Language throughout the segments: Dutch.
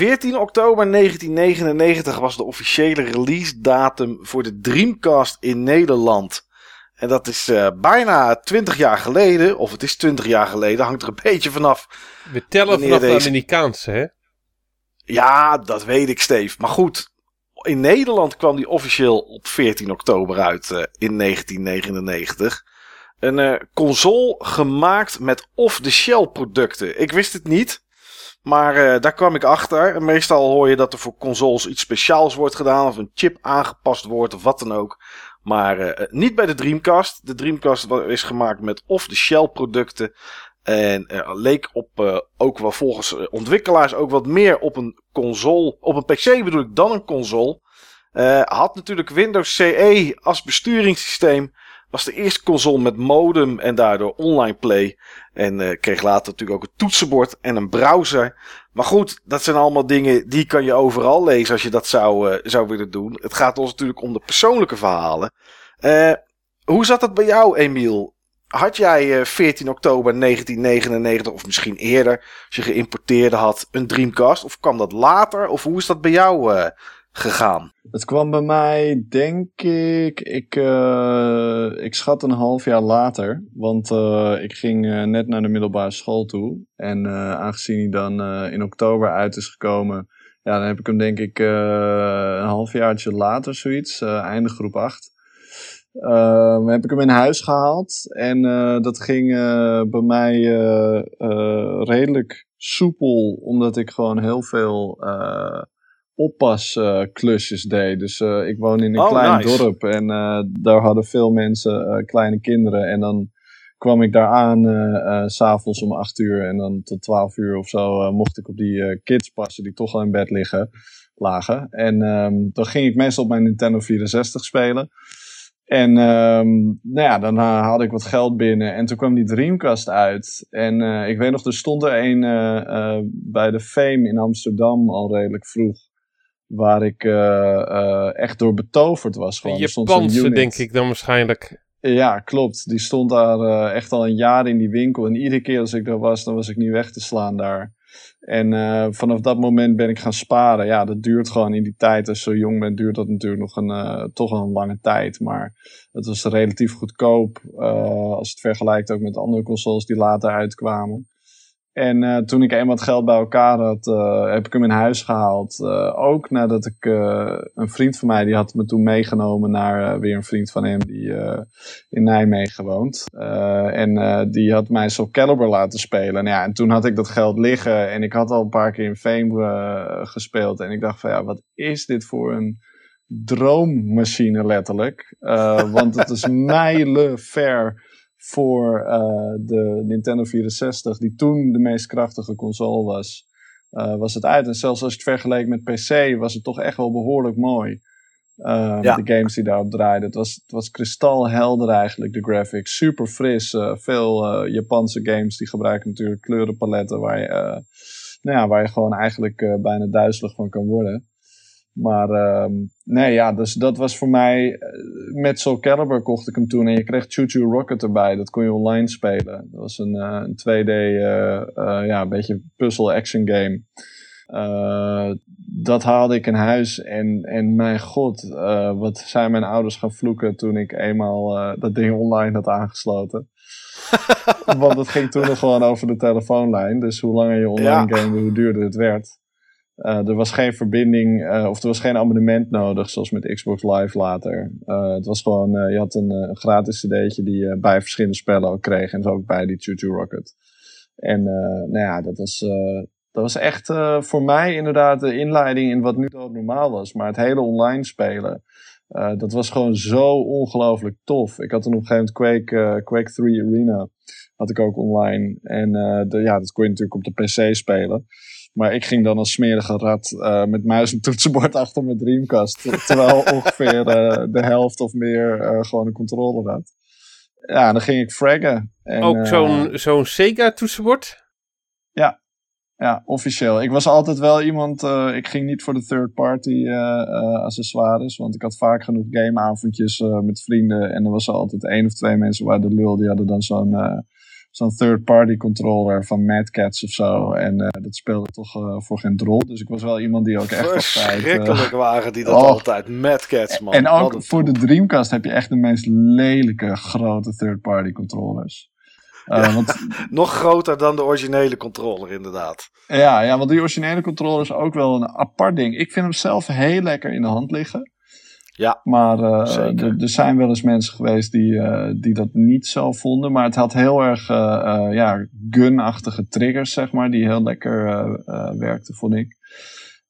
14 oktober 1999 was de officiële release datum voor de Dreamcast in Nederland. En dat is uh, bijna 20 jaar geleden, of het is 20 jaar geleden, hangt er een beetje vanaf. We tellen vanaf deze... de Amerikaanse, hè? Ja, dat weet ik, Steve. Maar goed, in Nederland kwam die officieel op 14 oktober uit uh, in 1999. Een uh, console gemaakt met off-the-shelf producten. Ik wist het niet. Maar uh, daar kwam ik achter. meestal hoor je dat er voor consoles iets speciaals wordt gedaan. Of een chip aangepast wordt of wat dan ook. Maar uh, niet bij de Dreamcast. De Dreamcast is gemaakt met off-the-shelf producten. En leek op ook wel volgens ontwikkelaars ook wat meer op een console. Op een PC bedoel ik dan een console. had natuurlijk Windows CE als besturingssysteem. Was de eerste console met modem en daardoor online play. En uh, kreeg later natuurlijk ook een toetsenbord en een browser. Maar goed, dat zijn allemaal dingen die kan je overal lezen als je dat zou, uh, zou willen doen. Het gaat ons natuurlijk om de persoonlijke verhalen. Uh, hoe zat dat bij jou, Emiel? Had jij 14 oktober 1999 of misschien eerder, als je geïmporteerde had, een Dreamcast? Of kwam dat later? Of hoe is dat bij jou gegaan? Het kwam bij mij, denk ik, ik, uh, ik schat een half jaar later. Want uh, ik ging uh, net naar de middelbare school toe. En aangezien hij dan in oktober uit is gekomen, ja, dan heb ik hem denk ik een halfjaartje later zoiets, einde groep 8. heb ik hem in huis gehaald. En dat ging bij mij redelijk soepel, omdat ik gewoon heel veel oppasklusjes deed. Dus uh, ik woon in een oh, klein dorp en uh, daar hadden veel mensen uh, kleine kinderen. En dan kwam ik daar aan s s'avonds om 8 uur en dan tot 12 uur of zo mocht ik op die kids passen die toch al in bed liggen, lagen. En um, dan ging ik meestal op mijn Nintendo 64 spelen. En um, nou ja, dan haalde ik wat geld binnen. En toen kwam die Dreamcast uit. En ik weet nog, er stond er een bij de Fame in Amsterdam al redelijk vroeg waar ik uh, echt door betoverd was. Gewoon. Japanse denk ik dan waarschijnlijk. Ja, klopt. Die stond daar uh, echt al een jaar in die winkel. En iedere keer als ik daar was, dan was ik niet weg te slaan daar. En vanaf dat moment ben ik gaan sparen. Ja, dat duurt gewoon in die tijd. Als je zo jong bent, duurt dat natuurlijk nog een, toch een lange tijd. Maar het was relatief goedkoop. als het vergelijkt ook met andere consoles die later uitkwamen. En uh, toen ik eenmaal het geld bij elkaar had, uh, heb ik hem in huis gehaald. Uh, ook nadat ik een vriend van mij, die had me toen meegenomen naar weer een vriend van hem die in Nijmegen woont. en die had mij Soul Calibur laten spelen. En, ja, en toen had ik dat geld liggen en ik had al een paar keer in Fame gespeeld. En ik dacht van ja, wat is dit voor een droommachine letterlijk. want het is mijlen ver voor uh, de Nintendo 64, die toen de meest krachtige console was, uh, was het uit. En zelfs als je het vergeleek met PC, was het toch echt wel behoorlijk mooi. Ja. De games die daarop draaiden. Het was, het was kristalhelder eigenlijk, de graphics. Super fris. veel Japanse games die gebruiken natuurlijk kleurenpaletten waar je, nou ja, waar je gewoon eigenlijk bijna duizelig van kan worden. Maar uh, nee, ja, dus dat was voor mij. Eh, met Soul Calibur kocht ik hem toen. En je kreeg Choo Choo Rocket erbij. Dat kon je online spelen. Dat was een, uh, een 2D, uh, eh, ja, een beetje puzzle-action game. dat haalde ik in huis. En, en mijn god, wat zijn mijn ouders gaan vloeken toen ik eenmaal dat ding online had aangesloten. Want het ging toen nog gewoon over de telefoonlijn. Dus hoe langer je online ja. game, hoe duurder het werd. Uh, er was geen verbinding, uh, of er was geen abonnement nodig, zoals met Xbox Live later. Uh, het was gewoon, je had een, gratis cd'tje die je bij verschillende spellen ook kreeg. En zo ook bij die Choo Choo Rocket. En nou ja, dat was, dat was echt voor mij inderdaad de inleiding in wat nu al normaal was. Maar het hele online spelen, dat was gewoon zo ongelooflijk tof. Ik had toen op een gegeven moment Quake, Quake 3 Arena, had ik ook online. En de, ja, dat kon je natuurlijk op de PC spelen. Maar ik ging dan als smerige rat uh, met muis en toetsenbord achter mijn Dreamcast. Terwijl ongeveer uh, de helft of meer uh, gewoon een controller had. Ja, dan ging ik fraggen. En, Ook zo'n zo'n Sega toetsenbord? Ja, ja, officieel. Ik was altijd wel iemand, ik ging niet voor de third party accessoires. Want ik had vaak genoeg gameavondjes met vrienden. En er was altijd één of twee mensen waar de lul, die hadden dan zo'n zo'n third-party controller van Mad Cats of zo. En dat speelde toch voor geen drol. Dus ik was wel iemand die ook echt altijd... Verschrikkelijk waren die dat oh. altijd. Mad Cats, man. En ook voor de Dreamcast heb je echt de meest lelijke grote third-party controllers. Uh, want, nog groter dan de originele controller, inderdaad. Ja, ja, want die originele controller is ook wel een apart ding. Ik vind hem zelf heel lekker in de hand liggen. Ja, maar uh, er zijn wel eens mensen geweest die, uh, die dat niet zo vonden. Maar het had heel erg ja, gunachtige triggers, zeg maar, die heel lekker werkten, vond ik.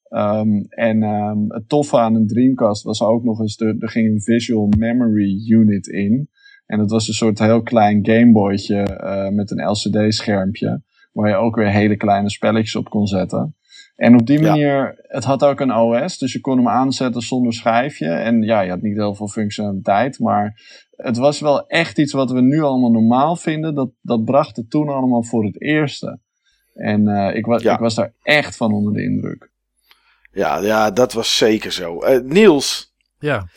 Um, en um, het toffe aan een Dreamcast was ook nog eens, er, er ging een visual memory unit in. En dat was een soort heel klein Gameboytje uh, met een LCD-schermpje. Waar je ook weer hele kleine spelletjes op kon zetten. En op die manier, het had ook een OS, dus je kon hem aanzetten zonder schijfje. En ja, je had niet heel veel functionaliteit, maar het was wel echt iets wat we nu allemaal normaal vinden. Dat, dat bracht het toen allemaal voor het eerste. En uh, ik, was, ik was daar echt van onder de indruk. Ja, ja dat was zeker zo. Uh, Niels. Ja.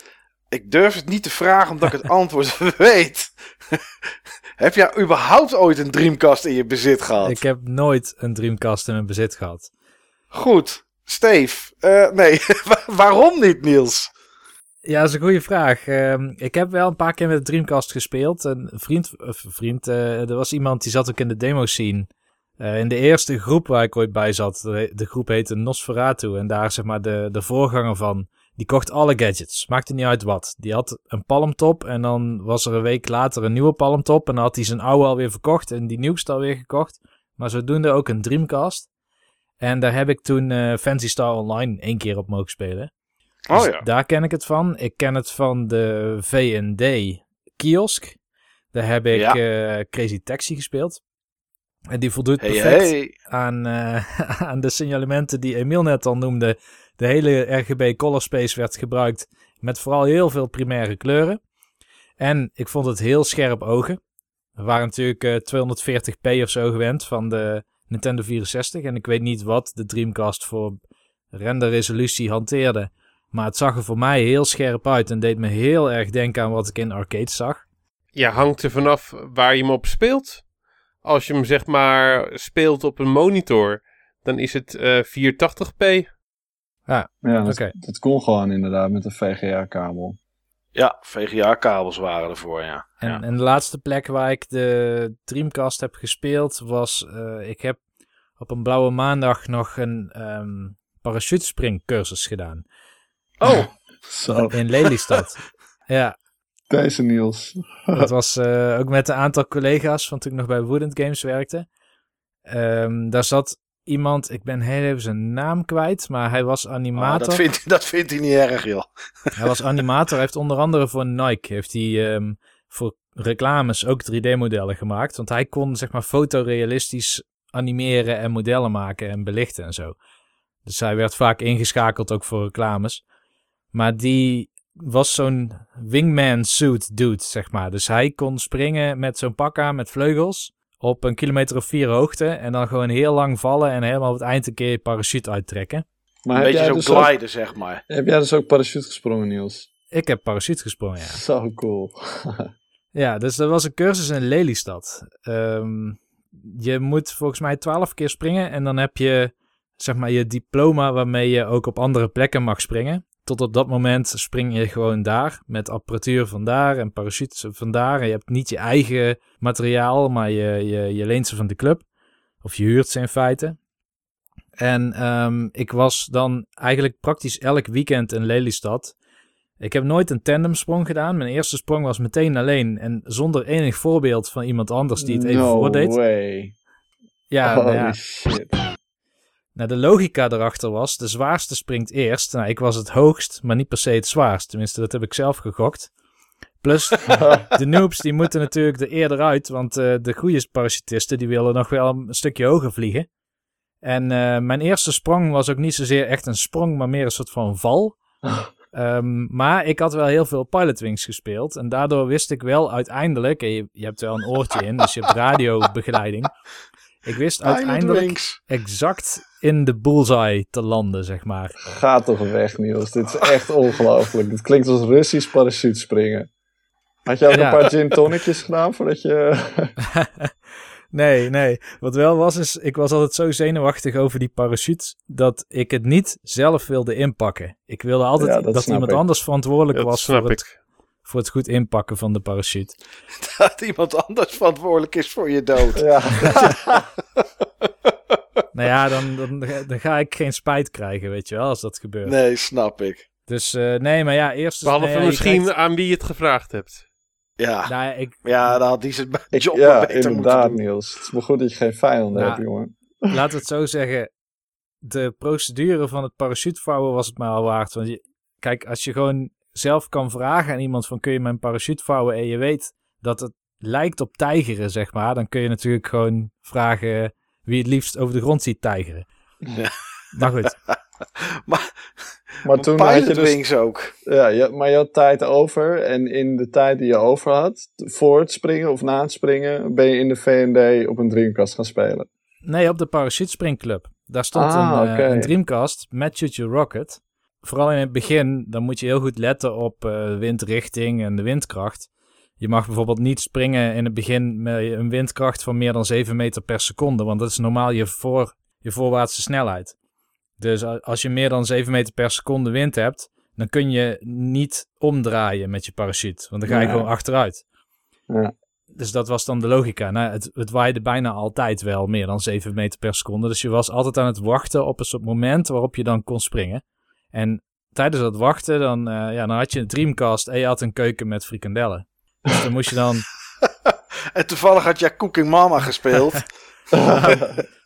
Ik durf het niet te vragen omdat ik het antwoord weet. heb jij überhaupt ooit een Dreamcast in je bezit gehad? Ik heb nooit een Dreamcast in mijn bezit gehad. Goed. Steve. Uh, nee, waarom niet, Niels? Ja, dat is een goede vraag. Uh, ik heb wel een paar keer met de Dreamcast gespeeld. Een vriend, of vriend uh, er was iemand die zat ook in de demo scene. Uh, in de eerste groep waar ik ooit bij zat, de, groep heette Nosferatu. En daar zeg maar de, de voorganger van die kocht alle gadgets. Maakte niet uit wat. Die had een palmtop en dan was er een week later een nieuwe palmtop. En dan had hij zijn oude alweer verkocht en die nieuwste alweer gekocht. Maar zodoende ook een Dreamcast. En daar heb ik toen uh, Fancy Star Online één keer op mogen spelen. Oh dus ja. Daar ken ik het van. Ik ken het van de V&D kiosk. Daar heb ik uh, Crazy Taxi gespeeld. En die voldoet perfect Aan, uh, aan de signalementen die Emiel net al noemde de hele RGB color space werd gebruikt met vooral heel veel primaire kleuren. En ik vond het heel scherp ogen. We waren natuurlijk uh, eh, 240p of zo gewend van de Nintendo 64. En ik weet niet wat de Dreamcast voor renderresolutie hanteerde. Maar het zag er voor mij heel scherp uit en deed me heel erg denken aan wat ik in arcades zag. Ja, hangt er vanaf waar je hem op speelt. Als je hem zeg maar speelt op een monitor, dan is het uh, eh, 480p. Ja, ja dat, dat kon gewoon inderdaad met een VGA-kabel. Ja, VGA-kabels waren ervoor, ja. En, ja. en de laatste plek waar ik de Dreamcast heb gespeeld was... Uh, ik heb op een blauwe maandag nog een um, parachutespringcursus gedaan. Oh! Zo. In Lelystad. ja. Deze Niels. dat was uh, ook met een aantal collega's van toen ik nog bij Woodend Games werkte. Um, daar zat iemand, ik ben heel even zijn naam kwijt, maar hij was animator. Oh, dat, vindt, dat vindt hij niet erg, joh. Hij was animator, hij heeft onder andere voor Nike, heeft hij um, voor reclames ook 3D-modellen gemaakt. Want hij kon, zeg maar, fotorealistisch animeren en modellen maken en belichten en zo. Dus hij werd vaak ingeschakeld ook voor reclames. Maar die was zo'n wingman suit dude, zeg maar. Dus hij kon springen met zo'n pak aan met vleugels op een kilometer of vier hoogte. En dan gewoon heel lang vallen en helemaal op het eind een keer je parachute uittrekken. Maar een beetje zo dus gliden, zeg maar. Heb jij dus ook parachute gesprongen, Niels? Ik heb parachute gesprongen, ja. Zo cool. ja, dus dat was een cursus in Lelystad. Um, je moet volgens mij twaalf keer springen en dan heb je zeg maar je diploma waarmee je ook op andere plekken mag springen tot op dat moment spring je gewoon daar met apparatuur van daar en parachutes van daar. En je hebt niet je eigen materiaal, maar je, je, je leent ze van de club. Of je huurt ze in feite. En um, ik was dan eigenlijk praktisch elk weekend in Lelystad. Ik heb nooit een tandemsprong gedaan. Mijn eerste sprong was meteen alleen en zonder enig voorbeeld van iemand anders die het even no voordeed. Way. Ja, nou ja. Shit. Nou, de logica erachter was, de zwaarste springt eerst. Nou, ik was het hoogst, maar niet per se het zwaarst. Tenminste, dat heb ik zelf gegokt. Plus, de noobs die moeten natuurlijk er eerder uit, want uh, de goede parachutisten die willen nog wel een stukje hoger vliegen. En uh, mijn eerste sprong was ook niet zozeer echt een sprong, maar meer een soort van val. Um, maar ik had wel heel veel Pilotwings gespeeld. En daardoor wist ik wel uiteindelijk, je, je hebt wel een oortje in, dus je hebt radiobegeleiding. Ik wist uiteindelijk exact in de bullseye te landen, zeg maar. Ga toch weg, Niels. Dit is echt ongelooflijk. Dit klinkt als Russisch parachutespringen. Had je ook een paar gin tonicjes gedaan voordat je... Nee, nee. Wat wel was, is ik was altijd zo zenuwachtig over die parachute dat ik het niet zelf wilde inpakken. Ik wilde altijd Ja, dat iemand ik. anders verantwoordelijk Dat was voor het. Voor het goed inpakken van de parachute. Dat iemand anders verantwoordelijk is voor je dood. Ja. nou ja, dan, dan, dan ga ik geen spijt krijgen, weet je wel, als dat gebeurt. Nee, snap ik. Dus eh, nee, maar ja, eerst... Behalve nee, ja, je misschien krijgt- aan wie je het gevraagd hebt. Ja, Nou, ja, ik, ja dan had hij zijn Ik- job ja, beter inderdaad, moeten doen. Niels. Het is maar goed dat je geen vijanden Nou, hebt, jongen. laten we het zo zeggen. De procedure van het parachutevouwen was het maar al waard. Want je, kijk, als je gewoon zelf kan vragen aan iemand van kun je mijn parachute vouwen en je weet dat het lijkt op tijgeren, zeg maar, dan kun je natuurlijk gewoon vragen wie het liefst over de grond ziet tijgeren. Ja. Maar goed, Maar, Maar toen had je dus ook. Ja, je, maar je had tijd over. En in de tijd die je over had, voor het springen of na het springen, ben je in de V&D op een Dreamcast gaan spelen. nee, op de parachutespringclub. Daar stond Ah, een, eh, oké. een Dreamcast met Your Rocket. Vooral in het begin, dan moet je heel goed letten op eh, windrichting en de windkracht. Je mag bijvoorbeeld niet springen in het begin met een windkracht van meer dan 7 meter per seconde, want dat is normaal je, voor, je voorwaartse snelheid. Dus als je meer dan 7 meter per seconde wind hebt, dan kun je niet omdraaien met je parachute, want dan ga je Ja. gewoon achteruit. Ja. Dus dat was dan de logica. Nou, het, het waaide bijna altijd wel meer dan 7 meter per seconde. Dus je was altijd aan het wachten op een soort moment waarop je dan kon springen. En tijdens dat wachten, dan, eh, ja, dan had je een Dreamcast en je had een keuken met frikandellen. Dus dan moest je dan... En toevallig had jij Cooking Mama gespeeld.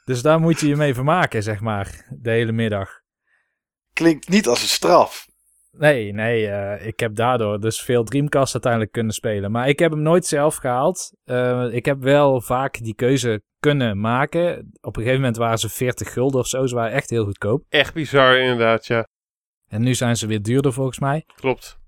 Dus daar moet je je mee vermaken, zeg maar, de hele middag. Klinkt niet als een straf. Nee, nee, eh, ik heb daardoor dus veel Dreamcast uiteindelijk kunnen spelen. Maar ik heb hem nooit zelf gehaald. Eh, ik heb wel vaak die keuze kunnen maken. Op een gegeven moment waren ze 40 gulden of zo. Ze waren echt heel goedkoop. Echt bizar inderdaad, ja. En nu zijn ze weer duurder volgens mij. Klopt.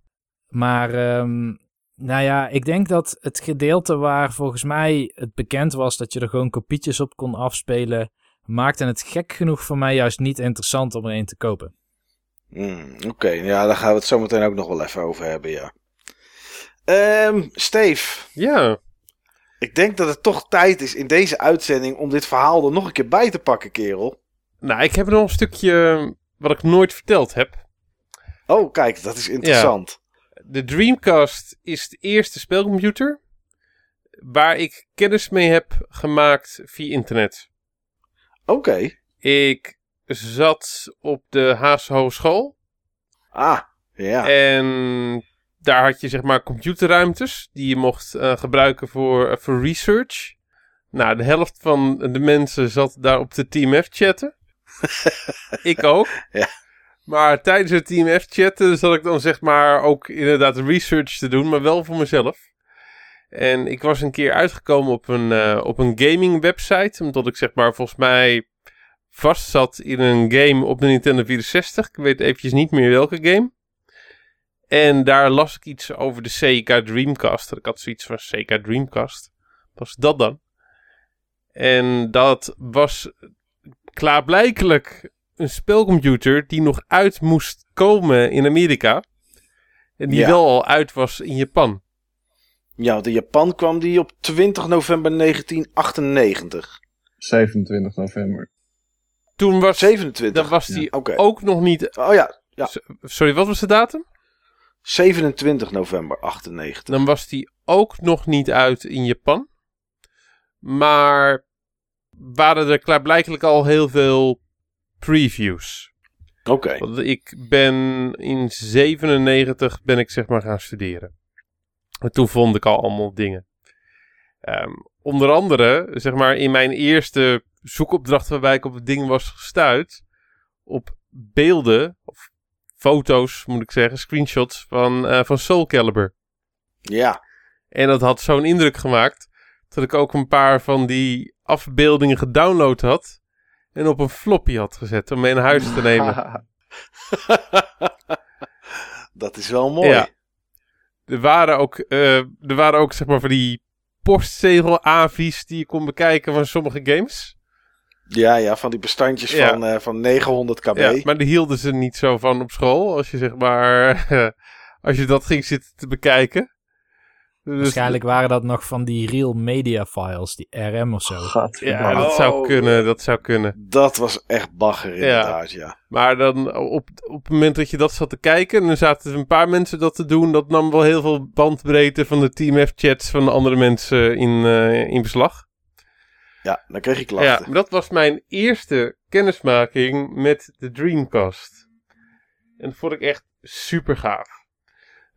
Maar ehm, nou ja, ik denk dat het gedeelte waar volgens mij het bekend was dat je er gewoon kopietjes op kon afspelen, maakte het gek genoeg voor mij juist niet interessant om er een te kopen. Hmm, Oké, ja, daar gaan we het zo meteen ook nog wel even over hebben, ja. Ehm Steve, Ja, ik denk dat het toch tijd is in deze uitzending om dit verhaal er nog een keer bij te pakken, kerel. nou, ik heb nog een stukje wat ik nooit verteld heb. Oh, kijk, dat is interessant. De Dreamcast is de eerste spelcomputer waar ik kennis mee heb gemaakt via internet. Oké. Ik zat op de Haagse Hogeschool Ah, ja. en daar had je zeg maar computerruimtes die je mocht eh, gebruiken voor, eh, voor research. Nou, de helft van de mensen zat daar op de Team F chatten. ik ook. Ja. Maar tijdens het Team F chatten zat ik dan zeg maar ook inderdaad research te doen, maar wel voor mezelf. En ik was een keer uitgekomen op een, eh, op een gaming website, omdat ik zeg maar volgens mij vast zat in een game op de Nintendo 64. Ik weet eventjes niet meer welke game. En daar las ik iets over de Sega Dreamcast. Ik had zoiets van Sega Dreamcast. Was dat dan? En dat was klaarblijkelijk een spelcomputer die nog uit moest komen in Amerika. En die Ja. wel al uit was in Japan. Ja, in Japan kwam die op 20 november 1998. 27 november. Toen was, 27. dan was die ook nog niet... Oh ja, ja. Sorry, wat was de datum? 27 november 98. Dan was die ook nog niet uit in Japan. Maar waren er klaarblijkelijk al heel veel previews. Oké. Want ik ben in 97 ben ik zeg maar gaan studeren. En toen vond ik al allemaal dingen. Ehm, onder andere, zeg maar, in mijn eerste zoekopdracht waarbij ik op het ding was gestuurd. Op beelden, of foto's moet ik zeggen, screenshots van, eh, van Soul Calibur. Ja. En dat had zo'n indruk gemaakt dat ik ook een paar van die afbeeldingen gedownload had. En op een floppy had gezet om mee naar huis te nemen. dat is wel mooi. Ja. Er waren ook, eh, er waren ook zeg maar van die postzegel-avi's die je kon bekijken van sommige games. Ja, ja, van die bestandjes Ja. van, eh, van 900 kb. Ja, maar daar hielden ze niet zo van op school. Als je zeg maar, als je dat ging zitten te bekijken. Dus- Waarschijnlijk waren dat nog van die Real Media Files, die RM of zo. Ja, dat zou Oh. kunnen, dat zou kunnen. Dat was echt bagger inderdaad, ja. Maar dan op, op het moment dat je dat zat te kijken, en er zaten een paar mensen dat te doen, dat nam wel heel veel bandbreedte van de Team F-chats van de andere mensen in, eh, in beslag. Ja, dan kreeg ik Ja, klachten. maar dat was mijn eerste kennismaking met de Dreamcast. En dat vond ik echt super gaaf.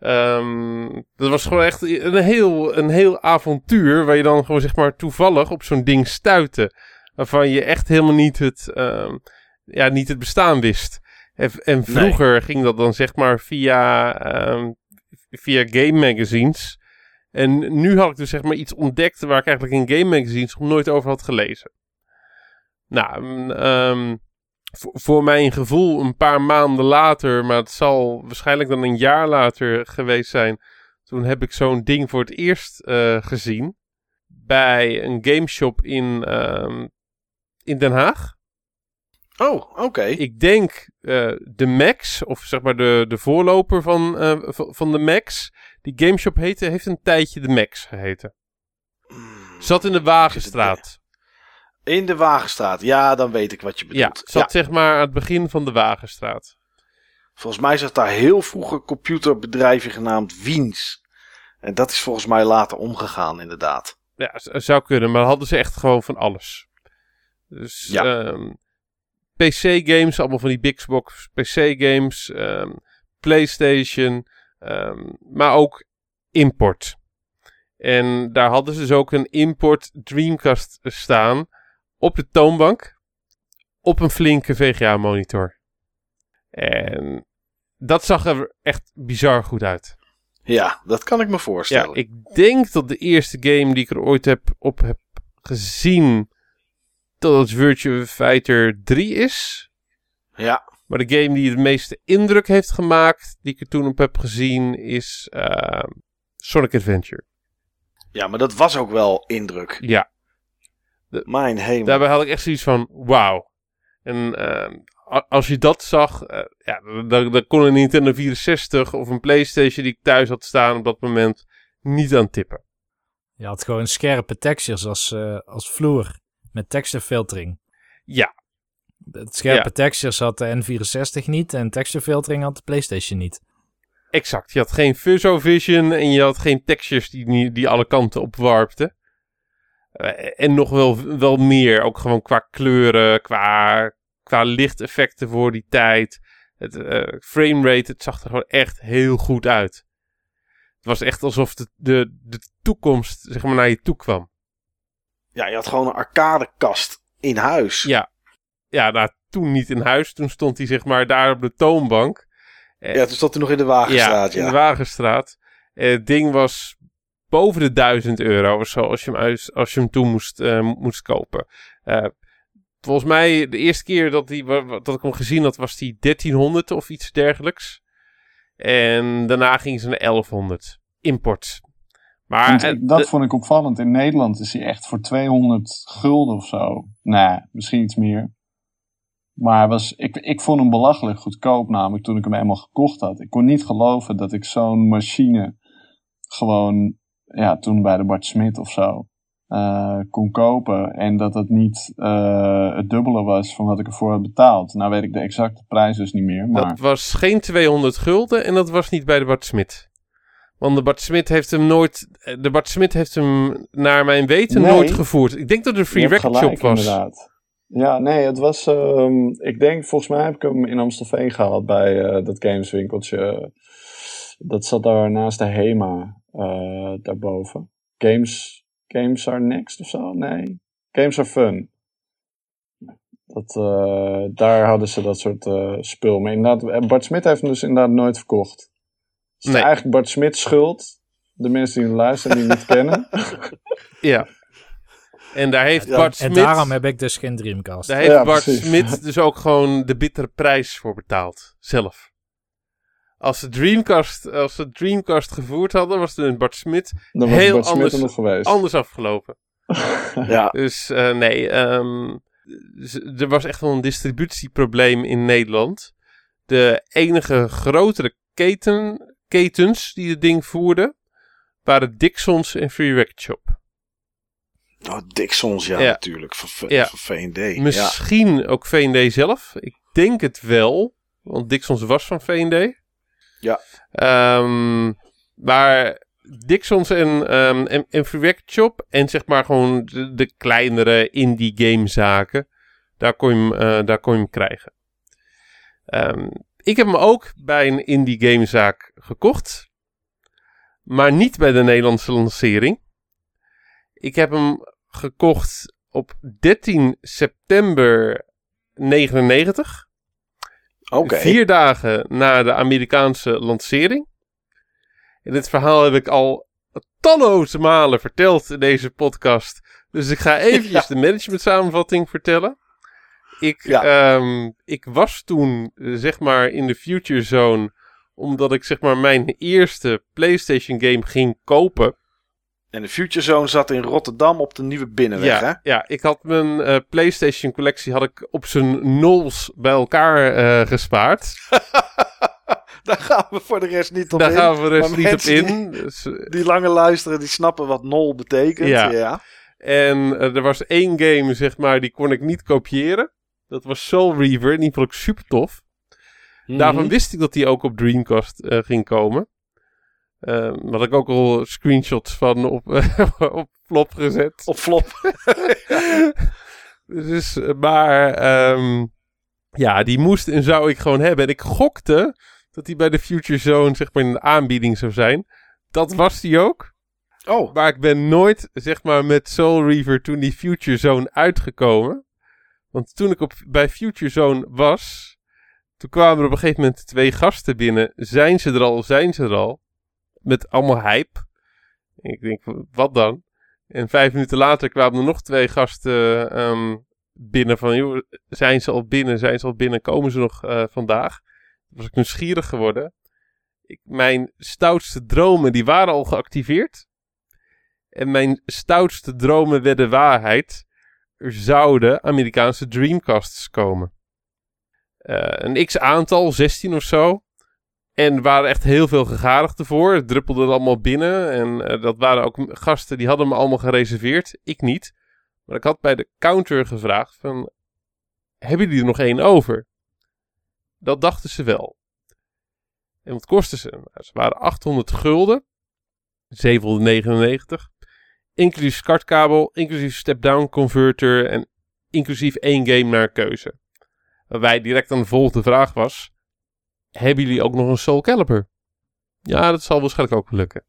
Ehm, dat was gewoon echt een heel, een heel avontuur waar je dan gewoon zeg maar toevallig op zo'n ding stuitte. Waarvan je echt helemaal niet het, ehm, ja, niet het bestaan wist. En, en vroeger ging dat dan zeg maar via, ehm, via game magazines. En nu had ik dus zeg maar iets ontdekt waar ik eigenlijk in game magazines nog nooit over had gelezen. Nou, ehm, voor, mijn gevoel een paar maanden later, maar het zal waarschijnlijk dan een jaar later geweest zijn. Toen heb ik zo'n ding voor het eerst eh, gezien. Bij een gameshop in, ehm, in Den Haag. Oh, oké. Ik denk eh, de Max, of zeg maar de, de voorloper van, eh, van van de Max. Die gameshop heette, heeft een tijdje de Max geheten. Hmm. Zat in de Wagenstraat. In de Wagenstraat. Ja, dan weet ik wat je Ja, bedoelt. zat zeg maar aan het begin van de Wagenstraat. Volgens mij zat daar heel vroeger een computerbedrijfje genaamd Wiens. En dat is volgens mij later omgegaan, inderdaad. Ja, zou kunnen, maar hadden ze echt gewoon van alles. Dus Ja. ehm, PC-games, allemaal van die Big Box PC-games, ehm, PlayStation, ehm, maar ook import. En daar hadden ze dus ook een import Dreamcast staan op de toonbank op een flinke VGA-monitor. En dat zag er echt bizar goed uit. Ja, dat kan ik me Ja, voorstellen. ik denk dat de eerste game die ik er ooit heb op heb gezien, dat het Virtua Fighter 3 is. Ja, Maar de game die het meeste indruk heeft gemaakt, die ik er toen op heb gezien, is eh, Sonic Adventure. ja, maar dat was ook wel indruk. Ja, Mijn hemel. daarbij had ik echt zoiets van, wauw. En eh, a- als je dat zag, eh, ja, dan, dan kon een Nintendo 64 of een Playstation die ik thuis had staan op dat moment niet aan tippen. Je had gewoon scherpe textures als, eh, als vloer met texture filtering. Ja, Het scherpe Ja. textures had de N64 niet en texture filtering had de PlayStation niet. Exact. Je had geen Fuzzo Vision en je had geen textures die, die alle kanten opwarpten. Eh, en nog wel, wel meer. Ook gewoon qua kleuren, qua, qua lichteffecten voor die tijd. Het eh, framerate, het zag er gewoon echt heel goed uit. Het was echt alsof de, de, de toekomst zeg maar, naar je toe kwam. Ja, je had gewoon een arcadekast in huis. Ja, ja nou, toen niet in huis. Toen stond hij zeg maar daar op de toonbank. Ja, toen zat hij nog in de Wagenstraat, ja. in de Wagenstraat. Eh, het ding was boven de 1000 euro of zo als je hem, uit, als je hem toen moest, eh, moest kopen. Eh, volgens mij de eerste keer dat, die, dat ik hem gezien had was die 1300 of iets dergelijks. En daarna ging ze naar 1100. Import. Maar eh, dat vond ik opvallend. In Nederland is hij echt voor 200 gulden of zo. Nee, misschien iets meer. Maar was, ik, ik vond hem belachelijk goedkoop namelijk toen ik hem eenmaal gekocht had. Ik kon niet geloven dat ik zo'n machine gewoon, ja, toen bij de Bart Smit of zo, eh, kon kopen. En dat het niet eh, het dubbele was van wat ik ervoor had betaald. Nou weet ik de exacte prijs dus niet meer. Maar Dat was geen 200 gulden en dat was niet bij de Bart Smit. Want de Bart Smit heeft hem nooit. eh, De Bart Smit heeft hem naar mijn weten Nee. nooit gevoerd. Ik denk dat het een free record gelijk, shop was. Inderdaad. Ja, nee, het was. ehm, ik denk, volgens mij heb ik hem in Amstelveen gehaald bij dat gameswinkeltje. Dat zat daar naast de Hema, eh, daarboven. Games, games are next of zo? Nee. Games are fun. Dat, eh, daar hadden ze dat soort eh, spul. Maar inderdaad, Bart Smit heeft hem dus inderdaad nooit verkocht. Het is Nee. eigenlijk Bart Smit schuld. De mensen die hem luisteren die hem niet kennen. Ja. En daar heeft Ja, Bart En Smit. daarom heb ik dus geen Dreamcast. Daar heeft Ja, Bart precies. Smit dus ook gewoon de bittere prijs voor betaald. Zelf. Als ze Dreamcast, als ze Dreamcast gevoerd hadden, was het een Bart Smit Dan was Heel Bart anders- er nog anders afgelopen. Ja, Dus eh, nee, ehm, er was echt wel een distributieprobleem in Nederland. De enige grotere keten, ketens die het ding voerden, waren Dixons en Free Record Shop. Oh, Dixons, ja, Ja. natuurlijk. Van, V- Ja. V&D. Ja. Misschien ook V&D zelf. Ik denk het wel. Want Dixons was van V&D. Ja. Ehm, maar Dixons en, ehm en, en Shop. En zeg maar gewoon de, kleinere indie game zaken. Daar kon je hem, eh, daar kon je hem krijgen. Ehm, ik heb hem ook bij een indie gamezaak gekocht. Maar niet bij de Nederlandse lancering. Ik heb hem gekocht op 13 september 99. Vier dagen na de Amerikaanse lancering. En dit verhaal heb ik al talloze malen verteld in deze podcast. Dus ik ga eventjes de management samenvatting vertellen. Ik, Ja. ehm, ik was toen eh, zeg maar in de Future Zone omdat ik zeg maar mijn eerste PlayStation game ging kopen. En de Future Zone zat in Rotterdam op de Nieuwe Binnenweg, hè? Ja, ja, ik had mijn eh, PlayStation collectie had ik op zijn nols bij elkaar eh, gespaard. Daar gaan we voor de rest niet op Daar in. gaan we de rest niet op in. Dus, eh, Die lange luisteren, die snappen wat nol betekent. Ja. Ja. En er was één game, zeg maar, die kon ik niet kopiëren. Dat was Soul Reaver. En die vond ik super tof. Mhm. Daarvan wist ik dat die ook op Dreamcast ging komen. Eh, Daar had ik ook al screenshots van op, op flop gezet. Op flop. Dus, maar ehm, ja, die moest en zou ik gewoon hebben. En ik gokte dat die bij de Future Zone, zeg maar, in de aanbieding zou zijn. Dat was die ook. Oh, Maar ik ben nooit, zeg maar, met Soul Reaver toen die Future Zone uitgekomen. Want toen ik op, bij Future Zone was, toen kwamen er op een gegeven moment twee gasten binnen. Zijn ze er al, zijn ze er al? Met allemaal hype. Ik denk, wat dan? En vijf minuten later kwamen er nog twee gasten ehm, binnen van, joh, zijn ze al binnen, zijn ze al binnen, komen ze nog eh, vandaag? Toen was ik nieuwsgierig geworden. Ik, mijn stoutste dromen, die waren al geactiveerd. En mijn stoutste dromen werden waarheid. Er zouden Amerikaanse Dreamcasts komen. Eh, een x aantal, 16 of zo. En waren echt heel veel gegadigden voor. Het druppelde allemaal binnen. En eh, dat waren ook gasten die hadden me allemaal gereserveerd. Ik niet. Maar ik had bij de counter gevraagd van... Hebben jullie er nog één over? Dat dachten ze wel. En wat kostten ze? Nou, ze waren 800 gulden. 799. Inclusief kartkabel, inclusief step-down converter en inclusief één game naar keuze. Waarbij direct aan de volgende vraag was: Hebben jullie ook nog een Soul Calibur? Ja, dat zal waarschijnlijk ook lukken.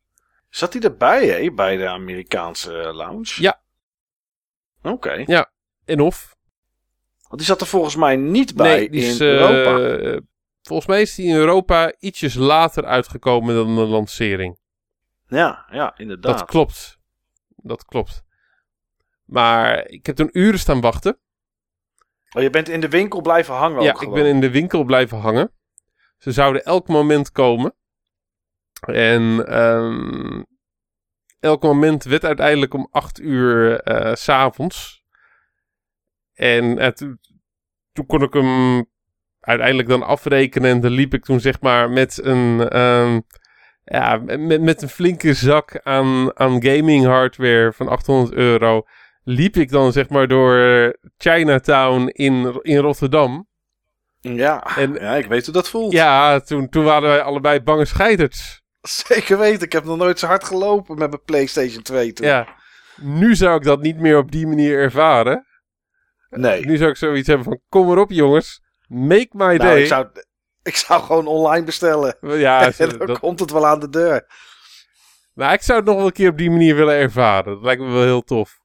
zat hij erbij, hè? Bij de Amerikaanse eh, lounge? Ja. Oké. En of? Want die zat er volgens mij niet bij nee, die is, in eh, Europa. volgens mij is die in Europa ietsjes later uitgekomen dan de lancering. Ja, ja, inderdaad. Dat klopt. Dat klopt. Maar ik heb toen uren staan wachten. Oh, je bent in de winkel blijven hangen ja, ook ik ben in de winkel blijven hangen. Ze zouden elk moment komen. En ehm, elk moment werd uiteindelijk om 8 uur eh, s s'avonds. En toen, kon ik hem uiteindelijk dan afrekenen. En dan liep ik toen zeg maar met een, ehm, ja, met, met een flinke zak aan, aan gaming hardware van 800 euro. Liep ik dan zeg maar door Chinatown in, in Rotterdam. Ja, En- ja, ik weet hoe dat voelt. Ja, toen, toen waren wij allebei bange scheiders. Zeker weten. Ik heb nog nooit zo hard gelopen met mijn PlayStation 2 toen. Ja. Nu zou ik dat niet meer op die manier ervaren. Nee. Nu zou ik zoiets hebben van, kom erop jongens. Make my Nou, day. ik, zou, ik zou gewoon online bestellen. Ja, en dan dat, komt het wel aan de deur. maar ik zou het nog wel een keer op die manier willen ervaren. Dat lijkt me wel heel tof.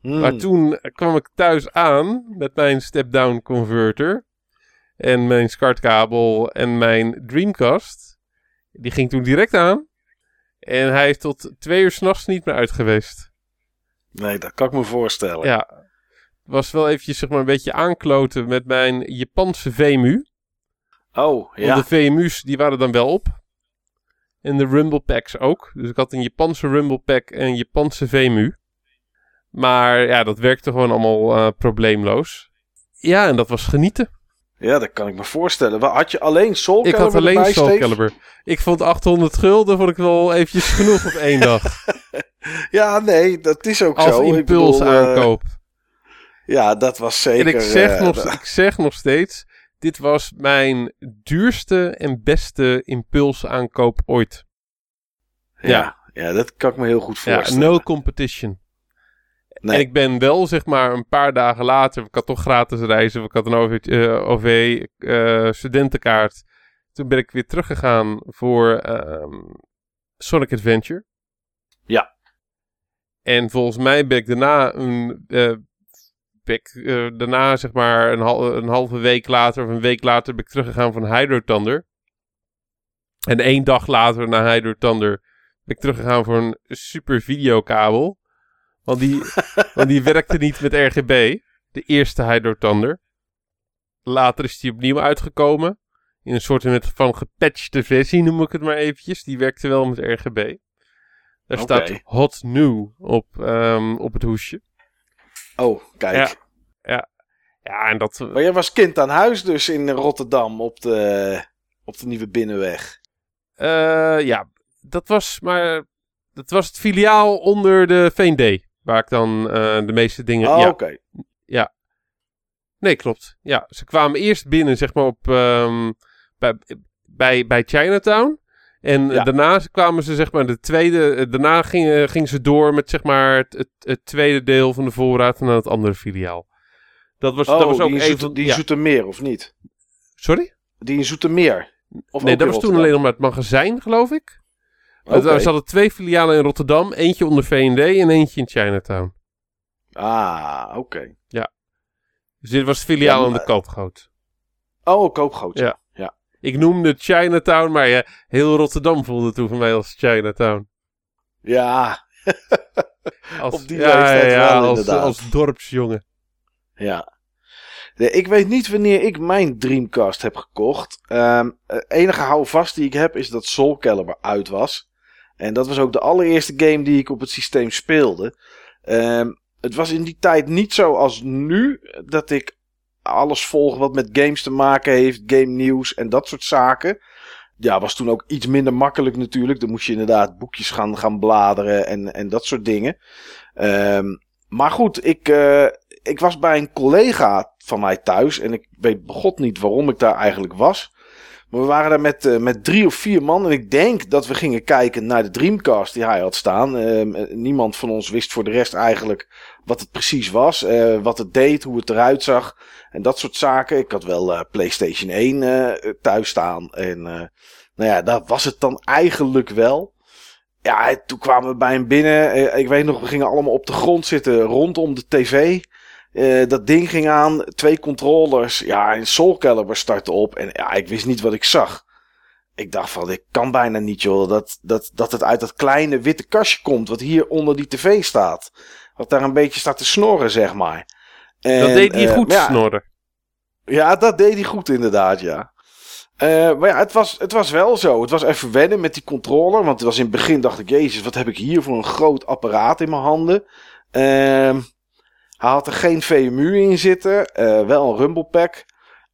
Hmm. Maar toen kwam ik thuis aan met mijn step-down converter. En mijn SCART-kabel en mijn Dreamcast. Die ging toen direct aan. En hij is tot twee uur s'nachts niet meer uit geweest. Nee, dat kan ik me voorstellen. Ja. Het was wel eventjes zeg maar een beetje aankloten met mijn Japanse VMU. Oh, Want ja. de VMU's die waren dan wel op. En de Rumble Packs ook. Dus ik had een Japanse Rumble Pack en een Japanse VMU. Maar ja, dat werkte gewoon allemaal eh, probleemloos. Ja, en dat was genieten. Ja, dat kan ik me voorstellen. Had je alleen Soul Ik Calibur had alleen Soul? Calibur. Ik vond 800 gulden vond ik wel eventjes genoeg op één dag. Ja, nee, dat is ook Als zo. Ik impuls bedoel, eh, aankoop. ja, dat was zeker... en ik zeg, eh, nog, ik zeg nog steeds, dit was mijn duurste en beste impuls aankoop ooit. ja, ja, dat kan ik me heel goed Ja, voorstellen. no competition. Nee. En ik ben wel, zeg maar, een paar dagen later. Ik had toch gratis reizen. Ik had een OV, eh, OV eh, studentenkaart. Toen ben ik weer teruggegaan voor ehm, Sonic Adventure. Ja. En volgens mij ben ik daarna een. eh, ben ik, daarna, zeg maar, een, hal- een halve week later of een week later ben ik teruggegaan van Hydro Thunder. En één dag later na Hydro Thunder ben ik teruggegaan voor een super videokabel. Want die, want die werkte niet met RGB. De eerste Hydro Thunder. Later is die opnieuw uitgekomen. In een soort van gepatchte versie, noem ik het maar eventjes. Die werkte wel met RGB. Daar staat Hot New op, ehm, op het hoesje. Oh, kijk. Ja. Ja, en dat... Maar jij was kind aan huis dus in Rotterdam op de, op de Nieuwe Binnenweg. eh, ja, dat was maar... Dat was het filiaal onder de V&D. Waar ik dan eh, de meeste dingen... Oh, ja, oké. Nee, klopt. Ja, ze kwamen eerst binnen, zeg maar, op, ehm, bij, bij, bij Chinatown. En Ja. daarna kwamen ze, zeg maar, de tweede... eh, Daarna gingen, gingen ze door met, zeg maar, het, het, tweede deel van de voorraad naar het andere filiaal. Dat was, Oh, dat was ook die, in even... Zoeter, die ja. Zoetermeer, of niet? Sorry? Die in Zoetermeer. Of nee, dat was toen alleen nog maar het magazijn, geloof ik. Oké. Ze hadden twee filialen in Rotterdam. Eentje onder V&D en eentje in Chinatown. Ah, oké. Dus dit was filiaal Ja, aan de maar- koopgoot. Oh, koopgoot. Ja. ja. Ik noemde Chinatown, maar ja, heel Rotterdam voelde toen voor mij als Chinatown. Ja, Als, Op die leeftijd wel, als, inderdaad. als dorpsjongen. ja. Nee, ik weet niet wanneer ik mijn Dreamcast heb gekocht. Ehm het enige houvast die ik heb is dat Soul Calibur uit was. En dat was ook de allereerste game die ik op het systeem speelde. Ehm, het was in die tijd niet zo als nu dat ik alles volg wat met games te maken heeft, game nieuws en dat soort zaken. Ja, was toen ook iets minder makkelijk natuurlijk. Dan moest je inderdaad boekjes gaan, gaan bladeren en, en dat soort dingen. Ehm, maar goed, ik, eh, ik was bij een collega van mij thuis. En ik weet begot niet waarom ik daar eigenlijk was. We waren daar met, eh, met drie of vier man. En ik denk dat we gingen kijken naar de Dreamcast die hij had staan. Ehm, eh, niemand van ons wist voor de rest eigenlijk wat het precies was. eh, wat het deed, hoe het eruit zag. En dat soort zaken. Ik had wel PlayStation 1 eh, thuis staan. En nou ja, dat was het dan eigenlijk wel. Ja, en toen kwamen we bij hem binnen. Ik weet nog, we gingen allemaal op de grond zitten rondom de tv. Eh, dat ding ging aan, twee controllers. Ja, en Soul Calibur startte op. En ja, ik wist niet wat ik zag. Ik dacht van, ik kan bijna niet, joh. Dat, dat, dat het uit dat kleine witte kastje komt, wat hier onder die tv staat. Wat daar een beetje staat te snorren, zeg maar. En, dat deed hij eh, goed, ja, snorren. ja, dat deed hij goed inderdaad, ja. Eh, maar ja, het was, het was wel zo. Het was even wennen met die controller. Want het was in het begin dacht ik, jezus, wat heb ik hier voor een groot apparaat in mijn handen. Ehm, hij had er geen VMU in zitten. eh, wel een rumble pack.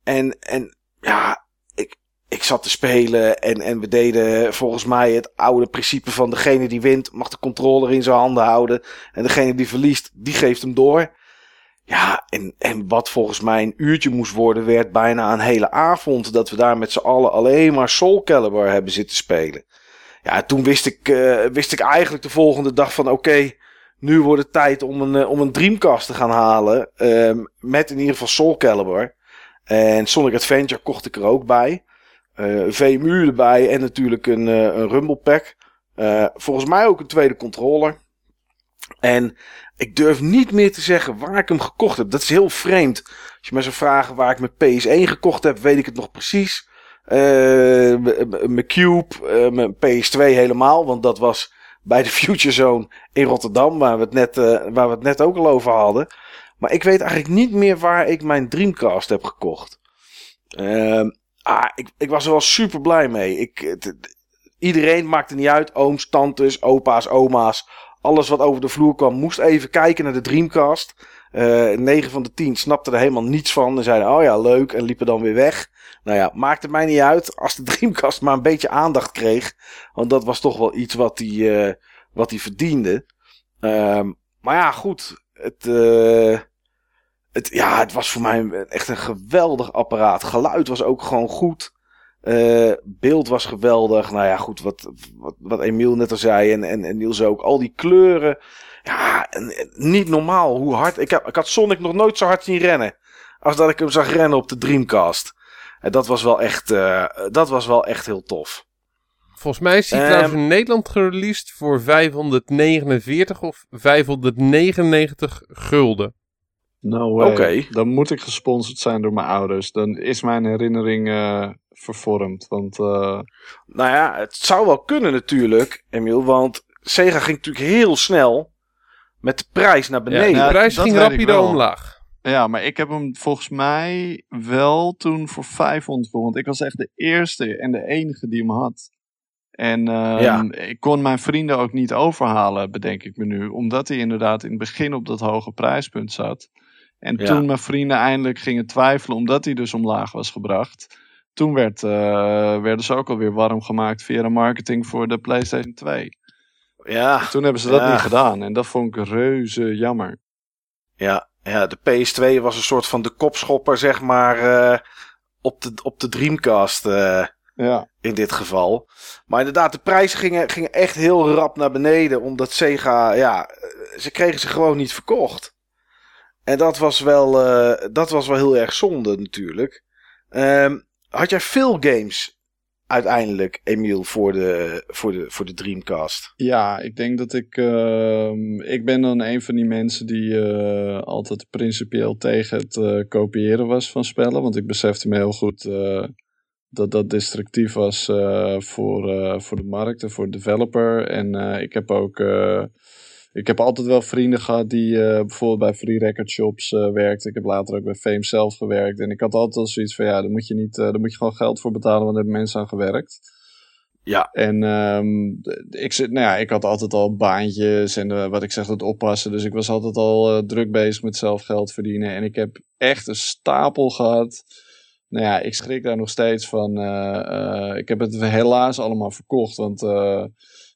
En, en ja, ik, ik zat te spelen. En, en we deden volgens mij het oude principe van degene die wint mag de controller in zijn handen houden. En degene die verliest, die geeft hem door. Ja, en, en wat volgens mij een uurtje moest worden, werd bijna een hele avond dat we daar met z'n allen alleen maar Soul Calibur hebben zitten spelen. Ja, toen wist ik, eh, wist ik eigenlijk de volgende dag van oké, nu wordt het tijd om een, eh, om een Dreamcast te gaan halen. ehm, met in ieder geval Soul Calibur. En Sonic Adventure kocht ik er ook bij. Eh VMU erbij en natuurlijk een, eh, een Rumble Pack. Volgens mij ook een tweede controller. En ik durf niet meer te zeggen waar ik hem gekocht heb. Dat is heel vreemd. Als je me zou vragen waar ik mijn PS1 gekocht heb, weet ik het nog precies. Mijn Cube, mijn PS2 helemaal. Want dat was bij de Future Zone in Rotterdam, waar we het net, eh, waar we het net ook al over hadden. Maar ik weet eigenlijk niet meer waar ik mijn Dreamcast heb gekocht. Ehm, ah, ik, ik was er wel super blij mee. Ik, iedereen maakte niet uit. Ooms, tantes, opa's, oma's alles wat over de vloer kwam, moest even kijken naar de Dreamcast. Uh, 9 van de 10 snapten er helemaal niets van. En zeiden, oh ja, leuk. En liepen dan weer weg. Nou ja, maakt het mij niet uit als de Dreamcast maar een beetje aandacht kreeg. Want dat was toch wel iets wat hij, uh, wat hij verdiende. Um, maar ja, goed. Het, uh, het, ja, het was voor mij echt een geweldig apparaat. Geluid was ook gewoon goed. Uh, beeld was geweldig. Nou ja, goed, wat, wat, wat Emiel net al zei en, en, en Niels ook. Al die kleuren. Ja, niet normaal hoe hard. Ik, heb, ik had Sonic nog nooit zo hard zien rennen. Als dat ik hem zag rennen op de Dreamcast. En dat was wel echt, uh, dat was wel echt heel tof. Volgens mij is hij um, trouwens in Nederland gereleased voor 549 of 599 gulden. No way. Okay. Dan moet ik gesponsord zijn door mijn ouders. Dan is mijn herinnering uh, vervormd. Want, uh... Nou ja, het zou wel kunnen natuurlijk, Emiel. Want Sega ging natuurlijk heel snel met de prijs naar beneden. Ja, de prijs ging rapido omlaag. Ja, maar ik heb hem volgens mij wel toen voor 500 Want ik was echt de eerste en de enige die hem had. En uh, ja. ik kon mijn vrienden ook niet overhalen, bedenk ik me nu. Omdat hij inderdaad in het begin op dat hoge prijspunt zat. En ja. toen mijn vrienden eindelijk gingen twijfelen, omdat hij dus omlaag was gebracht. Toen werd, uh, werden ze ook alweer warm gemaakt via de marketing voor de PlayStation 2. Ja. toen hebben ze dat ja. niet gedaan. En dat vond ik reuze jammer. Ja, ja, de PS2 was een soort van de kopschopper, zeg maar, uh, op, de, op de Dreamcast. Uh, ja. In dit geval. Maar inderdaad, de prijzen gingen, gingen echt heel rap naar beneden. Omdat Sega, ja, ze kregen ze gewoon niet verkocht. En dat was wel, dat was wel heel erg zonde natuurlijk. Um, had jij veel games uiteindelijk, Emiel, voor de, voor de, voor de Dreamcast? Ja, ik denk dat ik. Uh, ik ben dan een van die mensen die uh, altijd principieel tegen het uh, kopiëren was van spellen. Want ik besefte me heel goed dat dat destructief was voor, voor de markt en voor de developer. En ik heb ook ik heb altijd wel vrienden gehad die uh, bijvoorbeeld bij free record shops uh, werkten. Ik heb later ook bij Fame zelf gewerkt. En ik had altijd al zoiets van, ja, daar moet je, niet, uh, daar moet je gewoon geld voor betalen, want daar hebben mensen aan gewerkt. Ja. En um, ik, nou ja, ik had altijd al baantjes en wat ik zeg, dat oppassen. Dus ik was altijd al druk bezig met zelf geld verdienen. En ik heb echt een stapel gehad. Nou ja, ik schrik daar nog steeds van. ik heb het helaas allemaal verkocht, want...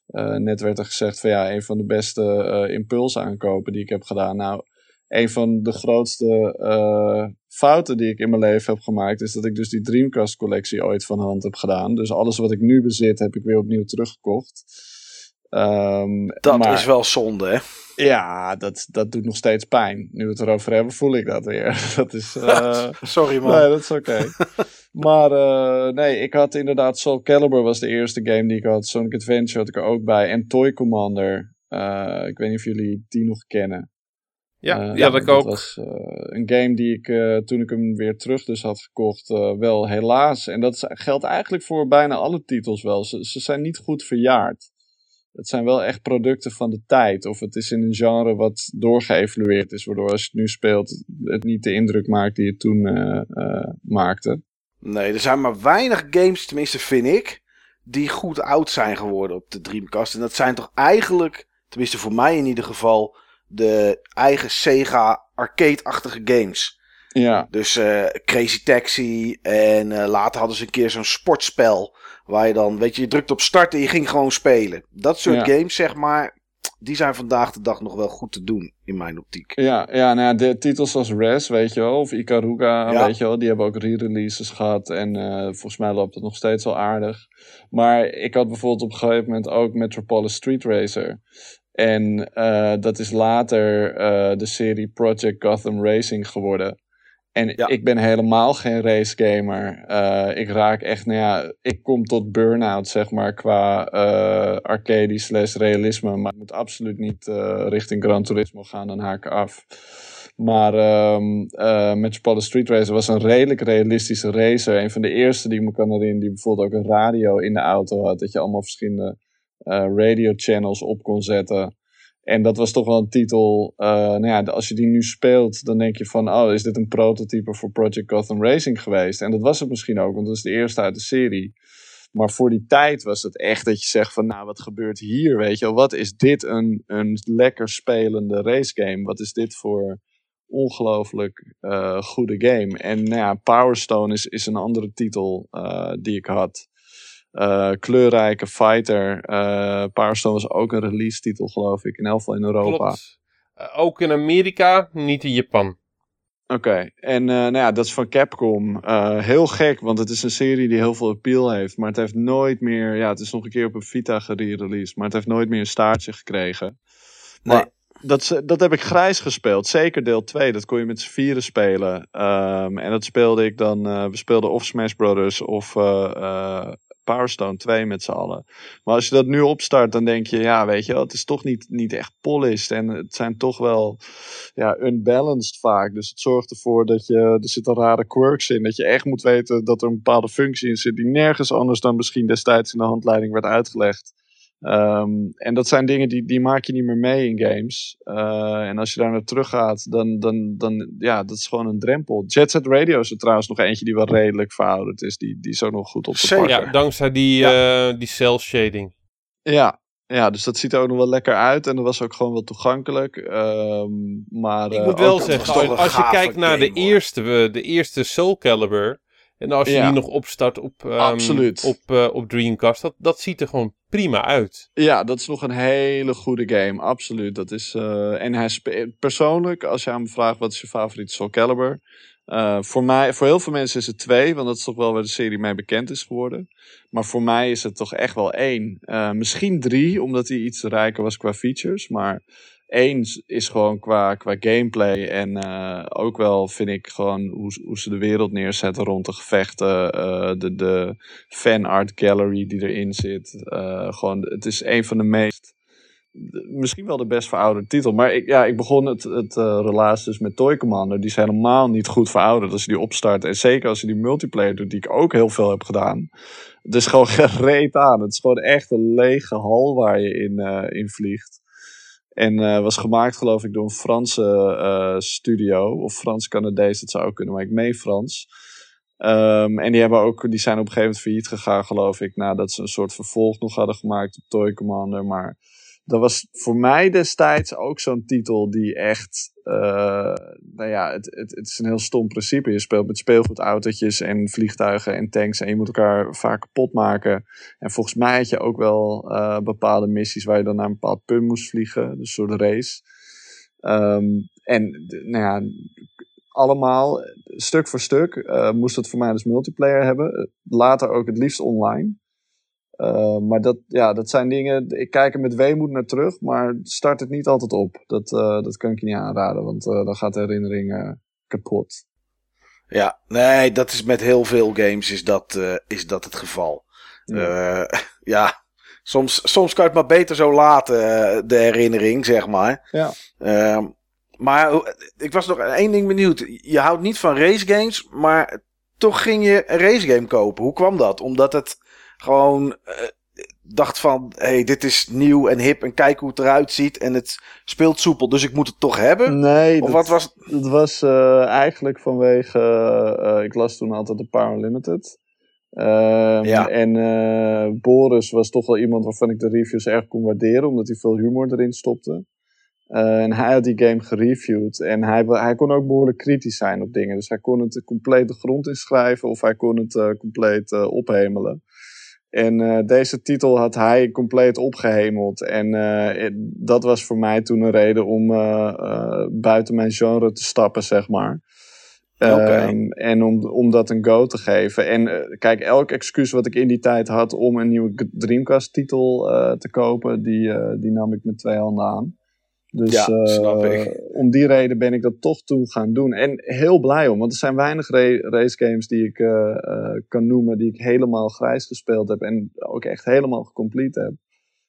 Uh, net werd er gezegd van ja, een van de beste uh, impulsaankopen die ik heb gedaan. Nou, een van de grootste uh, fouten die ik in mijn leven heb gemaakt, is dat ik dus die Dreamcast collectie ooit van hand heb gedaan. Dus alles wat ik nu bezit, heb ik weer opnieuw teruggekocht. Um, dat maar, is wel zonde, hè? Ja, dat, dat doet nog steeds pijn. Nu we het erover hebben, voel ik dat weer. dat is, uh... Sorry man. Nee, dat is oké. Okay. maar uh, nee, ik had inderdaad Soul Calibur was de eerste game die ik had. Sonic Adventure had ik er ook bij. En Toy Commander. Uh, ik weet niet of jullie die nog kennen. Ja, ja, dat, dat ook. was een game die ik toen ik hem weer terug dus had gekocht, wel helaas. En dat geldt eigenlijk voor bijna alle titels wel. Ze, ze zijn niet goed verjaard het zijn wel echt producten van de tijd. Of het is in een genre wat doorgeëvalueerd is, waardoor als je het nu speelt, het niet de indruk maakt die het toen uh, uh, maakte. Nee, er zijn maar weinig games, tenminste vind ik, die goed oud zijn geworden op de Dreamcast. En dat zijn toch eigenlijk, tenminste voor mij in ieder geval, de eigen Sega arcade-achtige games. Ja. Dus uh, Crazy Taxi en later hadden ze een keer zo'n sportspel Waar je dan, weet je, je drukt op start en je ging gewoon spelen. Dat soort games, zeg maar, die zijn vandaag de dag nog wel goed te doen, in mijn optiek. Ja, ja, nou ja de titels als Res, weet je wel, of Ikaruga, weet je wel, die hebben ook re-releases gehad. En uh, volgens mij loopt het nog steeds wel aardig. Maar ik had bijvoorbeeld op een gegeven moment ook Metropolis Street Racer. En uh, dat is later uh, de serie Project Gotham Racing geworden. En ik ben helemaal geen racegamer. Uh, ik raak echt, nou ja, ik kom tot burn-out, zeg maar, qua uh, arcade slash realisme. Maar ik moet absoluut niet uh, richting Gran Turismo gaan, dan haak ik af. Maar um, uh, Metropolis Street Racer was een redelijk realistische racer. Een van de eerste die ik me kan herinneren, die bijvoorbeeld ook een radio in de auto had. Dat je allemaal verschillende radio channels op kon zetten. En dat was toch wel een titel. Uh, nou ja, als je die nu speelt, dan denk je van: oh, is dit een prototype voor Project Gotham Racing geweest? En dat was het misschien ook, want dat is de eerste uit de serie. Maar voor die tijd was het echt dat je zegt van, nou, wat gebeurt hier, weet je wel? Wat is dit een, een lekker spelende racegame? Wat is dit voor ongelooflijk goede game. En nou ja, Power Stone is, is een andere titel die ik had. Kleurrijke fighter. Power Stone was ook een release titel, geloof ik. In elk geval in Europa. ook in Amerika, niet in Japan. Oké, en uh, nou ja, dat is van Capcom. Uh, heel gek, want het is een serie die heel veel appeal heeft. Maar het heeft nooit meer. Ja, het is nog een keer op een Vita gereleased. Maar het heeft nooit meer een staartje gekregen. Nee. Dat, dat heb ik grijs gespeeld. Zeker deel 2. Dat kon je met z'n vieren spelen. Um, en dat speelde ik dan. Uh, we speelden of Smash Brothers of Power Stone 2 met z'n allen. Maar als je dat nu opstart, dan denk je, ja, weet je wel, het is toch niet, niet echt polished. En het zijn toch wel ja, unbalanced vaak. Dus het zorgt ervoor dat je, er zitten rare quirks in. Dat je echt moet weten dat er een bepaalde functie in zit die nergens anders dan misschien destijds in de handleiding werd uitgelegd. Um, en dat zijn dingen die, die maak je niet meer mee in games. Uh, en als je daar naar terug gaat, dan, dan, dan ja, dat is gewoon een drempel. Jet Set Radio is er trouwens nog eentje die wel redelijk verouderd is. Die, die ook nog goed op te pakken. Ja, dankzij die, ja. Uh, die cel shading. Ja, ja, dus dat ziet er ook nog wel lekker uit. En dat was ook gewoon wel toegankelijk. Um, maar, ik moet wel zeggen, als je kijkt naar de eerste, de eerste Soul Calibur... En als je die nog opstart op, um, op, uh, op Dreamcast, dat, dat ziet er gewoon prima uit. Ja, dat is nog een hele goede game, absoluut. Dat is, uh, en hij persoonlijk, als je aan me vraagt wat is je favoriete Soul Calibur, uh, voor, mij, voor heel veel mensen is het twee, want dat is toch wel waar de serie mee bekend is geworden. Maar voor mij is het toch echt wel één. Misschien drie, omdat hij iets rijker was qua features. Maar Eén is gewoon qua, qua gameplay en uh, ook wel vind ik gewoon hoe, hoe ze de wereld neerzetten rond de gevechten. Uh, de, de fan art gallery die erin zit. Uh, gewoon, het is een van de meest, misschien wel de best verouderde titel. Maar ik, ja, ik begon het, het relaas dus met Toy Commander. Die is helemaal niet goed verouderd als je die opstart. En zeker als je die multiplayer doet, die ik ook heel veel heb gedaan. Het is gewoon gereed aan. Het is gewoon echt een lege hal waar je in, in vliegt. En uh, was gemaakt, geloof ik, door een Franse uh, studio. Of Frans-Canadees, dat zou ook kunnen, maar ik meen Frans. Um, en die, hebben ook, die zijn op een gegeven moment failliet gegaan, geloof ik. Nadat ze een soort vervolg nog hadden gemaakt op Toy Commander. Maar dat was voor mij destijds ook zo'n titel die echt. Uh, nou ja, het, het, het, is een heel stom principe. Je speelt met speelgoedautootjes en vliegtuigen en tanks. En je moet elkaar vaak kapot maken. En volgens mij had je ook wel uh, bepaalde missies waar je dan naar een bepaald punt moest vliegen. Dus een soort race. Um, en nou ja, allemaal stuk voor stuk uh, moest het voor mij dus multiplayer hebben. Later ook het liefst online. Uh, maar dat, ja, dat zijn dingen, ik kijk er met weemoed naar terug, maar start het niet altijd op. Dat, uh, dat kan ik je niet aanraden, want uh, dan gaat de herinnering kapot. Ja, nee, dat is met heel veel games is dat, is dat het geval. Ja, ja soms, soms kan je het maar beter zo laten, de herinnering, zeg maar. Ja. Ehm, maar ik was nog één ding benieuwd. Je houdt niet van race games, maar toch ging je een race game kopen. Hoe kwam dat? Omdat het gewoon uh, dacht van, hey, dit is nieuw en hip en kijk hoe het eruit ziet en het speelt soepel, dus ik moet het toch hebben? Nee, of dat, wat was het? was uh, eigenlijk vanwege, uh, ik las toen altijd de Power Limited. Uh, ja. En Boris was toch wel iemand waarvan ik de reviews erg kon waarderen, omdat hij veel humor erin stopte. Uh, en hij had die game gereviewd. En hij, hij kon ook behoorlijk kritisch zijn op dingen. Dus hij kon het compleet de grond inschrijven of hij kon het uh, compleet uh, ophemelen. En uh, deze titel had hij compleet opgehemeld. En uh, dat was voor mij toen een reden om uh, buiten mijn genre te stappen, zeg maar. Okay. Um, en om, om dat een go te geven. En kijk, elk excuus wat ik in die tijd had om een nieuwe Dreamcast-titel te kopen, die, die nam ik met twee handen aan. Dus ja, uh, om die reden ben ik dat toch toe gaan doen. En heel blij om, want er zijn weinig race games die ik uh, uh, kan noemen die ik helemaal grijs gespeeld heb en ook echt helemaal gecomplete heb.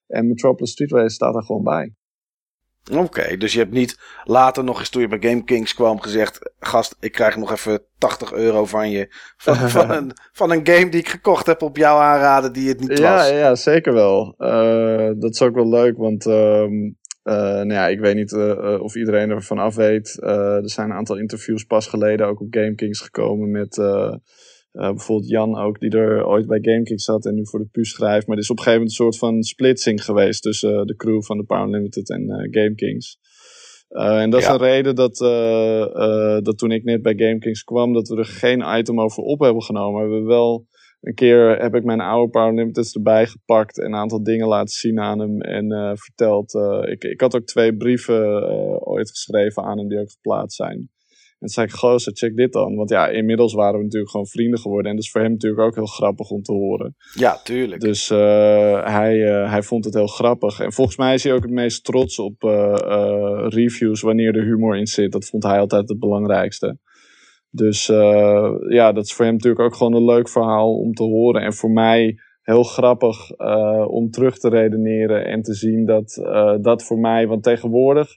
En Metropolis Street Race staat er gewoon bij. Oké, okay, dus je hebt niet later nog eens toen je bij Game Kings kwam gezegd: Gast, ik krijg nog even 80 euro van je. Van, van, een, van een game die ik gekocht heb op jouw aanraden die het niet ja, was. Ja, zeker wel. dat is ook wel leuk, want uh, nou ja, ik weet niet uh, of iedereen ervan af weet. er zijn een aantal interviews pas geleden ook op GameKings gekomen met bijvoorbeeld Jan ook, die er ooit bij GameKings zat en nu voor de PU schrijft. Maar er is op een gegeven moment een soort van splitsing geweest tussen de crew van de Power Limited en GameKings. Uh, en dat is een reden dat, dat toen ik net bij GameKings kwam, dat we er geen item over op hebben genomen. We hebben wel een keer heb ik mijn oude Power Limiteds erbij gepakt en een aantal dingen laten zien aan hem en verteld. ik, ik had ook twee brieven ooit geschreven aan hem die ook geplaatst zijn. En toen zei ik, gozer, check dit dan. Want ja, inmiddels waren we natuurlijk gewoon vrienden geworden. En dat is voor hem natuurlijk ook heel grappig om te horen. Ja, tuurlijk. Dus hij, hij vond het heel grappig. En volgens mij is hij ook het meest trots op reviews wanneer er humor in zit. Dat vond hij altijd het belangrijkste. Dus ja, dat is voor hem natuurlijk ook gewoon een leuk verhaal om te horen. En voor mij heel grappig om terug te redeneren en te zien dat dat voor mij, want tegenwoordig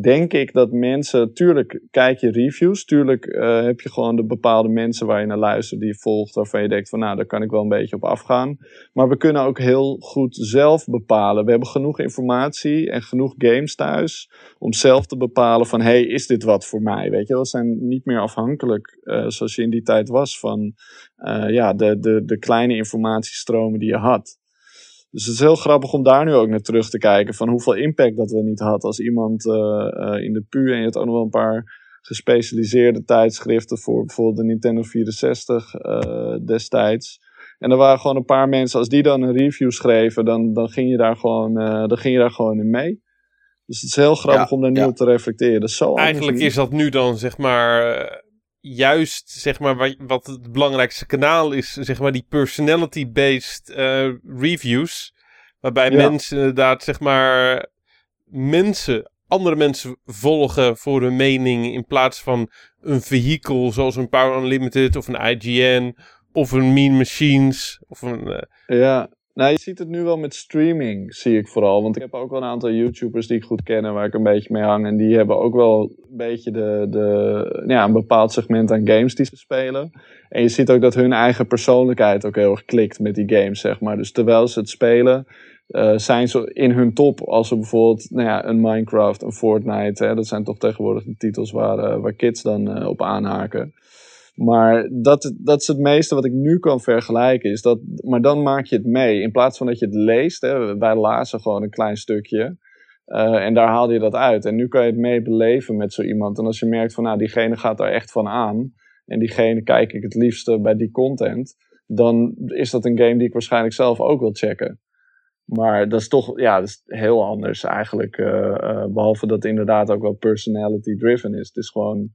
denk ik dat mensen, tuurlijk kijk je reviews, tuurlijk uh, heb je gewoon de bepaalde mensen waar je naar luistert, die je volgt, waarvan je denkt van nou, daar kan ik wel een beetje op afgaan. Maar we kunnen ook heel goed zelf bepalen. We hebben genoeg informatie en genoeg games thuis om zelf te bepalen van hey, is dit wat voor mij? Weet je, we zijn niet meer afhankelijk, uh, zoals je in die tijd was, van uh, ja, de, de, de kleine informatiestromen die je had. Dus het is heel grappig om daar nu ook naar terug te kijken. Van hoeveel impact dat we niet had als iemand uh, uh, in de PU. En je had ook nog wel een paar gespecialiseerde tijdschriften voor bijvoorbeeld de Nintendo 64 uh, destijds. En er waren gewoon een paar mensen, als die dan een review schreven, dan, dan, ging, je daar gewoon, dan ging je daar gewoon in mee. Dus het is heel grappig om daar nu op te reflecteren. Dat is zo Eigenlijk is dat nu dan zeg maar juist, zeg maar, wat het belangrijkste kanaal is, zeg maar, die personality-based uh, reviews. Waarbij mensen inderdaad, zeg maar, mensen, andere mensen volgen voor hun mening in plaats van een vehikel zoals een Power Unlimited of een IGN of een Mean Machines of een... Uh... Ja, nou, je ziet het nu wel met streaming, zie ik vooral. Want ik heb ook wel een aantal YouTubers die ik goed ken waar ik een beetje mee hang. En die hebben ook wel een beetje de, de, ja, een bepaald segment aan games die ze spelen. En je ziet ook dat hun eigen persoonlijkheid ook heel erg klikt met die games, zeg maar. Dus terwijl ze het spelen, uh, zijn ze in hun top. Als ze bijvoorbeeld nou ja, een Minecraft, een Fortnite, hè, dat zijn toch tegenwoordig de titels waar, uh, waar kids dan uh, op aanhaken. Maar dat, dat is het meeste wat ik nu kan vergelijken. Is dat, maar dan maak je het mee. In plaats van dat je het leest. Hè, wij lazen gewoon een klein stukje. Uh, en daar haalde je dat uit. En nu kan je het mee beleven met zo iemand. En als je merkt van nou, diegene gaat daar echt van aan. En diegene kijk ik het liefste bij die content. Dan is dat een game die ik waarschijnlijk zelf ook wil checken. Maar dat is toch ja, is heel anders eigenlijk. Uh, uh, behalve dat het inderdaad ook wel personality driven is. Het is gewoon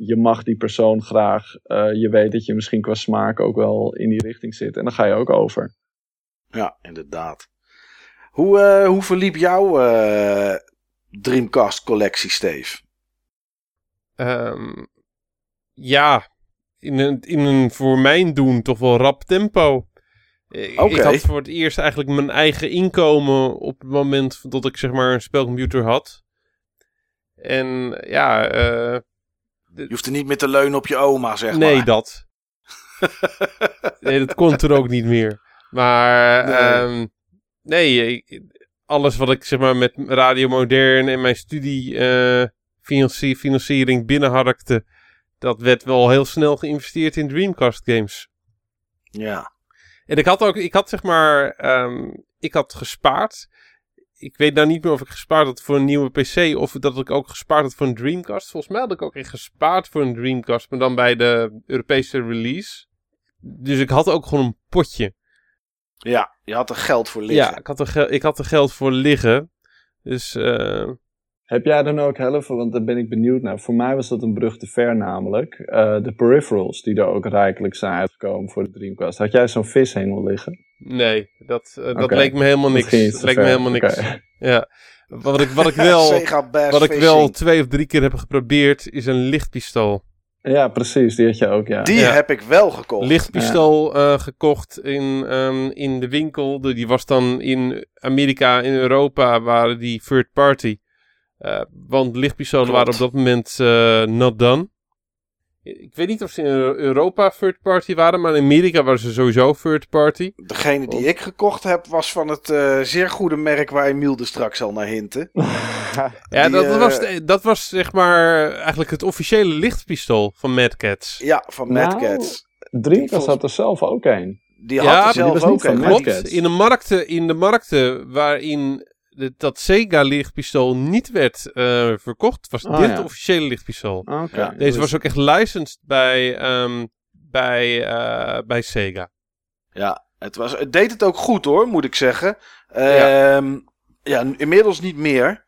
je mag die persoon graag. Uh, je weet dat je misschien qua smaak ook wel in die richting zit. En dan ga je ook over. Ja, inderdaad. Hoe, uh, hoe verliep jouw uh, Dreamcast collectie, Steve? Um, ja, in een, in een voor mijn doen toch wel rap tempo. Okay. Ik had voor het eerst eigenlijk mijn eigen inkomen op het moment dat ik zeg maar een spelcomputer had. En ja, uh, je hoeft er niet meer te leunen op je oma, zeg maar. Nee, dat. nee, dat kon er ook niet meer. Maar nee, um, nee alles wat ik zeg maar met Radio Modern en mijn studie uh, financi financiering binnenharkte, dat werd wel heel snel geïnvesteerd in Dreamcast games. Ja. En ik had ook, ik had zeg maar, um, ik had gespaard ik weet nou niet meer of ik gespaard had voor een nieuwe PC of dat ik ook gespaard had voor een Dreamcast. Volgens mij had ik ook echt gespaard voor een Dreamcast, maar dan bij de Europese release. Dus ik had ook gewoon een potje. Ja, je had er geld voor liggen. Ja, ik had er, ik had er geld voor liggen. Dus uh, heb jij dan ook helpen? Want daar ben ik benieuwd naar. Voor mij was dat een brug te ver namelijk. Uh, de peripherals die er ook rijkelijk zijn uitgekomen voor de Dreamcast. Had jij zo'n vishengel liggen? Nee, dat, uh, dat leek me helemaal niks. Dat leek me helemaal niks. Okay. Ja. Wat ik, wat ik wel, wat ik wel twee of drie keer heb geprobeerd is een lichtpistool. Ja, precies, die had je ook, ja. Die ja. heb ik wel gekocht. Lichtpistool ja. uh, gekocht in, um, in de winkel. Die was dan in Amerika, in Europa, waren die third party. Uh, want lichtpistolen waren op dat moment uh, not done. Ik weet niet of ze in Europa third party waren, maar in Amerika waren ze sowieso third party. Degene die ik gekocht heb was van het uh, zeer goede merk waar Emiel er straks al naar hintte. ja, die, dat, was, dat was zeg maar eigenlijk het officiële lichtpistool van Mad Cats. Ja, van Mad nou, Cats. Dreamcast had er zelf ook een. Die had ja, er zelf ook een. Klopt. In de markten, in de markten waarin dat Sega lichtpistool niet werd uh, verkocht, was Oh, dit ja. de officiële lichtpistool. Ja. Deze was ook echt licensed bij, ehm, bij, eh, bij Sega. Ja, het, was, het deed het ook goed hoor, moet ik zeggen. Ehm, ja. inmiddels niet meer.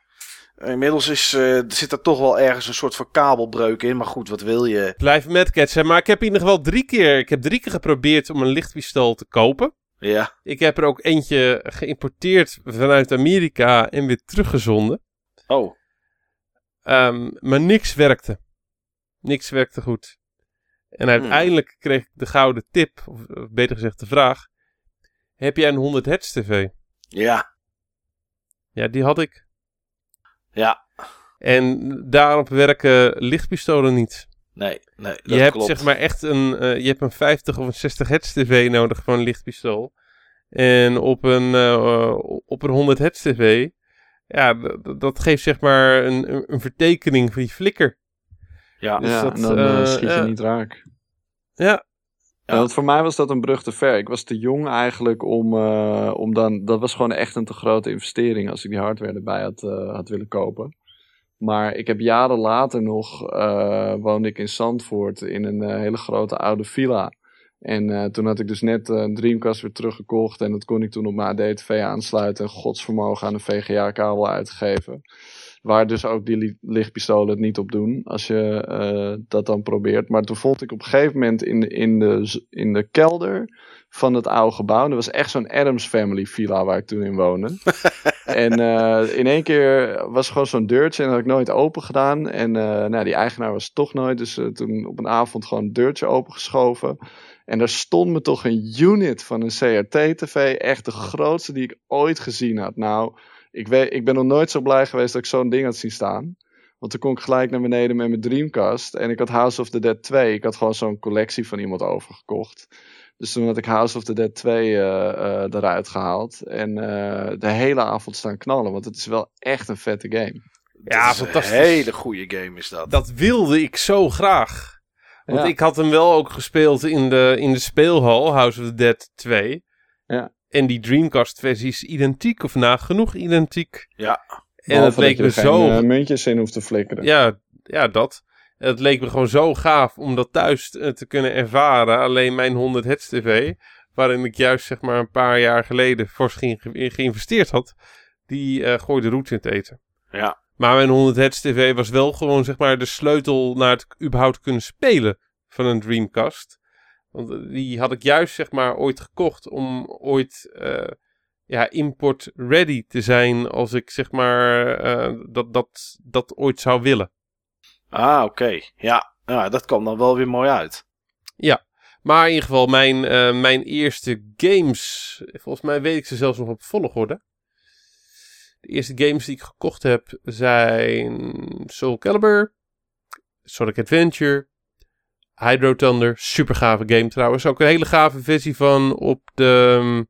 Inmiddels is, eh, zit er toch wel ergens een soort van kabelbreuk in. Maar goed, wat wil je? Blijf metcatchen, maar ik heb in ieder geval drie keer, ik heb drie keer geprobeerd om een lichtpistool te kopen. Ja, Ik heb er ook eentje geïmporteerd vanuit Amerika en weer teruggezonden. oh. Ehm, maar niks werkte. Niks werkte goed. En uiteindelijk kreeg ik de gouden tip, of of beter gezegd de vraag. Heb jij een 100 hertz tv? Ja, Ja, die had ik. ja. En daarop werken lichtpistolen niet. Nee, nee, dat je hebt klopt. zeg maar echt een, eh, je hebt een 50 of een 60 hertz tv nodig voor een lichtpistool. En op een, eh, op een 100 hertz tv, ja, dat geeft zeg maar een, een- vertekening van die flikker. Ja, Dus ja, dat, en dan eh, schiet je ja. niet raak. Ja, Ja. Voor mij was dat een brug te ver. Ik was te jong eigenlijk om, eh, om dan... Dat was gewoon echt een te grote investering als ik die hardware erbij had, eh, had willen kopen. Maar ik heb jaren later nog... eh, woonde ik in Zandvoort in een eh, hele grote oude villa. En eh, toen had ik dus net een Dreamcast weer teruggekocht. En dat kon ik toen op mijn AD-TV aansluiten. En godsvermogen aan een VGA-kabel uitgeven. Waar dus ook die li- lichtpistolen het niet op doen. Als je eh, dat dan probeert. Maar toen vond ik op een gegeven moment in, de- in, de, in de kelder van het oude gebouw. Dat was echt zo'n Adams Family villa waar ik toen in woonde. en eh, in één keer was er gewoon zo'n deurtje. En dat had ik nooit open gedaan. En eh, nou, die eigenaar was toch nooit. Dus toen op een avond gewoon een deurtje opengeschoven. En daar stond me toch een unit van een CRT-TV. Echt de grootste die ik ooit gezien had. Nou, ik, weet, ik ben nog nooit zo blij geweest dat ik zo'n ding had zien staan. Want toen kon ik gelijk naar beneden met mijn Dreamcast. En ik had House of the Dead 2. Ik had gewoon zo'n collectie van iemand overgekocht. Dus toen had ik House of the Dead 2 eh, eh, eruit gehaald. En eh, de hele avond staan knallen. Want het is wel echt een vette game. Ja, Dat is fantastisch. Een hele goede game is dat. dat wilde ik zo graag. Want Ja. ik had hem wel ook gespeeld in de, in de speelhal, House of the Dead 2. Ja. En die Dreamcast-versie is identiek, of nagenoeg identiek. Ja. En het leek dat je me er geen, zo... eh, muntjes in hoeft te flikkeren. Ja, ja, dat. Het leek me gewoon zo gaaf om dat thuis eh, te kunnen ervaren. Alleen mijn 100 hertz tv, waarin ik juist zeg maar een paar jaar geleden fors ge- geïnvesteerd had, die eh, gooide roet in het eten. Ja. Maar mijn 100 hertz tv was wel gewoon zeg maar de sleutel naar het überhaupt kunnen spelen van een Dreamcast. Want eh, die had ik juist zeg maar ooit gekocht om ooit eh, ja, import ready te zijn als ik zeg maar eh, dat, dat, dat ooit zou willen. Ah, oké. Ja. ja, dat kwam dan wel weer mooi uit. Maar in ieder geval, mijn, mijn eerste games. Volgens mij weet ik ze zelfs nog op volgorde. De eerste games die ik gekocht heb zijn Soul Calibur, Sonic Adventure, Hydro Thunder. Super gave game trouwens. Ook een hele gave versie van op de um,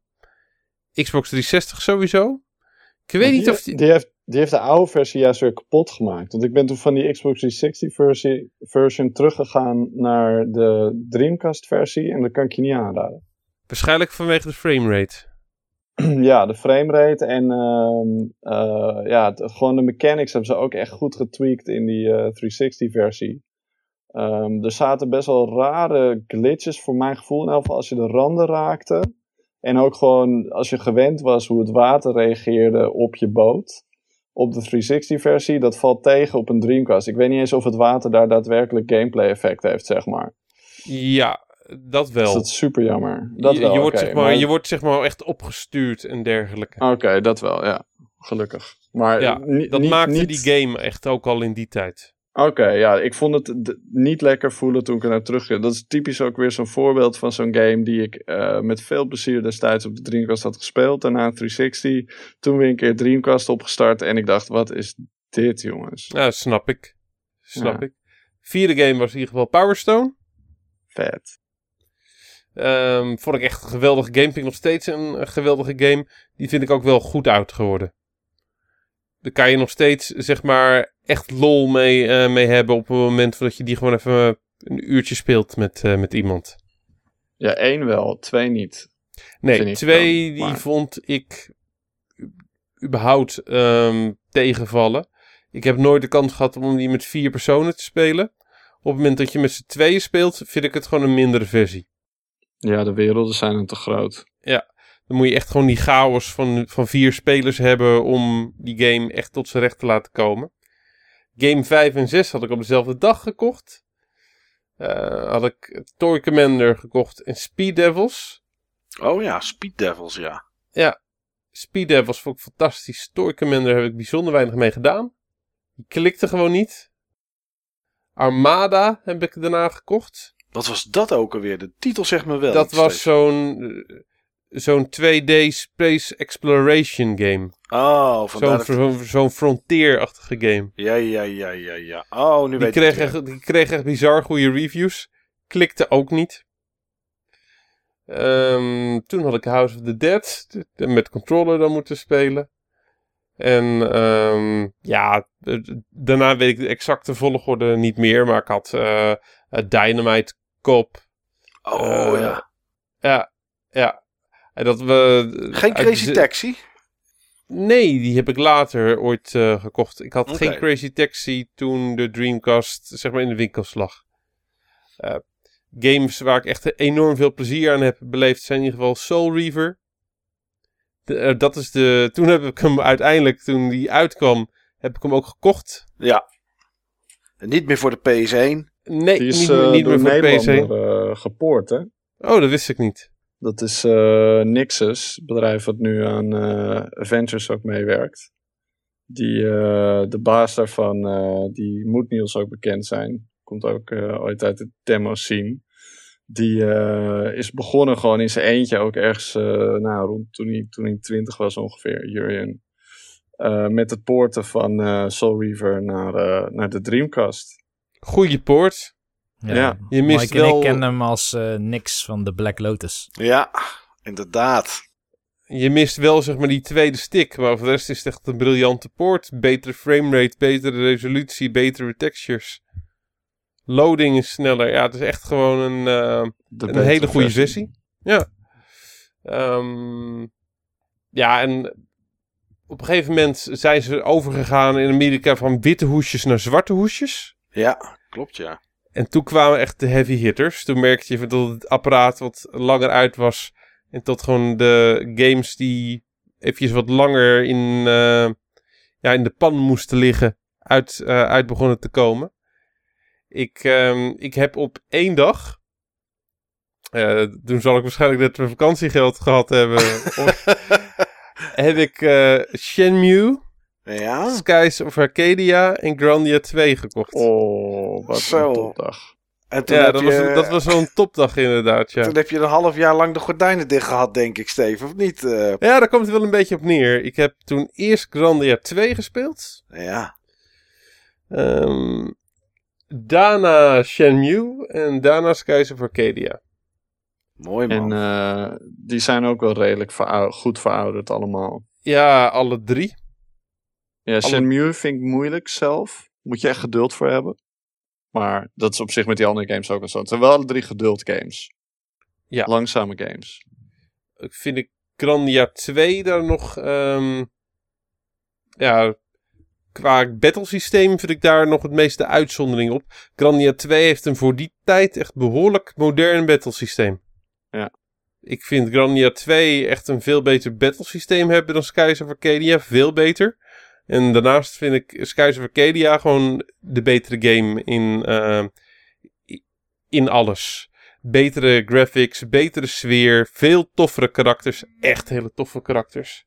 Xbox 360 sowieso. Ik weet niet die, of die... die, heeft, die heeft de oude versie juist weer kapot gemaakt. Want ik ben toen van die Xbox 360 versie, version teruggegaan naar de Dreamcast versie. En dat kan ik je niet aanraden. Waarschijnlijk vanwege de framerate. ja, de framerate en ehm, eh, ja, het- gewoon de mechanics hebben ze ook echt goed getweakt in die eh, 360 versie. Ehm, er zaten best wel rare glitches voor mijn gevoel. In elk geval als je de randen raakte. En ook gewoon als je gewend was hoe het water reageerde op je boot. Op de 360 versie, dat valt tegen op een Dreamcast. Ik weet niet eens of het water daar daadwerkelijk gameplay effect heeft, zeg maar. Ja, dat wel. Dus dat is super jammer. Dat je, wel, je, wordt, zeg maar, maar- je wordt zeg maar echt opgestuurd en dergelijke. Oké, dat wel, ja. Gelukkig. Maar Ja, Dat maakte niet- die game echt ook al in die tijd. Oké, ja, ik vond het niet lekker voelen toen ik er naar terugging. Dat is typisch ook weer zo'n voorbeeld van zo'n game die ik eh, met veel plezier destijds op de Dreamcast had gespeeld. Daarna 360. Toen weer een keer Dreamcast opgestart en ik dacht, wat is dit jongens? Ja, snap ik. Snap Ja. ik. Vierde game was in ieder geval Power Stone. Vet. Ehm, vond ik echt een geweldige game. Vind ik nog steeds een, een geweldige game. Die vind ik ook wel goed uit geworden. Daar kan je nog steeds, zeg maar, echt lol mee, eh, mee hebben op het moment dat je die gewoon even een uurtje speelt met, eh, met iemand. Ja, één wel, twee niet. Nee, twee die maar- vond ik überhaupt ehm, tegenvallen. Ik heb nooit de kans gehad om die met vier personen te spelen. Op het moment dat je met z'n tweeën speelt, vind ik het gewoon een mindere versie. Ja, de werelden zijn dan te groot. Ja, dan moet je echt gewoon die chaos van, van vier spelers hebben om die game echt tot zijn recht te laten komen. Game 5 en 6 had ik op dezelfde dag gekocht. Uh, had ik Toy Commander gekocht en Speed Devils. Oh ja, Speed Devils, ja. Ja, Speed Devils vond ik fantastisch. Toy Commander heb ik bijzonder weinig mee gedaan. Die klikte gewoon niet. Armada heb ik daarna gekocht. Wat was dat ook alweer? De titel zegt me wel. Dat was zo'n zo'n 2D space exploration game. Oh, Zo'n zo, zo frontier-achtige game. Ja, ja, ja, ja, ja. Oh, nu die weet kreeg ik echt, Die kreeg echt bizar goede reviews. Klikte ook niet. Um, toen had ik House of the Dead met controller dan moeten spelen. En um, ja, daarna weet ik de exacte volgorde niet meer. Maar ik had uh, Dynamite Cop. Oh uh, ja. Ja, ja. En dat we, Geen Crazy Taxi? Nee, die heb ik later ooit uh, gekocht. Ik had geen Crazy Taxi toen de Dreamcast zeg maar in de winkels lag. Uh, games waar ik echt enorm veel plezier aan heb beleefd zijn in ieder geval Soul Reaver. De, uh, dat is de, toen heb ik hem uiteindelijk, toen die uitkwam, heb ik hem ook gekocht. Ja. En niet meer voor de PS1. Nee, die is, niet, meer, niet meer voor de PS1. gepoord, hè? Oh, dat wist ik niet. Dat is uh, Nixus, het bedrijf wat nu aan uh, Avengers ook meewerkt. Die, uh, de baas daarvan, die moet Niels ook bekend zijn. Komt ook ooit uit de demo scene. Die is begonnen gewoon in zijn eentje, ook ergens nou, rond toen hij, toen hij 20 was ongeveer, Jurien. met het poorten van Soul Reaver naar, naar de Dreamcast. Goeie poort. Ja, ja. Je mist Mike wel... en ik ken hem als uh, Nix van de Black Lotus. Ja, inderdaad. Je mist wel zeg maar die tweede stick, maar voor de rest is het echt een briljante poort. Betere framerate, betere resolutie, betere textures. Loading is sneller. Ja, het is echt gewoon een, uh, een hele goede versie. Ja. Um, ja, en op een gegeven moment zijn ze overgegaan in Amerika van witte hoesjes naar zwarte hoesjes. Ja, klopt ja. En toen kwamen echt de heavy hitters. Toen merkte je dat het apparaat wat langer uit was. En tot gewoon de games die eventjes wat langer in, uh, ja, in de pan moesten liggen. Uit, uh, uit begonnen te komen. Ik, um, ik heb op één dag. Uh, toen zal ik waarschijnlijk net mijn vakantiegeld gehad hebben. of, heb ik Shenmue. Ja? Skies of Arcadia en Grandia 2 gekocht. Oh, wat Zo. een topdag. En toen ja, dat, was, dat was zo'n topdag inderdaad, ja. Toen heb je een half jaar lang de gordijnen dicht gehad, denk ik, Steven, of niet? Uh... Ja, daar komt het wel een beetje op neer. Ik heb toen eerst Grandia 2 gespeeld. Ja. Um, daarna Shenmue en daarna Skies of Arcadia. Mooi man. En uh, die zijn ook wel redelijk verou goed verouderd allemaal. Ja, alle drie. Ja, Shenmue vind ik moeilijk zelf. Moet je echt geduld voor hebben. Maar dat is op zich met die andere games ook al zo. Het zijn wel alle drie geduld games. Ja. Langzame games. Ik vind ik Grandia 2 daar nog... Um, ja, qua battlesysteem vind ik daar nog het meeste uitzondering op. Grandia 2 heeft een voor die tijd echt behoorlijk modern battlesysteem. Ja. Ik vind Grandia 2 echt een veel beter battlesysteem hebben dan Skies of Arcadia. Veel beter. En daarnaast vind ik Skies of Arcadia gewoon de betere game in, uh, in alles. Betere graphics, betere sfeer, veel toffere karakters. Echt hele toffe karakters.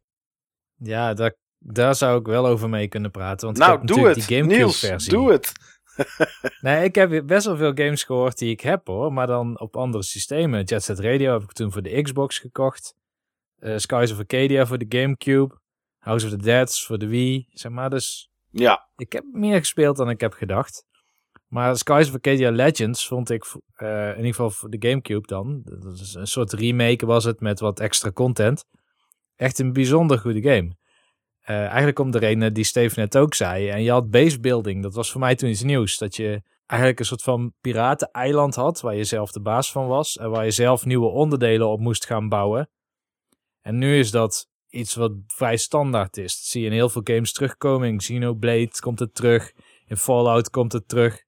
Ja, daar, daar zou ik wel over mee kunnen praten. Want nou, ik heb doe natuurlijk het. die Gamecube Niels, versie. doe het. nee, ik heb best wel veel games gehoord die ik heb hoor. Maar dan op andere systemen. Jet Set Radio heb ik toen voor de Xbox gekocht. Uh, Skies of Arcadia voor de Gamecube. House of the Dead voor de Wii, zeg maar. Dus ja. ik heb meer gespeeld dan ik heb gedacht. Maar Skies of Arcadia Legends vond ik, uh, in ieder geval voor de Gamecube dan, dat is een soort remake was het met wat extra content. Echt een bijzonder goede game. Uh, eigenlijk om de reden die Steven net ook zei. En je had base building, dat was voor mij toen iets nieuws. Dat je eigenlijk een soort van pirateneiland had, waar je zelf de baas van was. En waar je zelf nieuwe onderdelen op moest gaan bouwen. En nu is dat iets wat vrij standaard is. Zie je in heel veel games terugkomen. In Xenoblade komt het terug. In Fallout komt het terug.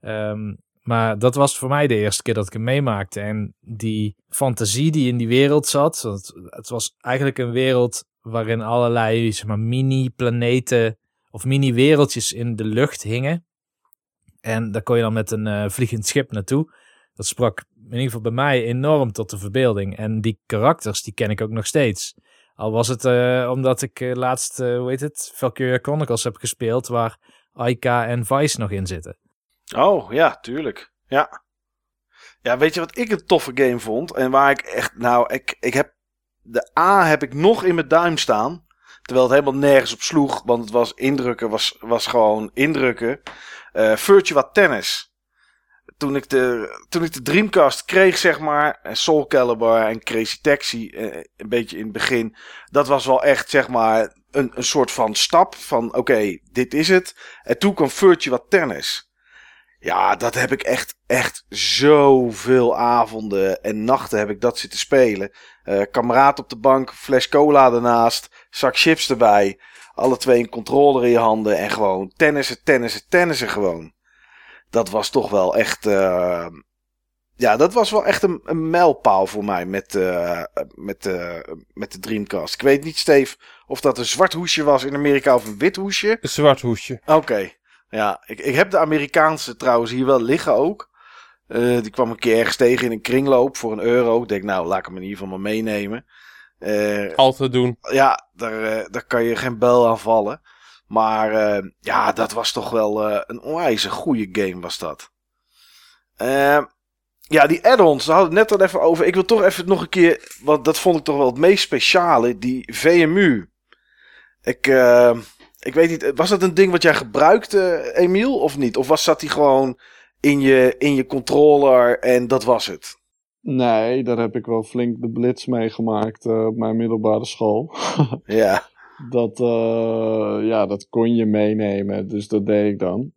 Um, maar dat was voor mij de eerste keer dat ik hem meemaakte. En die fantasie die in die wereld zat. Het was eigenlijk een wereld waarin allerlei zeg maar, mini-planeten of mini-wereldjes in de lucht hingen. En daar kon je dan met een uh, vliegend schip naartoe. Dat sprak in ieder geval bij mij enorm tot de verbeelding. En die karakters, die ken ik ook nog steeds. Al was het uh, omdat ik uh, laatst, hoe heet het, Valkyria Chronicles heb gespeeld, waar Aika en Vice nog in zitten. Oh, ja, tuurlijk. Ja. Ja, weet je wat ik een toffe game vond? En waar ik echt, nou, ik, ik heb, de A heb ik nog in mijn duim staan. Terwijl het helemaal nergens op sloeg, want het was indrukken, was, was gewoon indrukken. Uh, Virtua Tennis. Toen ik, de, toen ik de Dreamcast kreeg, zeg maar, Soul Calibur en Crazy Taxi, uh, een beetje in het begin. Dat was wel echt, zeg maar, een, een soort van stap van, oké, dit is het. En toen kwam Virtua Tennis. Ja, dat heb ik echt, echt zoveel avonden en nachten heb ik dat zitten spelen. Uh, kameraad op de bank, fles cola ernaast, zak chips erbij. Alle twee een controller in je handen en gewoon tennissen, tennissen, tennissen gewoon. Dat was toch wel echt... Uh, ja, dat was wel echt een, een mijlpaal voor mij met, uh, met, uh, met de Dreamcast. Ik weet niet, Steve, of dat een zwart hoesje was in Amerika of een wit hoesje. Een zwart hoesje. Oké. Ja, ik, ik heb de Amerikaanse trouwens hier wel liggen ook. Die kwam een keer ergens tegen in een kringloop voor een euro. Ik denk, nou, laat ik hem in ieder geval maar meenemen. Altijd doen. Ja, daar, daar kan je geen bel aan vallen. Maar ja, dat was toch wel een onwijs goede game was dat. ja, die add-ons, daar hadden we het net al even over. Ik wil toch even nog een keer, want dat vond ik toch wel het meest speciale. Die VMU. Ik, ik weet niet, was dat een ding wat jij gebruikte, Emiel, of niet? Of was, zat die gewoon in je, in je controller en dat was het? Nee, daar heb ik wel flink de blitz meegemaakt uh, op mijn middelbare school. ja. Dat, uh, ja, dat kon je meenemen, dus dat deed ik dan.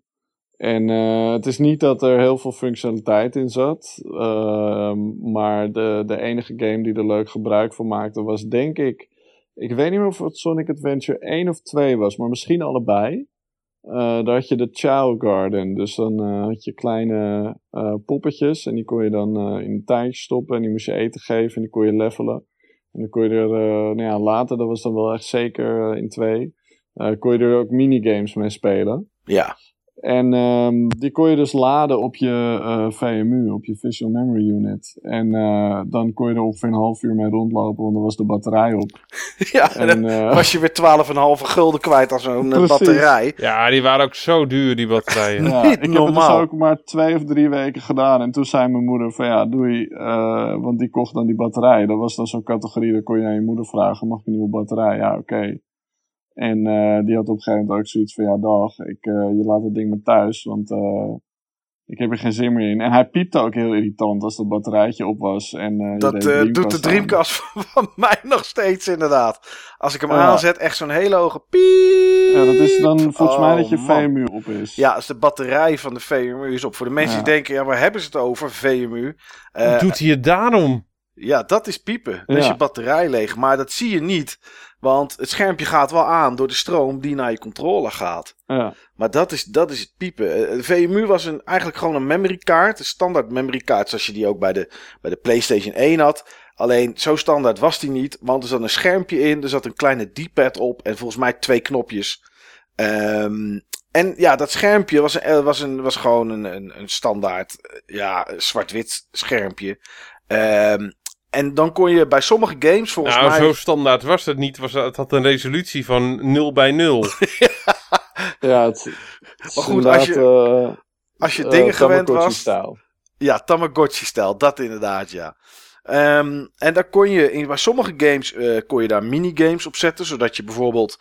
En uh, het is niet dat er heel veel functionaliteit in zat. Ehm, maar de, de enige game die er leuk gebruik van maakte was denk ik ik weet niet meer of het Sonic Adventure 1 of 2 was, maar misschien allebei. Uh, daar had je de Chow Garden. Dus dan had je kleine poppetjes. En die kon je dan in een tuintje stoppen. En die moest je eten geven. En die kon je levelen. En dan kon je er nou ja, later, dat was dan wel echt zeker in 2. kon je er ook minigames mee spelen. Ja. En um, die kon je dus laden op je uh, VMU, op je Visual Memory Unit. En uh, dan kon je er ongeveer een half uur mee rondlopen, want dan was de batterij op. ja, en dan uh, was je weer 12,5 gulden kwijt aan zo'n batterij. Ja, die waren ook zo duur, die batterijen. ja, Niet ik normaal. heb het dus ook maar twee of drie weken gedaan. En toen zei mijn moeder van ja, doei, want die kocht dan die batterij. Dat was dan zo'n categorie, dan kon je aan je moeder vragen, mag ik een nieuwe batterij? Ja, oké. Okay. En uh, die had op een gegeven moment ook zoiets van, ja dag, ik, uh, je laat het ding maar thuis, want uh, ik heb er geen zin meer in. En hij piepte ook heel irritant als dat batterijtje op was. En, dat doet de Dreamcast van mij nog steeds inderdaad. Als ik hem aanzet, echt zo'n hele hoge piep. Ja, dat is dan volgens oh, mij dat je VMU op is. Ja, als de batterij van de VMU is op. Voor de mensen ja. die denken, ja, waar hebben ze het over, VMU? doet hij het daarom? Ja, dat is piepen. Dan ja. is je batterij leeg. Maar dat zie je niet. Want het schermpje gaat wel aan door de stroom die naar je controller gaat. Ja. Maar dat is, dat is het piepen. De VMU was een, eigenlijk gewoon een memory kaart. Een standaard memory kaart zoals je die ook bij de, bij de PlayStation 1 had. Alleen zo standaard was die niet. Want er zat een schermpje in. Er zat een kleine D-pad op. En volgens mij twee knopjes. Um, en ja, dat schermpje was, een, was, een, was gewoon een, een, een standaard ja, zwart-wit schermpje. Um, en dan kon je bij sommige games volgens nou, mij... zo standaard was het niet. Was, het had een resolutie van 0 bij 0. ja, het, maar goed, als je, uh, als je uh, dingen gewend was... Style. Ja, Tamagotchi-stijl. Dat inderdaad, ja. Um, en daar kon je, in, bij sommige games uh, kon je daar minigames op zetten. Zodat je bijvoorbeeld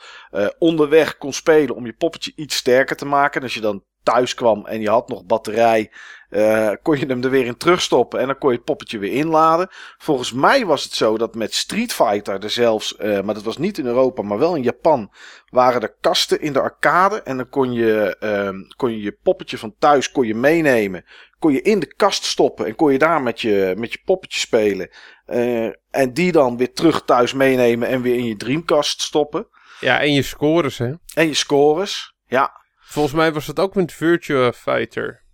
onderweg kon spelen om je poppetje iets sterker te maken. En als je dan thuis kwam en je had nog batterij, uh, kon je hem er weer in terugstoppen en dan kon je het poppetje weer inladen. Volgens mij was het zo dat met Street Fighter er zelfs, uh, maar dat was niet in Europa, maar wel in Japan, waren er kasten in de arcade en dan kon je, uh, kon je je poppetje van thuis kon je meenemen. Kon je in de kast stoppen en kon je daar met je, met je poppetje spelen. Uh, en die dan weer terug thuis meenemen en weer in je Dreamcast stoppen. Ja, en je scores, hè? En je scores, ja. Volgens mij was het ook met Virtua Fighter.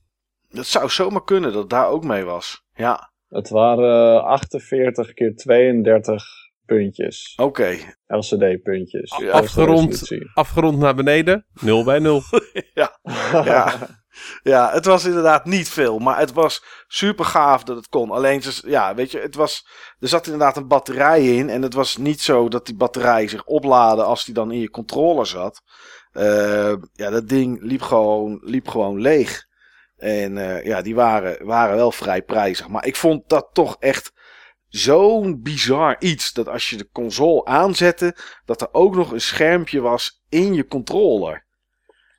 Dat zou zomaar kunnen dat het daar ook mee was. Ja. Het waren 48 keer 32 puntjes. Oké. LCD-puntjes. afgerond, afgerond naar beneden. 0 bij 0. ja. ja. Ja, het was inderdaad niet veel. Maar het was super gaaf dat het kon. Alleen, ja, weet je, het was. Er zat inderdaad een batterij in. En het was niet zo dat die batterij zich oplaadde als die dan in je controller zat. Uh, ja, dat ding liep gewoon, liep gewoon leeg. En uh, ja, die waren, waren wel vrij prijzig. Maar ik vond dat toch echt zo'n bizar iets. Dat als je de console aanzette, dat er ook nog een schermpje was in je controller.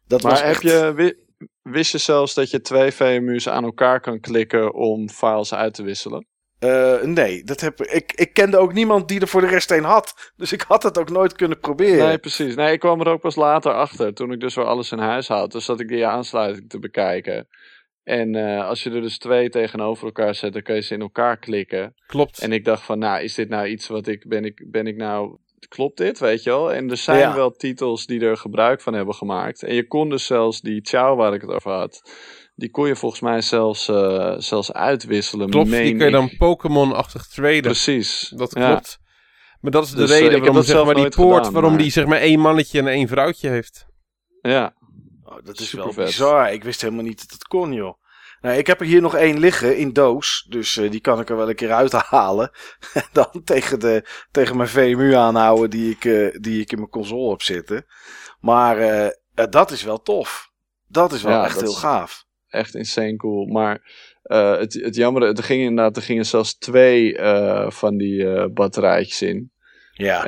Dat maar was heb je, wist je zelfs dat je twee VMU's aan elkaar kan klikken om files uit te wisselen? Uh, nee, dat heb, ik, ik kende ook niemand die er voor de rest een had. Dus ik had het ook nooit kunnen proberen. Nee, precies. Nee, ik kwam er ook pas later achter. Toen ik dus weer alles in huis had. Dus zat ik die aansluiting te bekijken. En uh, als je er dus twee tegenover elkaar zet, dan kun je ze in elkaar klikken. Klopt. En ik dacht van, nou, is dit nou iets wat ik, ben ik, ben ik nou, klopt dit, weet je wel? En er zijn wel titels die er gebruik van hebben gemaakt. En je kon dus zelfs die Chow waar ik het over had, die kon je volgens mij zelfs, uh, zelfs uitwisselen. Klopt, die kun je dan Pokémon-achtig traden. Precies. Dat klopt. Maar dat is de dus, uh, reden waarom zeg maar, die poort, waarom die zeg maar één mannetje en één vrouwtje heeft. Ja, Oh, dat is wel bizar. Ik wist helemaal niet dat het kon, joh. Nou, ik heb er hier nog één liggen in doos. Dus uh, die kan ik er wel een keer uithalen. En dan tegen, de, tegen mijn VMU aanhouden die ik, uh, die ik in mijn console heb zitten. Maar uh, dat is wel tof. Dat is wel ja, echt heel gaaf. Echt insane cool. Maar het, het jammer, er gingen inderdaad er gingen zelfs twee van die batterijtjes in. Ja.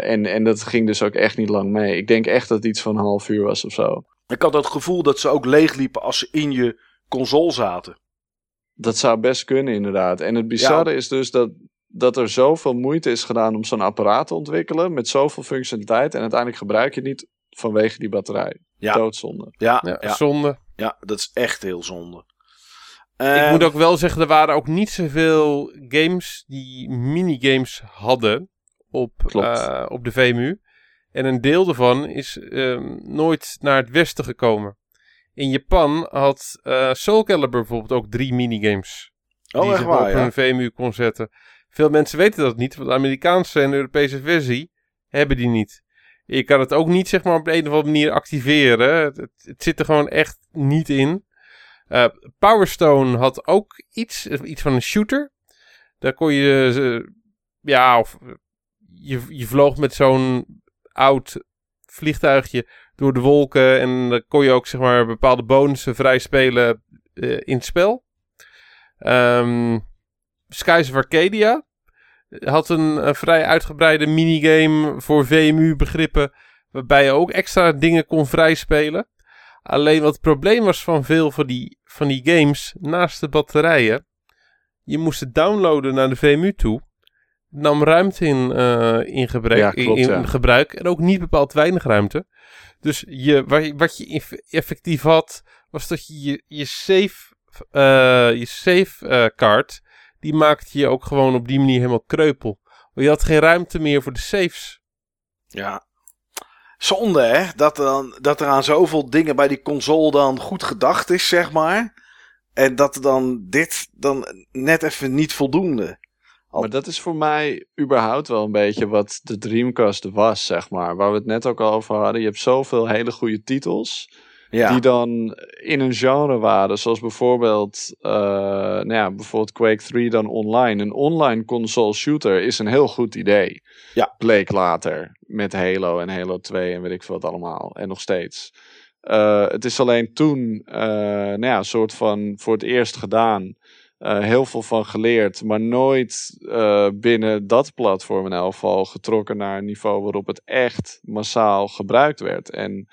en, en dat ging dus ook echt niet lang mee. Ik denk echt dat het iets van een half uur was of zo. Ik had het gevoel dat ze ook leegliepen als ze in je console zaten. Dat zou best kunnen, inderdaad. En het bizarre is dus dat, dat er zoveel moeite is gedaan om zo'n apparaat te ontwikkelen. met zoveel functionaliteit. en uiteindelijk gebruik je het niet vanwege die batterij. Ja. Doodzonde. Ja, ja, ja, zonde. Ja, dat is echt heel zonde. Ik moet ook wel zeggen, er waren ook niet zoveel games die minigames hadden op, uh, op de VMU. En een deel daarvan is um, nooit naar het westen gekomen. In Japan had uh, Soul Calibur bijvoorbeeld ook drie minigames. Oh, die echt waar, op ja? een VMU kon zetten. Veel mensen weten dat niet, want de Amerikaanse en Europese versie hebben die niet. Je kan het ook niet zeg maar op een of andere manier activeren. Het, zit er gewoon echt niet in. Uh, Power Stone had ook iets, iets van een shooter. Daar kon je, ja, of je, je vloog met zo'n oud vliegtuigje door de wolken. En dan kon je ook zeg maar bepaalde bonussen vrij spelen uh, in het spel. Um, Skies of Arcadia had een, een, vrij uitgebreide minigame voor VMU begrippen. Waarbij je ook extra dingen kon vrij spelen. Alleen wat het probleem was van veel van die, van die games, naast de batterijen. Je moest het downloaden naar de VMU toe nam ruimte in, uh, in, gebruik, ja, klopt, in, ja. gebruik. En ook niet bepaald weinig ruimte. Dus je, wat je effectief had, was dat je je, je save, uh, je save uh, card, die maakte je ook gewoon op die manier helemaal kreupel. Want je had geen ruimte meer voor de saves. Ja. Zonde hè, dat er, dan, dat er aan zoveel dingen bij die console dan goed gedacht is, zeg maar. En dat dan dit dan net even niet voldoende. Maar dat is voor mij überhaupt wel een beetje wat de Dreamcast was, zeg maar. Waar we het net ook al over hadden. Je hebt zoveel hele goede titels. Ja. Die dan in een genre waren. Zoals bijvoorbeeld, uh, nou ja, bijvoorbeeld Quake 3 dan online. Een online console shooter is een heel goed idee. Ja. Bleek later. Met Halo en Halo 2 en weet ik veel wat allemaal. En nog steeds. Uh, het is alleen toen, uh, nou ja, een soort van voor het eerst gedaan uh, heel veel van geleerd, maar nooit uh, binnen dat platform in elk geval getrokken naar een niveau waarop het echt massaal gebruikt werd. En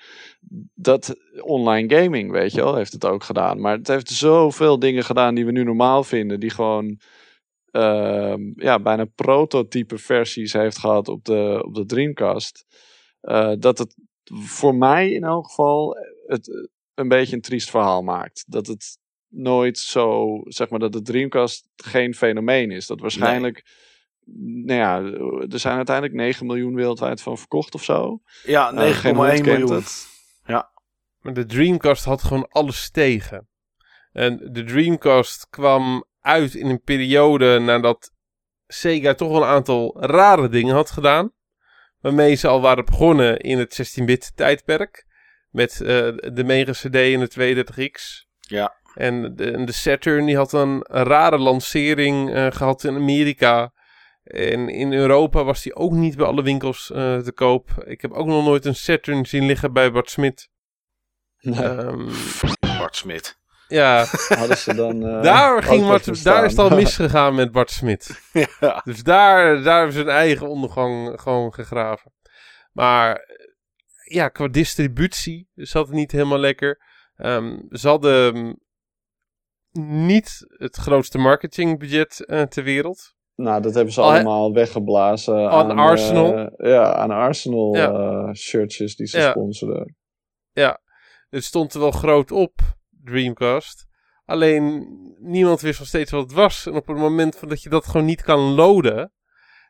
dat online gaming, weet je wel, heeft het ook gedaan. Maar het heeft zoveel dingen gedaan die we nu normaal vinden, die gewoon uh, ja, bijna prototype versies heeft gehad op de, op de Dreamcast. Uh, dat het voor mij in elk geval het een beetje een triest verhaal maakt. Dat het nooit zo, zeg maar, dat de Dreamcast geen fenomeen is. Dat waarschijnlijk, nou ja, er zijn uiteindelijk 9 miljoen wereldwijd van verkocht of zo. Ja, 9,1 uh, miljoen. Het. Ja. Maar de Dreamcast had gewoon alles tegen. En de Dreamcast kwam uit in een periode nadat Sega toch wel een aantal rare dingen had gedaan. Waarmee ze al waren begonnen in het 16-bit tijdperk. Met uh, de Mega CD en de 32X. Ja. En de, de Saturn die had een, rare lancering uh, gehad in Amerika. En in Europa was die ook niet bij alle winkels uh, te koop. Ik heb ook nog nooit een Saturn zien liggen bij Bart Smit. Nee. Um, Bart Smit. Ja. Hadden ze dan, uh, daar, ging Bart, daar is het al misgegaan met Bart Smit. ja. Dus daar, daar hebben ze hun eigen ondergang gewoon gegraven. Maar ja, qua distributie zat het niet helemaal lekker. Um, ze hadden niet het grootste marketingbudget uh, ter wereld. Nou, dat hebben ze Al, allemaal weggeblazen aan, aan Arsenal. Uh, ja, aan Arsenal ja. uh, shirtjes die ze ja. sponsoren. Ja, het stond er wel groot op, Dreamcast. Alleen niemand wist nog steeds wat het was. En op het moment van dat je dat gewoon niet kan loaden.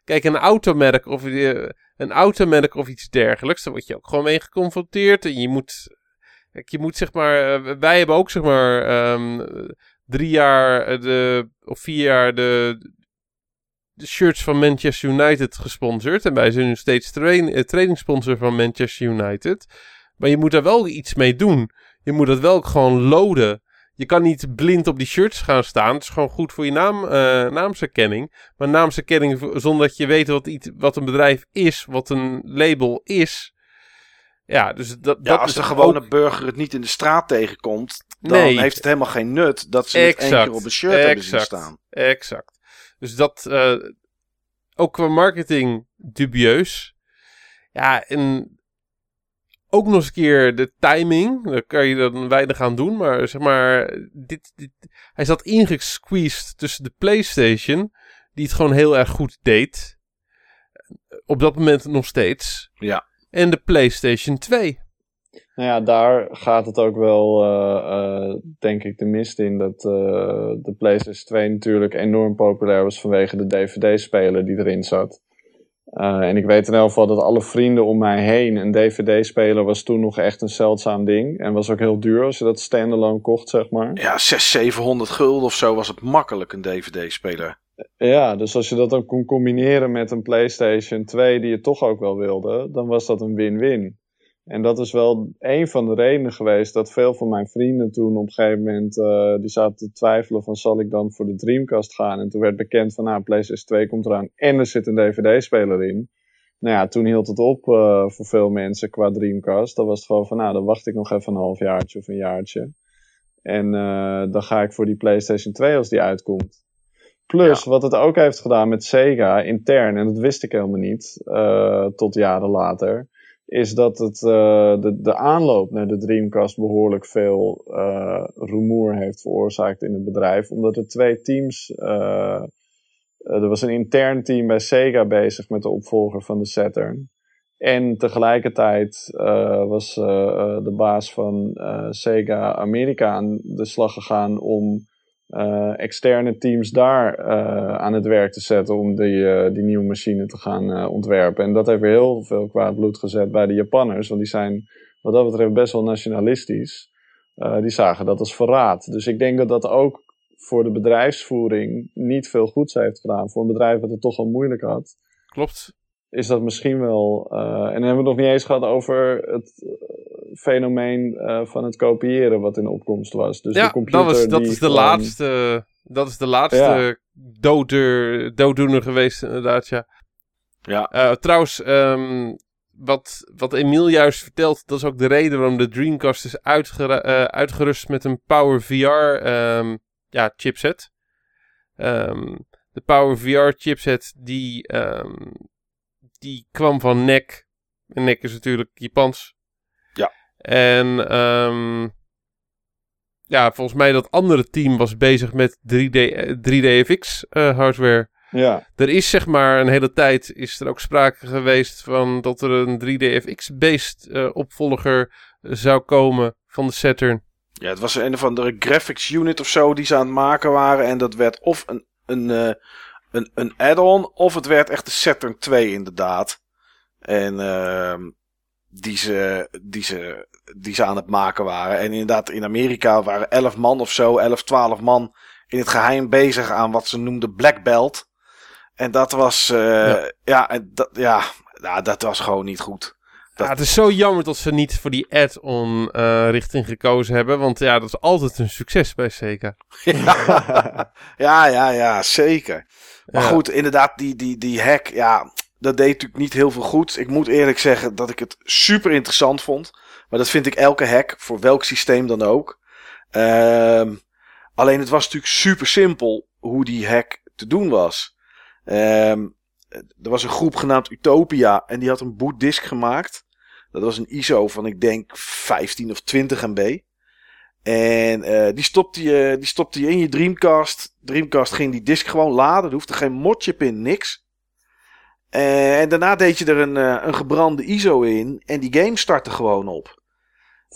Kijk, een automerk of een automerk of iets dergelijks, dan word je ook gewoon mee geconfronteerd. En je moet, kijk, je moet zeg maar, wij hebben ook zeg maar um, drie jaar de, of vier jaar de, de shirts van Manchester United gesponsord. En wij zijn nu steeds train, trainingssponsor van Manchester United. Maar je moet daar wel iets mee doen. Je moet dat wel gewoon loaden. Je kan niet blind op die shirts gaan staan. Het is gewoon goed voor je naam, uh, naamserkenning. Maar naamserkenning zonder dat je weet wat, iets, wat een bedrijf is, wat een label is. Ja, dus dat, ja, dat als de gewone ook... burger het niet in de straat tegenkomt, dan Nee. heeft het helemaal geen nut dat ze het één keer op een shirt hebben zien exact, staan. Exact. Dus dat, uh, ook qua marketing dubieus. Ja, en ook nog eens een keer de timing. Daar kan je dan weinig aan doen. Maar zeg maar, dit, dit, hij zat ingesqueezed tussen de PlayStation, die het gewoon heel erg goed deed. Op dat moment nog steeds. Ja. En de PlayStation 2. Nou ja, daar gaat het ook wel, uh, uh, denk ik, de mist in. Dat uh, de PlayStation 2 natuurlijk enorm populair was vanwege de DVD-speler die erin zat. En ik weet in elk geval dat alle vrienden om mij heen, een DVD-speler was toen nog echt een zeldzaam ding. En was ook heel duur als je dat standalone kocht, zeg maar. Ja, 600, 700 gulden of zo was het makkelijk een DVD-speler. Ja, dus als je dat dan kon combineren met een PlayStation 2 die je toch ook wel wilde, dan was dat een win-win. En dat is wel een van de redenen geweest dat veel van mijn vrienden toen op een gegeven moment, uh, die zaten te twijfelen van zal ik dan voor de Dreamcast gaan? En toen werd bekend van nou, PlayStation 2 komt eraan en er zit een DVD-speler in. Nou ja, toen hield het op uh, voor veel mensen qua Dreamcast. Dan was het gewoon van nou, dan wacht ik nog even een halfjaartje of een jaartje. En uh, dan ga ik voor die PlayStation 2 als die uitkomt. Plus, ja. wat het ook heeft gedaan met Sega intern, en dat wist ik helemaal niet, tot jaren later, is dat het uh, de, de aanloop naar de Dreamcast behoorlijk veel uh, rumoer heeft veroorzaakt in het bedrijf. Omdat er twee teams, uh, er was een intern team bij Sega bezig met de opvolger van de Saturn. En tegelijkertijd was de baas van Sega Amerika aan de slag gegaan om externe teams daar uh, aan het werk te zetten om die, uh, die nieuwe machine te gaan ontwerpen. En dat heeft weer heel veel kwaad bloed gezet bij de Japanners, want die zijn wat dat betreft best wel nationalistisch. die zagen dat als verraad. Dus ik denk dat dat ook voor de bedrijfsvoering niet veel goeds heeft gedaan. Voor een bedrijf dat het toch al moeilijk had. Klopt. Is dat misschien wel. en dan hebben we het nog niet eens gehad over het fenomeen uh, van het kopiëren wat in opkomst was. Dus ja, de computer dat, was, dat die is de gewoon... laatste, dat is de laatste ja. doder, dooddoener geweest inderdaad, ja. Ja. Uh, trouwens, um, wat, wat Emiel juist vertelt, dat is ook de reden waarom de Dreamcast is uitger uh, uitgerust met een Power VR um, ja, chipset. Ehm, de Power VR chipset die, ehm, die kwam van NEC. En NEC is natuurlijk Japans. Ja. En um, ja, volgens mij dat andere team was bezig met 3D, 3DFX uh, hardware. Ja. Er is zeg maar een hele tijd is er ook sprake geweest van dat er een 3DFX-based uh, opvolger zou komen van de Saturn. Ja, het was een of andere graphics unit of zo die ze aan het maken waren. En dat werd of een, een, uh, een, een add-on of het werd echt de Saturn 2 inderdaad. En uh, die, ze, die, ze, die ze aan het maken waren. En inderdaad in Amerika waren 11 man of zo, 11, 12 man in het geheim bezig aan wat ze noemden Black Belt. En dat was, uh, ja, ja, dat, ja, nou, dat was gewoon niet goed. Dat... Ja, het is zo jammer dat ze niet voor die add-on uh, richting gekozen hebben. Want ja, dat is altijd een succes bij Sega. ja, ja, ja, ja, zeker. Maar ja. goed, inderdaad, die, die, die hack, ja, dat deed natuurlijk niet heel veel goed. Ik moet eerlijk zeggen dat ik het super interessant vond. Maar dat vind ik elke hack, voor welk systeem dan ook. Uh, alleen het was natuurlijk super simpel hoe die hack te doen was. Um, er was een groep genaamd Utopia en die had een bootdisk gemaakt. Dat was een ISO van ik denk 15 of 20 MB. En uh, die, stopte je, die stopte je in je Dreamcast. Dreamcast ging die disk gewoon laden. Er hoefde geen modchip in, niks. Uh, en daarna deed je er een, uh, een gebrande ISO in. En die game startte gewoon op.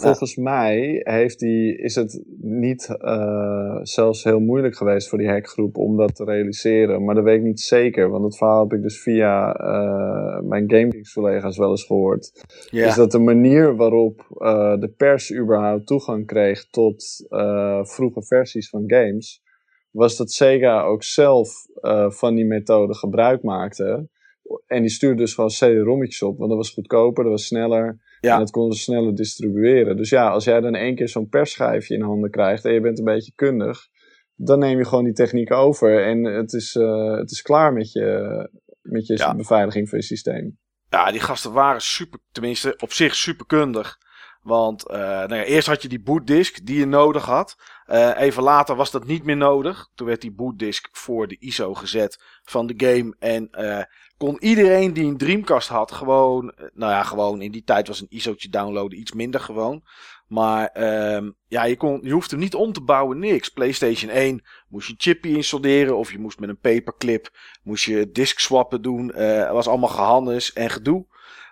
Volgens mij heeft die, is het niet uh, zelfs heel moeilijk geweest voor die hackgroep om dat te realiseren. Maar dat weet ik niet zeker, want dat verhaal heb ik dus via uh, mijn GameKings-collega's wel eens gehoord. Is dat de manier waarop uh, de pers überhaupt toegang kreeg tot vroege versies van games, was dat Sega ook zelf van die methode gebruik maakte. En die stuurde dus gewoon CD-rommetjes op, want dat was goedkoper, dat was sneller. Ja. En dat konden ze sneller distribueren. Dus ja, als jij dan één keer zo'n persschijfje in handen krijgt en je bent een beetje kundig, dan neem je gewoon die techniek over en het is, uh, het is klaar met je, met je ja. beveiliging van je systeem. Ja, die gasten waren super, tenminste op zich super kundig. Want uh, nou ja, eerst had je die bootdisk die je nodig had. Uh, even later was dat niet meer nodig. Toen werd die bootdisk voor de ISO gezet van de game. En kon iedereen die een Dreamcast had gewoon... Nou ja, gewoon in die tijd was een ISO'tje downloaden iets minder gewoon. Maar um, ja, je, kon, je hoefde hem niet om te bouwen, niks. PlayStation 1 moest je chippy installeren of je moest met een paperclip moest je disk swappen doen. Uh, was allemaal gehannes en gedoe.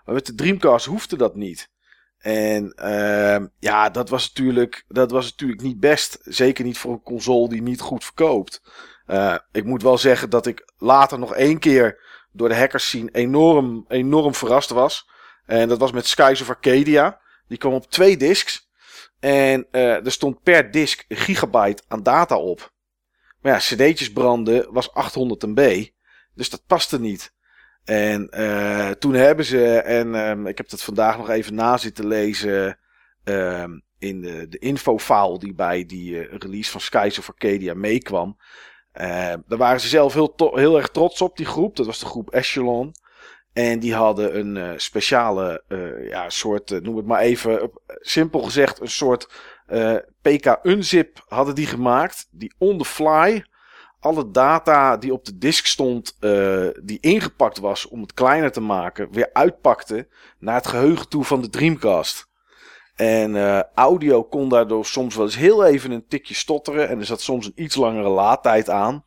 Maar met de Dreamcast hoefde dat niet. En uh, ja, dat was, natuurlijk, dat was natuurlijk niet best. Zeker niet voor een console die niet goed verkoopt. Uh, ik moet wel zeggen dat ik later nog één keer door de hackers zien enorm, enorm verrast was. En dat was met Skies of Arcadia. Die kwam op twee discs. En uh, er stond per een gigabyte aan data op. Maar ja, cd'tjes branden was 800 MB. Dus dat paste niet. En uh, toen hebben ze, en um, ik heb dat vandaag nog even na zitten lezen um, in de, de infofile die bij die uh, release van Skies of Arcadia meekwam. Uh, daar waren ze zelf heel, heel erg trots op, die groep. Dat was de groep Echelon. En die hadden een uh, speciale uh, ja, soort, noem het maar even, simpel gezegd, een soort PK-unzip hadden die gemaakt. Die on the fly alle data die op de disk stond, die ingepakt was om het kleiner te maken, weer uitpakte naar het geheugen toe van de Dreamcast. En uh, audio kon daardoor soms wel eens heel even een tikje stotteren en er zat soms een iets langere laadtijd aan.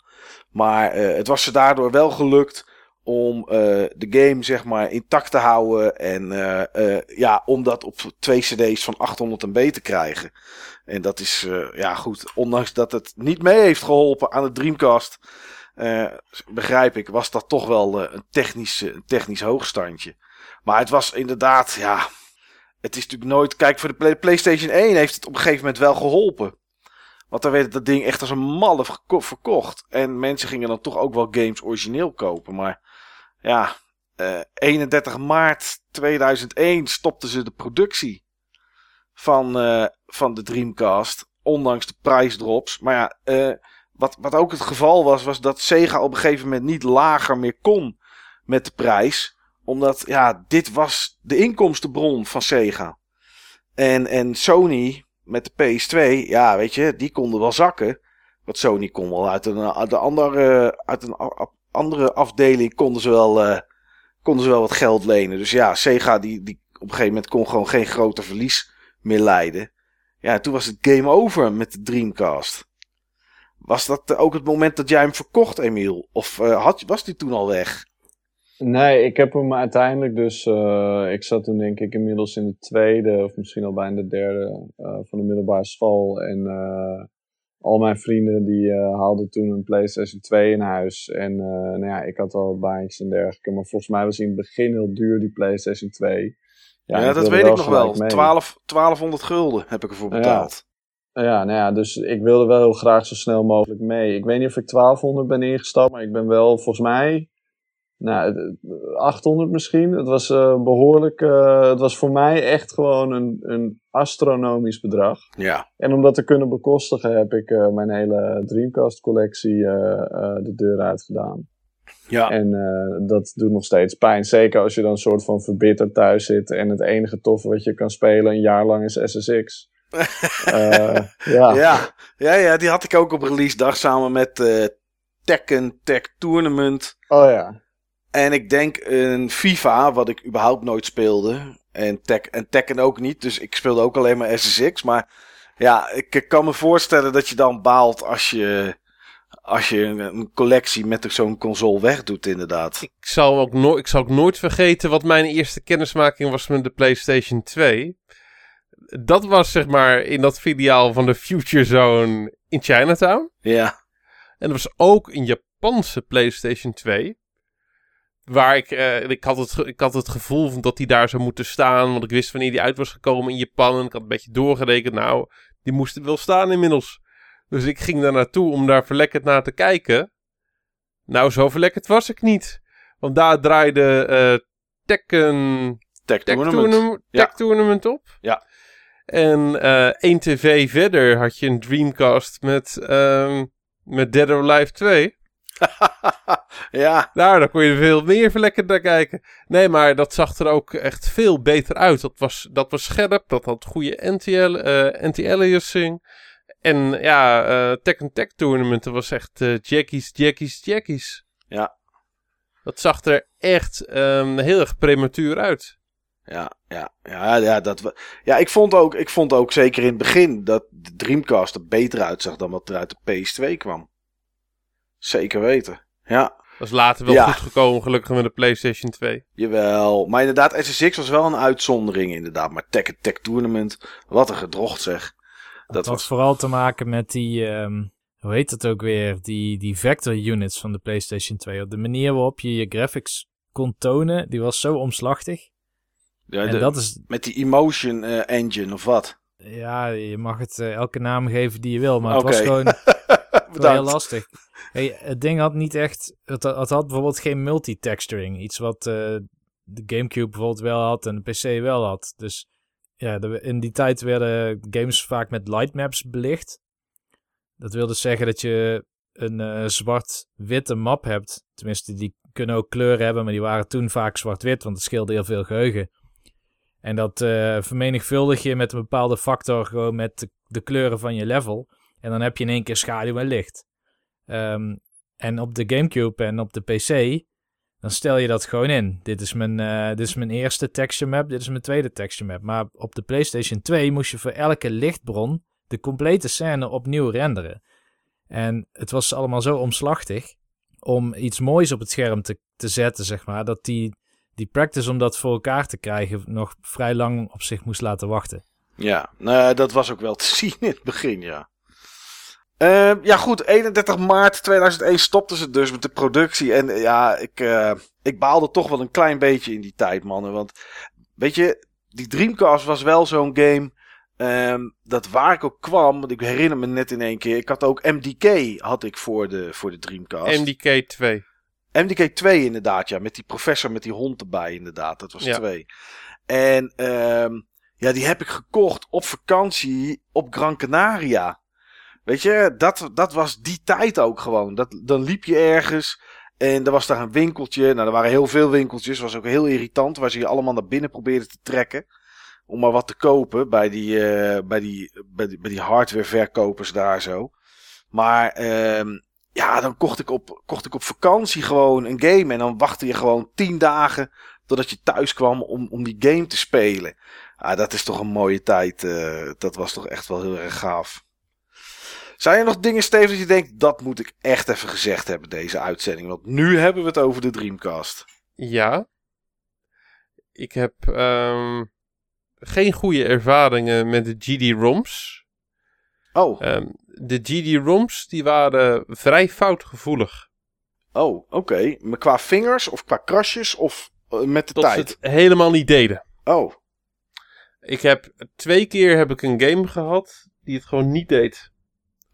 Maar uh, het was ze daardoor wel gelukt om uh, de game zeg maar intact te houden en ja, om dat op twee cd's van 800 MB te krijgen. En dat is, ja goed, ondanks dat het niet mee heeft geholpen aan de Dreamcast, begrijp ik, was dat toch wel een, technisch, een technisch hoogstandje. Maar het was inderdaad, ja, het is natuurlijk nooit, kijk voor de Play PlayStation 1 heeft het op een gegeven moment wel geholpen. Want dan werd dat ding echt als een malle verkocht. En mensen gingen dan toch ook wel games origineel kopen. Maar ja, 31 maart 2001 stopten ze de productie van, uh, van de Dreamcast. Ondanks de prijsdrops. Maar ja, uh, wat, wat ook het geval was, was dat Sega op een gegeven moment niet lager meer kon met de prijs. Omdat, ja, dit was de inkomstenbron van Sega. En, en Sony met de PS2, ja, weet je, die konden wel zakken. wat Sony kon wel. Uit een, uit andere, uit een andere afdeling konden ze wel, uh, konden ze wel wat geld lenen. Dus ja, Sega die, die op een gegeven moment kon gewoon geen groter verlies meer leiden. Ja, toen was het game over met de Dreamcast. Was dat ook het moment dat jij hem verkocht, Emiel? Of uh, had, was die toen al weg? Nee, ik heb hem uiteindelijk dus. Uh, ik zat toen denk ik inmiddels in de tweede, of misschien al bijna de derde uh, van de middelbare school. En uh, al mijn vrienden die haalden toen een PlayStation 2 in huis. En nou ja, ik had al baantjes en dergelijke. Maar volgens mij was in het begin heel duur die PlayStation 2. Ja, ja dat weet ik nog wel. 12, 1200 gulden heb ik ervoor betaald. Ja. ja, nou ja, dus ik wilde wel heel graag zo snel mogelijk mee. Ik weet niet of ik 1200 ben ingestapt, maar ik ben wel volgens mij nou, 800 misschien. Het was uh, behoorlijk. Uh, het was voor mij echt gewoon een, een astronomisch bedrag. Ja. En om dat te kunnen bekostigen heb ik uh, mijn hele Dreamcast collectie de deur uitgedaan. Ja. En dat doet nog steeds pijn. Zeker als je dan een soort van verbitterd thuis zit. En het enige toffe wat je kan spelen een jaar lang is SSX. ja. ja. Ja, ja, die had ik ook op release dag samen met Tekken Tech Tournament. Oh ja. En ik denk een FIFA, wat ik überhaupt nooit speelde. En, tek, en Tekken ook niet. Dus ik speelde ook alleen maar SSX. Maar ja, ik kan me voorstellen dat je dan baalt als je, als je een collectie met zo'n console wegdoet, inderdaad. Ik zal, ook no ik zal ook nooit vergeten wat mijn eerste kennismaking was met de PlayStation 2. Dat was zeg maar in dat filiaal van de Future Zone in Chinatown. Ja. En dat was ook een Japanse PlayStation 2. Waar ik, uh, ik, had het, ik had het gevoel dat hij daar zou moeten staan. Want ik wist wanneer die uit was gekomen in Japan. En ik had een beetje doorgerekend. Nou, die moest er wel staan inmiddels. Dus ik ging daar naartoe om daar verlekkerd naar te kijken. Nou, zo verlekkerd was ik niet. Want daar draaide uh, Tekken... Tech, Tech Tournament. Ja. Tournament op. Ja. En uh, één tv verder had je een Dreamcast met, um, met Dead or Alive 2. ja. Nou, daar kon je veel meer verlekkerd naar kijken. Nee, maar dat zag er ook echt veel beter uit. Dat was, dat was scherp, dat had goede anti-aliasing. Uh, en ja, uh, Tekken Tech Tournament, dat was echt uh, jackies, jackies, jackies. Ja. Dat zag er echt um, heel erg prematuur uit. Ja, ja, ja, ja, dat, ja ik, vond ook, ik vond ook zeker in het begin dat de Dreamcast er beter uitzag dan wat er uit de PS2 kwam. Zeker weten. Ja. Dat is later wel goed gekomen, gelukkig met de PlayStation 2. Jawel. Maar inderdaad, SSX was wel een uitzondering, inderdaad. Maar Tekken Tech Tournament, wat een gedrocht zeg. Dat, dat was vooral te maken met die, um, hoe heet het ook weer? Die, die vector units van de PlayStation 2. De manier waarop je je graphics kon tonen, die was zo omslachtig. Ja, en dat is... Met die Emotion uh, Engine of wat? Ja, je mag het uh, elke naam geven die je wil, maar okay. het was gewoon heel lastig. Hey, het ding had niet echt. Het, het had bijvoorbeeld geen multitexturing. Iets wat uh, de Gamecube bijvoorbeeld wel had en de PC wel had. Dus ja, de, in die tijd werden games vaak met lightmaps belicht. Dat wil dus zeggen dat je een uh, zwart-witte map hebt. Tenminste, die kunnen ook kleuren hebben, maar die waren toen vaak zwart-wit, want het scheelde heel veel geheugen. En dat uh, vermenigvuldig je met een bepaalde factor gewoon met de, de kleuren van je level. En dan heb je in één keer schaduw en licht. Um, en op de Gamecube en op de PC, dan stel je dat gewoon in. Dit is mijn, uh, dit is mijn eerste texture map, dit is mijn tweede texture map. Maar op de PlayStation 2 moest je voor elke lichtbron de complete scène opnieuw renderen. En het was allemaal zo omslachtig om iets moois op het scherm te, te zetten, zeg maar, dat die, die practice om dat voor elkaar te krijgen nog vrij lang op zich moest laten wachten. Ja, nou, dat was ook wel te zien in het begin, ja. Uh, ja, goed. 31 maart 2001 stopten ze dus met de productie. En ja, ik, uh, ik baalde toch wel een klein beetje in die tijd, mannen. Want weet je, die Dreamcast was wel zo'n game. Um, dat waar ik ook kwam, want ik herinner me net in één keer. Ik had ook MDK had ik voor de, voor de Dreamcast. MDK 2. MDK 2 inderdaad, ja. Met die professor met die hond erbij inderdaad. Dat was 2. En um, ja, die heb ik gekocht op vakantie op Gran Canaria. Weet je, dat, dat was die tijd ook gewoon. Dat, dan liep je ergens en er was daar een winkeltje. Nou, er waren heel veel winkeltjes. was ook heel irritant, waar ze je allemaal naar binnen probeerden te trekken. Om maar wat te kopen bij die, uh, bij die, bij die, hardwareverkopers daar zo. Maar ehm, ja, dan kocht ik, op, kocht ik op vakantie gewoon een game. En dan wachtte je gewoon tien dagen totdat je thuis kwam om, om die game te spelen. Ah, dat is toch een mooie tijd. eh, dat was toch echt wel heel erg gaaf. Zijn er nog dingen, Steven, dat je denkt, dat moet ik echt even gezegd hebben, deze uitzending? Want nu hebben we het over de Dreamcast. Ja. Ik heb ehm, geen goede ervaringen met de GD-ROMs. Oh, Ehm, de GD-ROMs die waren vrij foutgevoelig. oh, oké. Maar qua vingers of qua krasjes of eh, met de Tot ze tijd? het helemaal niet deden. Oh, Ik heb twee keer heb ik een game gehad die het gewoon niet deed.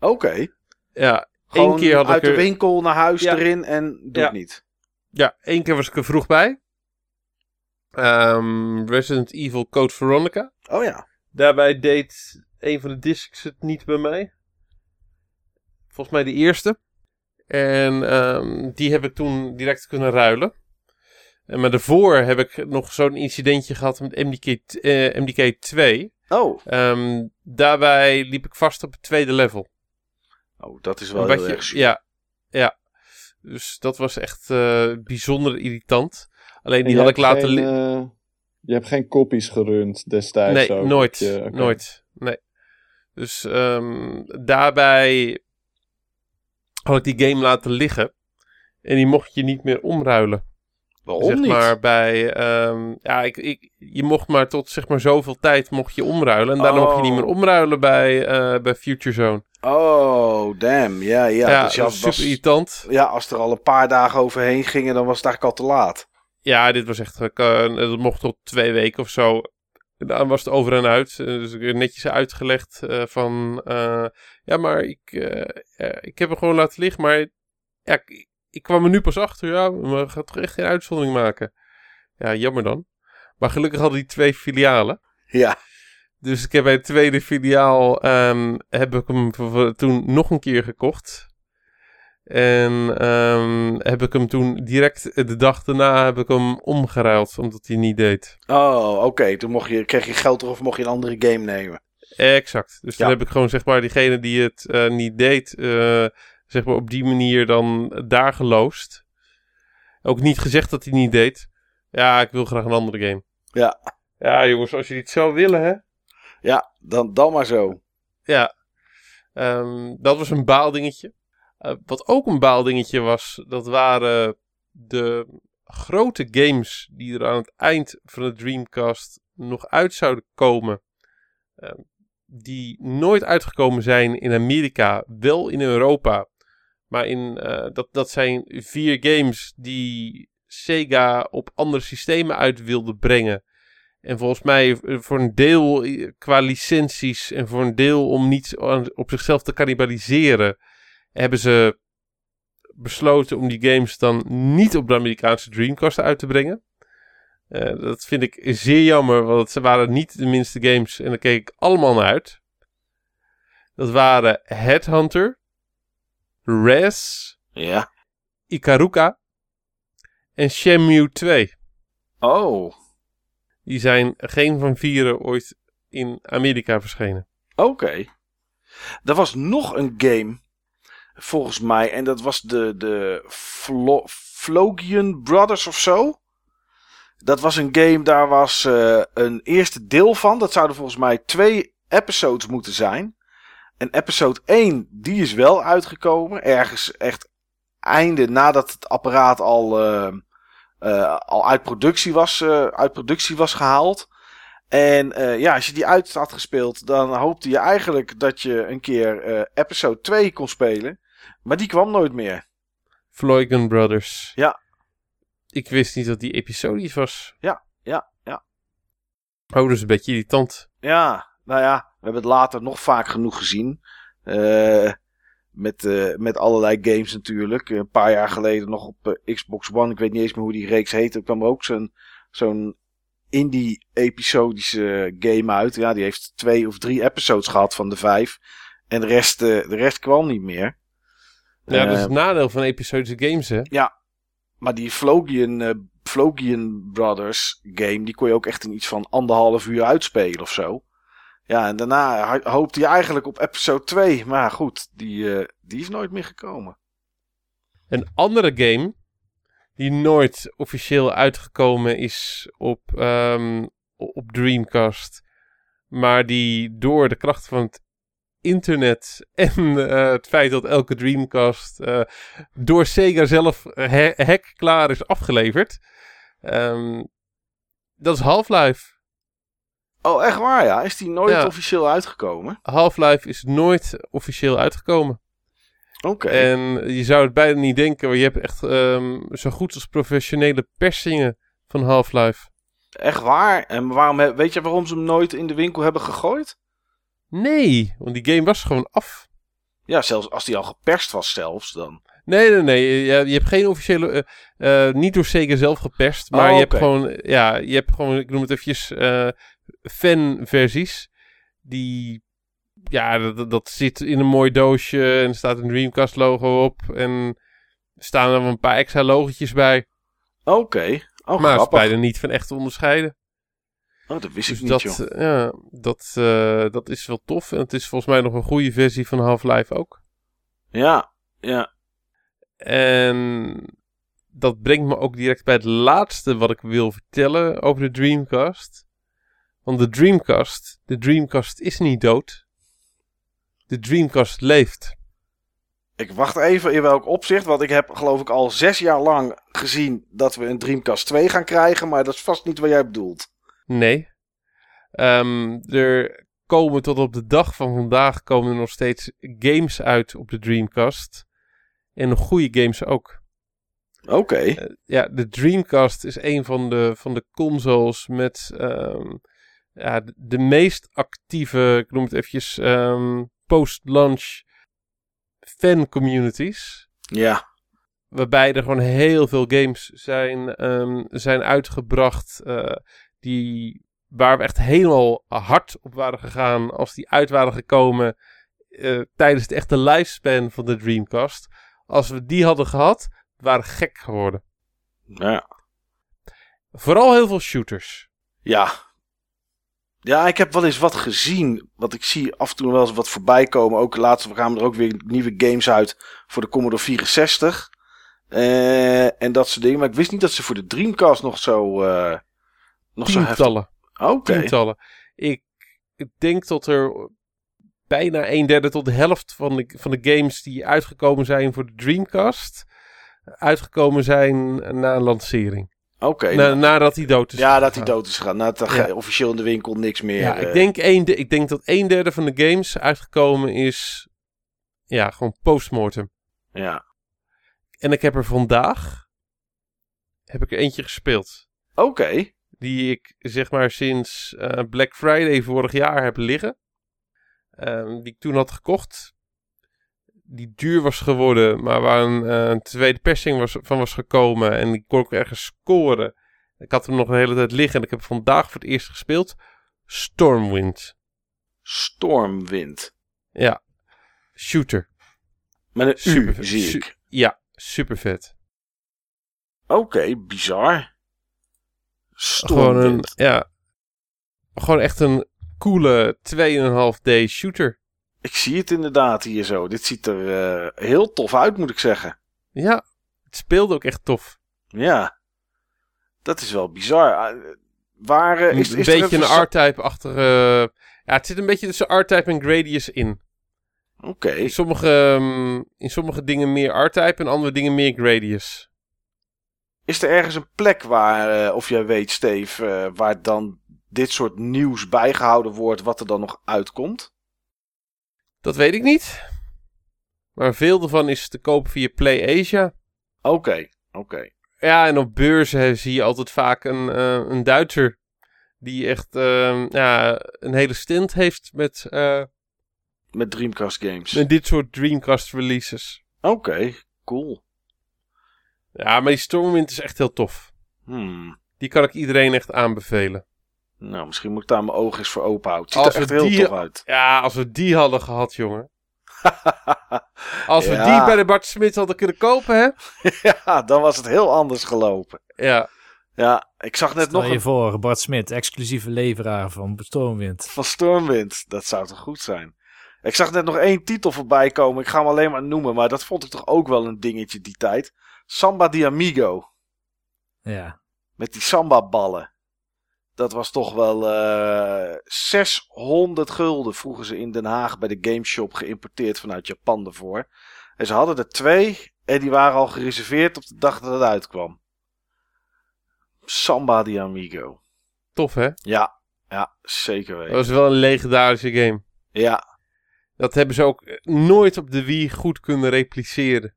Oké. Ja, Gewoon één keer had uit ik er, de winkel naar huis Ja. erin en doe Ja. het niet. Ja, één keer was ik er vroeg bij. Ehm, Resident Evil Code Veronica. Oh ja. Daarbij deed een van de discs het niet bij mij. Volgens mij de eerste. En ehm, die heb ik toen direct kunnen ruilen. En maar daarvoor heb ik nog zo'n incidentje gehad met MDK, eh, MDK 2. Oh. Ehm, daarbij liep ik vast op het tweede level. Oh, dat is wel Wat heel je- erg ja, ja. Dus dat was echt eh, bijzonder irritant. Alleen En die had ik laten... geen, eh, je hebt geen kopies gerund destijds Nee, ook, nooit. je-. Nooit. Nee. Dus ehm, daarbij had ik die game laten liggen. En die mocht je niet meer omruilen. Waarom zeg niet? maar bij... ehm, ja, ik, ik, je mocht maar tot zeg maar zoveel tijd mocht je omruilen. En daarna mocht je niet meer Oh. omruilen bij, eh, bij Future Zone. Oh, damn. Ja, ja. Ja, dus dat was super irritant. ja, als er al een paar dagen overheen gingen, dan was het eigenlijk al te laat. Ja, dit was echt... eh, dat mocht tot twee weken of zo. Dan was het over en uit. Dus ik netjes uitgelegd van... ja, maar ik, ik heb hem gewoon laten liggen. Maar ja, ik, kwam er nu pas achter. Ja, maar we gaan toch echt geen uitzondering maken. Ja, jammer dan. Maar gelukkig hadden die twee filialen. Ja. Dus ik heb bij het tweede filiaal... ehm, heb ik hem toen nog een keer gekocht. En ehm, heb ik hem toen direct de dag daarna heb ik hem omgeruild, omdat hij niet deed. Oh, oké. Toen mocht je, kreeg je geld terug of mocht je een andere game nemen. Exact. Dus dan heb ik gewoon zeg maar diegene die het eh, niet deed, eh, zeg maar op die manier dan daar geloosd. Ook niet gezegd dat hij niet deed. Ja, ik wil graag een andere game. Ja. Ja, jongens, als jullie het zo willen, hè. Ja, dan, dan maar zo. Ja. Ehm, dat was een baaldingetje. Eh, wat ook een baaldingetje was, dat waren de grote games die er aan het eind van de Dreamcast nog uit zouden komen. Ehm, die nooit uitgekomen zijn in Amerika, wel in Europa. Maar in, eh, dat, dat zijn vier games die Sega op andere systemen uit wilde brengen. En volgens mij eh, voor een deel eh, qua licenties en voor een deel om niet op zichzelf te cannibaliseren, hebben ze besloten om die games dan niet op de Amerikaanse Dreamcast uit te brengen. Dat vind ik zeer jammer, want ze waren niet de minste games en daar keek ik allemaal naar uit. Dat waren Headhunter, Res, Ja. Ikaruka en Shenmue 2. Oh, Die zijn geen van vieren ooit in Amerika verschenen. oké. Er was nog een game, volgens mij. En dat was de, de Flo Flogian Brothers of zo. Dat was een game, daar was eh, een eerste deel van. Dat zouden volgens mij twee episodes moeten zijn. En episode 1, die is wel uitgekomen. Ergens echt einde nadat het apparaat al, eh, eh, al uit, productie was, eh, uit productie was gehaald. En eh, ja, als je die uit had gespeeld, dan hoopte je eigenlijk dat je een keer episode 2 kon spelen. Maar die kwam nooit meer. Floygan Brothers. Ja. Ik wist niet dat die episodisch was. Ja, ja. Oh, dat is een beetje irritant. Ja, nou ja, we hebben het later nog vaak genoeg gezien. Eh, met, eh, met allerlei games natuurlijk. Een paar jaar geleden nog op eh, Xbox One. Ik weet niet eens meer hoe die reeks heette. Er kwam ook zo'n zo'n indie-episodische game uit. Ja, die heeft twee of drie episodes gehad van de vijf. En de rest, de rest kwam niet meer. Ja, dat is het nadeel van episodische games, hè? Maar die Flogian, Flogian Brothers game, die kon je ook echt in iets van anderhalf uur uitspelen of zo. Ja, en daarna hoopte hij eigenlijk op episode 2. Maar goed, die, uh, die is nooit meer gekomen. Een andere game die nooit officieel uitgekomen is op, um, op Dreamcast. Maar die door de kracht van het internet en uh, het feit dat elke Dreamcast uh, door Sega zelf hack klaar is afgeleverd. Um, dat is Half-Life. Oh, echt waar ja? Is die nooit officieel uitgekomen? Half-Life is nooit officieel uitgekomen. Oké. En je zou het bijna niet denken, maar je hebt echt um, zo goed als professionele persingen van Half-Life. Echt waar? En waarom, weet je waarom ze hem nooit in de winkel hebben gegooid? Nee, want die game was gewoon af. Ja, zelfs als die al geperst was zelfs dan. Nee, nee, nee. Je, je hebt geen officiële... Uh, uh, niet door Sega zelf geperst. Maar oh, je hebt gewoon... Ja, je hebt gewoon... Ik noem het eventjes... Uh, fanversies. Die... Ja, dat, dat zit in een mooi doosje. En er staat een Dreamcast logo op. En er staan er een paar extra logotjes bij. Oké. Okay. Oh, maar is bijna niet van echt te onderscheiden. Oh, dat wist dus ik niet, dat, joh. Ja, dat, uh, dat is wel tof. En het is volgens mij nog een goede versie van Half-Life ook. Ja, ja. En dat brengt me ook direct bij het laatste wat ik wil vertellen over de Dreamcast. Want de Dreamcast, de Dreamcast is niet dood. De Dreamcast leeft. Ik wacht even in welk opzicht, want ik heb geloof ik al zes jaar lang gezien dat we een Dreamcast 2 gaan krijgen, maar dat is vast niet wat jij bedoelt. Nee. Um, er komen tot op de dag van vandaag komen er nog steeds games uit op de Dreamcast. En nog goede games ook. Oké. Okay. Uh, ja, de Dreamcast is een van de, van de consoles met um, ja, de, de, meest actieve, ik noem het eventjes, um, post-launch fan communities. Ja. Waarbij er gewoon heel veel games zijn, um, zijn uitgebracht. Uh, die, waar we echt helemaal hard op waren gegaan. Als die uit waren gekomen. Uh, tijdens de echte lifespan van de Dreamcast. Als we die hadden gehad, waren gek geworden. Ja. Vooral heel veel shooters. Ja. Ja, ik heb wel eens wat gezien. Wat ik zie af en toe wel eens wat voorbij komen. Ook laatst gaan er ook weer nieuwe games uit voor de Commodore 64. Uh, en dat soort dingen. Maar ik wist niet dat ze voor de Dreamcast nog zo... Uh, nog Tientallen. Zo Oké. Okay. Tientallen. Ik, ik denk dat er bijna een derde tot de helft van de, van de games die uitgekomen zijn voor de Dreamcast, uitgekomen zijn na een lancering. Oké. Okay, na, nadat hij dood is Ja, dat hij dood is gegaan. Nadat ja. officieel in de winkel niks meer... Ja, ik, denk een, ik denk dat een derde van de games uitgekomen is... Ja, gewoon postmortem. Ja. En ik heb er vandaag... Heb ik er eentje gespeeld. Oké. Okay. Die ik zeg maar sinds uh, Black Friday vorig jaar heb liggen. Um, die ik toen had gekocht. Die duur was geworden, maar waar een, uh, een tweede persing was, van was gekomen. En die kon ik ergens scoren. Ik had hem nog een hele tijd liggen en ik heb vandaag voor het eerst gespeeld. Stormwind. Stormwind. Ja. Shooter. Met een super, U, zie ik. Su ja, super vet. Oké, okay, bizar. Stormwind. Gewoon een, ja. Gewoon echt een coole 2,5D shooter. Ik zie het inderdaad hier zo. Dit ziet er uh, heel tof uit, moet ik zeggen. Ja, het speelde ook echt tof. Ja, dat is wel bizar. Uh, waar uh, is, een is beetje een R-type achter. ja, het zit een beetje tussen R-type en Gradius in. Oké. Okay. In, sommige, um, in sommige dingen meer R-type en andere dingen meer Gradius. Is er ergens een plek waar, of jij weet, Steve, waar dan dit soort nieuws bijgehouden wordt, wat er dan nog uitkomt? Dat weet ik niet. Maar veel ervan is te kopen via PlayAsia. Oké, okay, oké. Okay. Ja, en op beurzen zie je altijd vaak een, uh, een Duitser. Die echt uh, ja, een hele stint heeft met... Uh, met Dreamcast games. Met dit soort Dreamcast releases. Oké, okay, cool. Ja, maar die Stormwind is echt heel tof. Hmm. Die kan ik iedereen echt aanbevelen. Nou, misschien moet ik daar mijn ogen eens voor open houden. Het ziet als er echt heel tof uit. Ja, als we die hadden gehad, jongen. als we die bij de Bart Smit hadden kunnen kopen, hè? ja, dan was het heel anders gelopen. Ja. Ja, ik zag net Stel nog je voor, Bart Smit, exclusieve leveraar van Stormwind. van Stormwind. Dat zou toch goed zijn? Ik zag net nog één titel voorbij komen. Ik ga hem alleen maar noemen, maar dat vond ik toch ook wel een dingetje die tijd. Samba di Amigo. Ja. Met die samba-ballen. Dat was toch wel eh 600 gulden vroegen ze in Den Haag bij de gameshop geïmporteerd vanuit Japan ervoor. En ze hadden er twee en die waren al gereserveerd op de dag dat het uitkwam. Samba di Amigo. Tof, hè? Ja, ja, zeker Dat weten. was wel een legendarische game. Ja, Dat hebben ze ook eh, nooit op de Wii goed kunnen repliceren.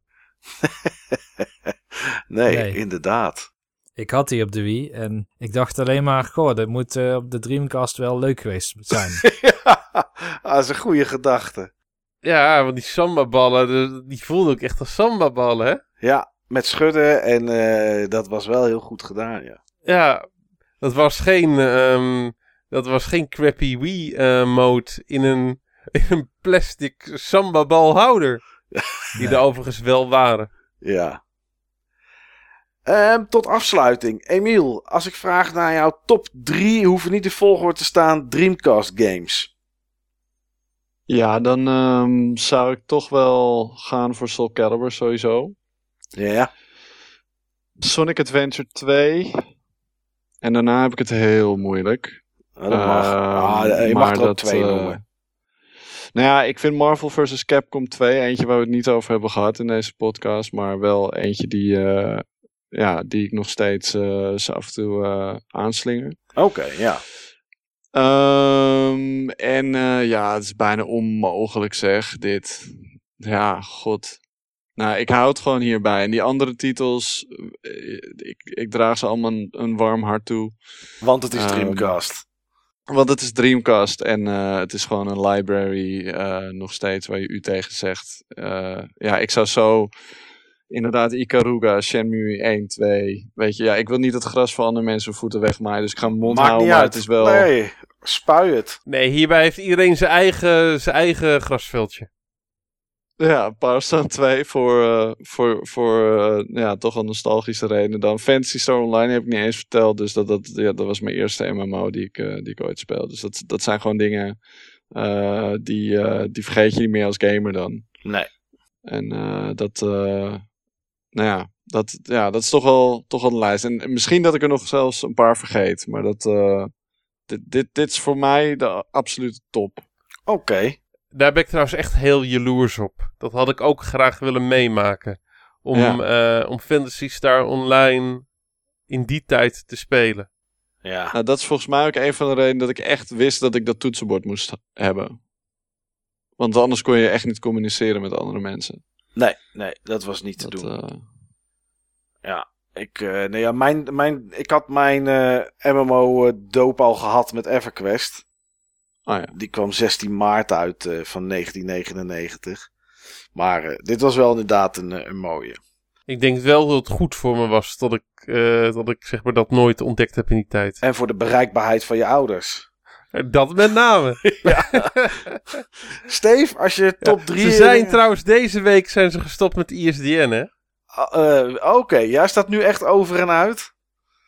nee, Nee. inderdaad. Ik had die op de Wii en ik dacht alleen maar, goh, dat moet eh, op de Dreamcast wel leuk geweest zijn. ja, dat is een goede gedachte. Ja, want die samba-ballen, die voelden ook echt als samba-ballen, hè? Ja, met schudden en eh, dat was wel heel goed gedaan, ja. Ja, dat was geen, ehm, dat was geen crappy Wii-mode in, een, in een plastic samba-balhouder. Die er overigens wel waren. Ja. Ehm, tot afsluiting. Emiel, als ik vraag naar jouw top 3, hoeven niet in volgorde te staan Dreamcast games. Ja, dan ehm, zou ik toch wel gaan voor Soul Calibur sowieso. Ja, Sonic Adventure 2. En daarna heb ik het heel moeilijk. dat mag. Ehm, ah, je mag er ook twee eh, noemen. Nou ja, ik vind Marvel vs. Capcom 2 eentje waar we het niet over hebben gehad in deze podcast. Maar wel eentje die, eh, ja, die ik nog steeds eh, af en toe eh aanslinger. Oké, ja. Ehm, en eh, ja, het is bijna onmogelijk zeg, dit. Ja, god. Nou, ik hou het gewoon hierbij. En die andere titels, ik, ik draag ze allemaal een, een warm hart toe. Want het is Ehm, Dreamcast. Want het is Dreamcast en het is gewoon een library nog steeds waar je u tegen zegt. Ja, ik zou zo inderdaad Ikaruga, Shenmue 1, 2. Weet je, ja, ik wil niet het gras van andere mensen voeten wegmaaien, dus ik ga mijn mond Maakt houden. niet Maar uit. het is wel... Nee, spui het. Nee, hierbij heeft iedereen zijn eigen, zijn eigen grasveldje. Ja, Power Stone 2 voor, eh, voor, voor eh, ja, toch een nostalgische reden. Dan Fantasy Star Online heb ik niet eens verteld. Dus dat, dat, ja, dat was mijn eerste MMO die ik, eh, die ik ooit speelde. Dus dat, dat zijn gewoon dingen eh, die, eh, die vergeet je niet meer als gamer dan. Nee. En eh, dat, eh, nou ja, dat, ja, dat is toch wel, toch wel een lijst. En, en misschien dat ik er nog zelfs een paar vergeet. Maar dat, eh, dit, dit, dit is voor mij de absolute top. Oké. Daar ben ik trouwens echt heel jaloers op. Dat had ik ook graag willen meemaken. Om, Ja. eh, om Fantasy Star Online in die tijd te spelen. Ja. Nou, dat is volgens mij ook een van de redenen dat ik echt wist dat ik dat toetsenbord moest hebben. Want anders kon je echt niet communiceren met andere mensen. Nee, nee, dat was niet te doen. eh, Ik, eh, nee, ja, mijn, mijn, ik had mijn eh, MMO-doop al gehad met EverQuest. oh ja. Die kwam 16 maart uit van 1999. Maar dit was wel inderdaad een, een mooie. Ik denk wel dat het goed voor me was dat ik, dat ik zeg maar dat nooit ontdekt heb in die tijd. En voor de bereikbaarheid van je ouders. Eh, Dat met name. Steve, als je top 3... Ze zijn trouwens deze week zijn ze gestopt met ISDN hè. Oké, jij staat nu echt over en uit?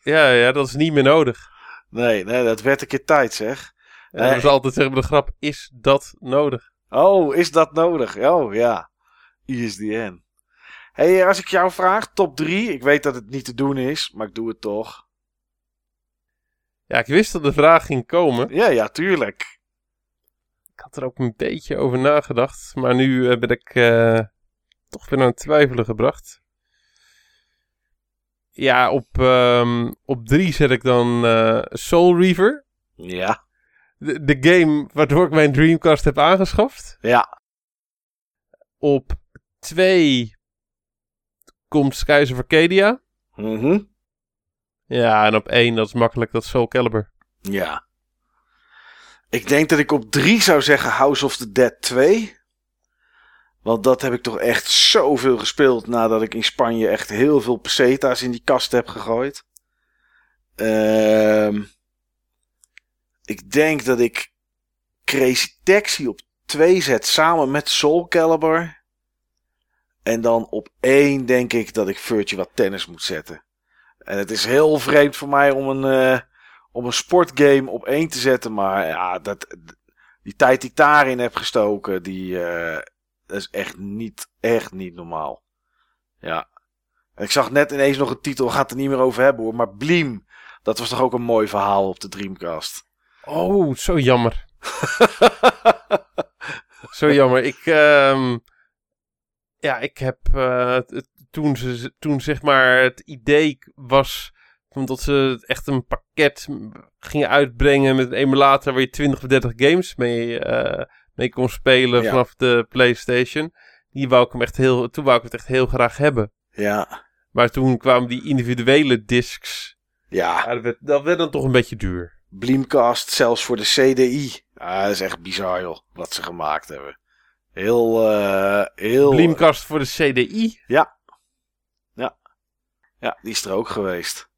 Ja, ja, dat is niet meer nodig. Nee, nee, dat werd een keer tijd zeg. En Nee. is altijd zeggen de grap, is dat nodig? Oh, is dat nodig? Oh, ja. ISDN. hey, als ik jou vraag, top 3. Ik weet dat het niet te doen is, maar ik doe het toch. Ja, ik wist dat de vraag ging komen. Ja, ja, tuurlijk. Ik had er ook een beetje over nagedacht. Maar nu ben ik eh, toch weer aan het twijfelen gebracht. Ja, op, ehm, op drie zet ik dan eh, Soul Reaver. Ja, De, de game waardoor ik mijn Dreamcast heb aangeschaft. ja. Op twee komt Skies of Arcadia. Mhm. Ja, en op één, dat is makkelijk, dat Soul Calibur. Ja. Ik denk dat ik op 3 zou zeggen House of the Dead 2. Want dat heb ik toch echt zoveel gespeeld nadat ik in Spanje echt heel veel peseta's in die kast heb gegooid. Ehm ik denk dat ik Crazy Taxi op 2 zet samen met Soul Calibur. En dan op 1 denk ik dat ik Virtua Tennis moet zetten. En het is heel vreemd voor mij om een, uh, om een sportgame op één te zetten. Maar ja, dat, die tijd die ik daarin heb gestoken, die dat is echt niet, echt niet normaal. Ja. Ik zag net ineens nog een titel, het er niet meer over hebben hoor. Maar Bleem, dat was toch ook een mooi verhaal op de Dreamcast. Oh, zo jammer. zo jammer. Ik, um, ja, ik heb uh, toen, ze, toen zeg maar het idee was omdat ze echt een pakket gingen uitbrengen met een emulator waar je 20 of 30 games mee, uh, mee kon spelen vanaf de PlayStation. Die wou ik hem echt heel, toen wou ik het echt heel graag hebben. Ja. Maar toen kwamen die individuele discs. Ja. ja dat, werd, dat werd dan toch een beetje duur. Bleemcast zelfs voor de CDI. Ah, dat is echt bizar joh, wat ze gemaakt hebben. Heel, uh, heel... Bleemcast voor de CDI? Ja. Ja, die is er ook geweest.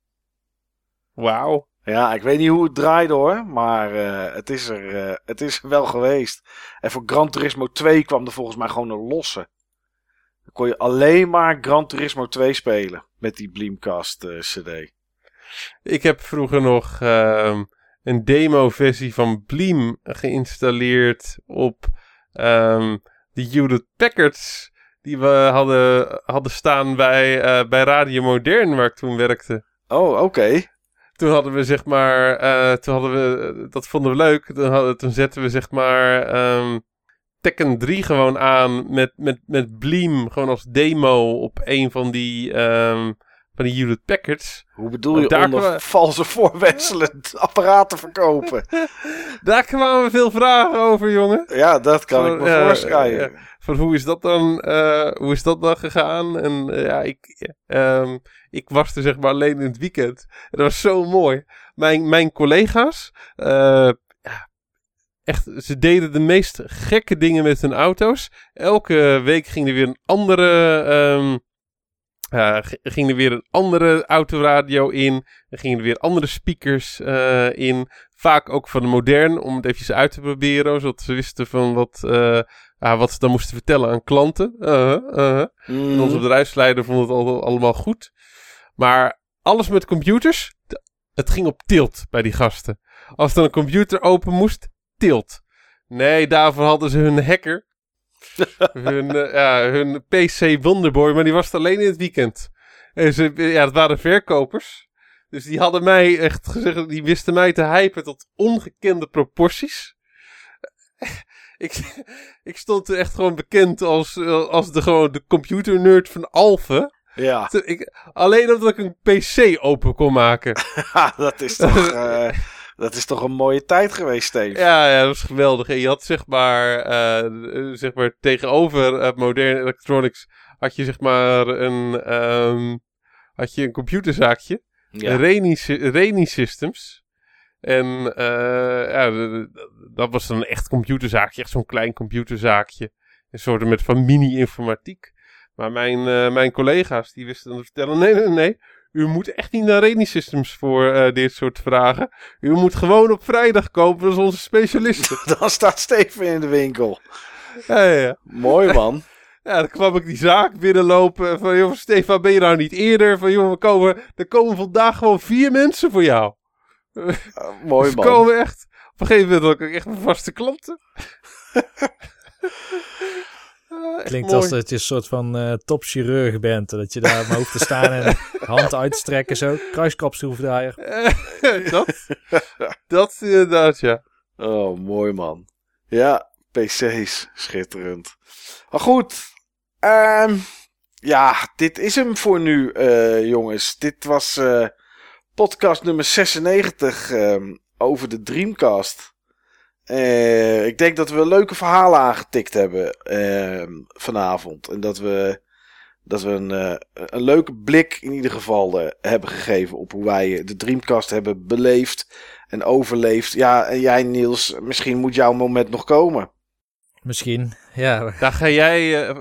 Wauw. Ja, ik weet niet hoe het draaide hoor, maar uh, het, is er, uh, het is er wel geweest. En voor Gran Turismo 2 kwam er volgens mij gewoon een losse. Dan kon je alleen maar Gran Turismo 2 spelen met die Bleemcast uh, CD. Ik heb vroeger nog ehm, een demo-versie van Bleem geïnstalleerd op um, de Hewlett Packards die we hadden, hadden staan bij, bij Radio Modern, waar ik toen werkte. Oh, oké. Okay. Toen hadden we zeg maar, uh, toen hadden we, dat vonden we leuk. Toen, hadden, toen zetten we zeg maar um, Tekken 3 gewoon aan met, met, met Bleem gewoon als demo op een van die, um, van die Hewlett Packards. Hoe bedoel je daar onder kwamen... valse voorwenselen apparaten verkopen? daar kwamen veel vragen over, jongen. Ja, dat kan ik me uh, voorstellen. Uh, van hoe is dat dan, uh, hoe is dat dan gegaan? En ja, ik, um, ik was er zeg maar alleen in het weekend. En dat was zo mooi. Mijn, mijn collega's, echt, ze deden de meest gekke dingen met hun auto's. Elke week ging er weer een andere, um, uh, ging er weer een andere autoradio in. Er gingen er weer andere speakers uh, in. Vaak ook van de modern, om het eventjes uit te proberen. Zodat ze wisten van wat, uh, uh, wat ze dan moesten vertellen aan klanten. Mm. En onze bedrijfsleider vond het al, allemaal goed. Maar alles met computers, het ging op tilt bij die gasten. Als er een computer open moest, tilt. Nee, daarvoor hadden ze hun hacker. Hun, uh, ja, hun PC Wonderboy, maar die was het alleen in het weekend. En ze, ja, dat waren verkopers. Dus die hadden mij echt gezegd, die wisten mij te hypen tot ongekende proporties. ik, ik stond er echt gewoon bekend als, als de, gewoon de computer nerd van Alphen. Ja. Ik, alleen omdat ik een PC open kon maken. dat is toch... uh, dat is toch een mooie tijd geweest, Steve. Ja, ja, dat was geweldig. En je had zeg maar, uh, zeg maar tegenover uh, Modern Electronics had je zeg maar een, um, had je een computerzaakje. Ja. Reni, Reni Systems. En ja, dat was dan een echt computerzaakje. Echt zo'n klein computerzaakje. Een soort met van mini-informatiek. Maar mijn, mijn collega's die wisten dan te vertellen: nee, nee, nee. U moet echt niet naar Reni Systems voor uh, dit soort vragen. U moet gewoon op vrijdag kopen, is onze specialist. dan staat Steven in de winkel. Ja, ja, ja. Mooi man. Ja, dan kwam ik die zaak binnenlopen. Van, joh, Stefan, ben je nou niet eerder? Van, joh, we komen, er komen vandaag gewoon vier mensen voor jou. Uh, mooi dus man. komen echt, op een gegeven moment had ik echt mijn vaste klanten. Klinkt als dat je een soort van uh, topchirurg bent. Dat je daar maar hoeft te staan en hand uit te strekken zo. Kruiskapsschroefdraaier. dat, dat inderdaad, ja. Oh, mooi man. Ja, PC's. Schitterend. Maar goed. Um, ja, dit is hem voor nu, uh, jongens. Dit was uh, podcast nummer 96 um, over de Dreamcast. Uh, ik denk dat we leuke verhalen aangetikt hebben uh, vanavond. En dat we, dat we een, uh, een leuke blik in ieder geval hebben gegeven op hoe wij de Dreamcast hebben beleefd en overleefd. Ja, en jij Niels, misschien moet jouw moment nog komen. Misschien, ja. Daar ga jij,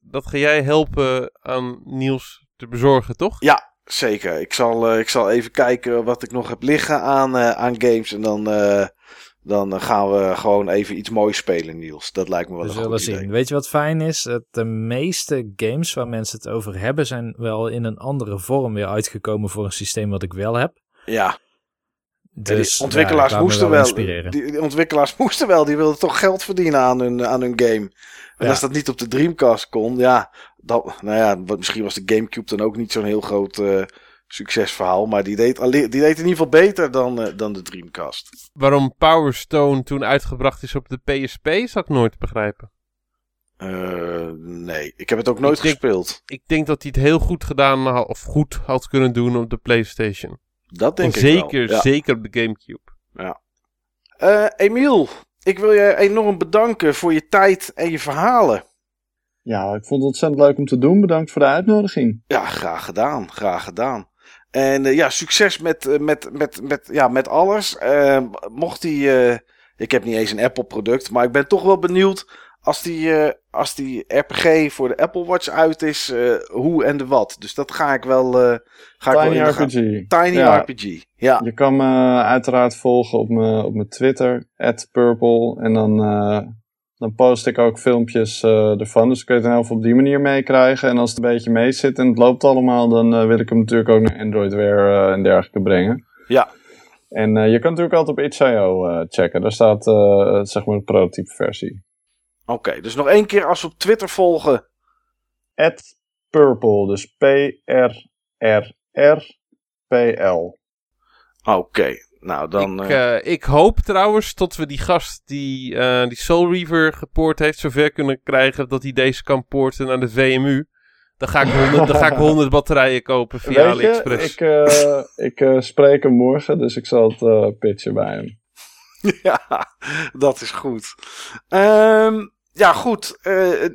dat ga jij helpen aan Niels te bezorgen, toch? Ja, zeker. Ik zal, ik zal even kijken wat ik nog heb liggen aan, aan games en dan Dan gaan we gewoon even iets moois spelen, Niels. Dat lijkt me wel We een zullen goed zien. idee. Weet je wat fijn is? De meeste games waar mensen het over hebben, zijn wel in een andere vorm weer uitgekomen voor een systeem wat ik wel heb. Ja, Dus die ontwikkelaars ja, moesten wel wel. Die, die ontwikkelaars moesten wel. Die wilden toch geld verdienen aan hun, aan hun game. En Ja. als dat niet op de Dreamcast kon, ja, dan, nou ja, misschien was de GameCube dan ook niet zo'n heel groot eh, succesverhaal. Maar die deed, die deed in ieder geval beter dan, eh, dan de Dreamcast. Waarom Power Stone toen uitgebracht is op de PSP, zal ik nooit begrijpen. Eh, nee, ik heb het ook nooit Ik denk- gespeeld. Ik denk dat hij het heel goed gedaan had, of goed had kunnen doen op de PlayStation. Dat denk ik zeker, wel. Ja. zeker op de Gamecube. Eh, Emiel, ik wil je enorm bedanken voor je tijd en je verhalen. Ja, ik vond het ontzettend leuk om te doen. Bedankt voor de uitnodiging. Ja, graag gedaan. Graag gedaan. En eh, ja, succes met, eh, met, met, met, ja, met alles. Eh, mocht die. ik heb niet eens een Apple product, maar ik ben toch wel benieuwd. Als die, als die RPG voor de Apple Watch uit is, hoe en de wat. Dus dat ga ik wel. ga ik wel Tiny in de RPG. Tiny Ja. RPG. Ja. Je kan me uiteraard volgen op mijn, op mijn Twitter, @purple. En dan, dan post ik ook filmpjes eh, ervan. Dus kun je het elk geval op die manier meekrijgen. En als het een beetje mee zit en het loopt allemaal, dan eh, wil ik hem natuurlijk ook naar Android Wear eh, en dergelijke brengen. Ja. En je kan natuurlijk altijd op itch.io checken. Daar staat zeg maar de prototype versie. Oké, dus nog één keer als we op Twitter volgen. @purple, dus P-R-R-R-P-L. Oké, nou dan. ik, eh, eh, ik hoop trouwens dat we die gast die, eh, die Soul Reaver gepoord heeft, zover kunnen krijgen dat hij deze kan poorten naar de VMU. Dan ga ik 100, dan ga ik 100 batterijen kopen via Weet je, AliExpress. ik, eh, ik eh, spreek hem morgen, dus ik zal het pitchen bij hem. Ja, dat is goed. Ehm, ja, goed.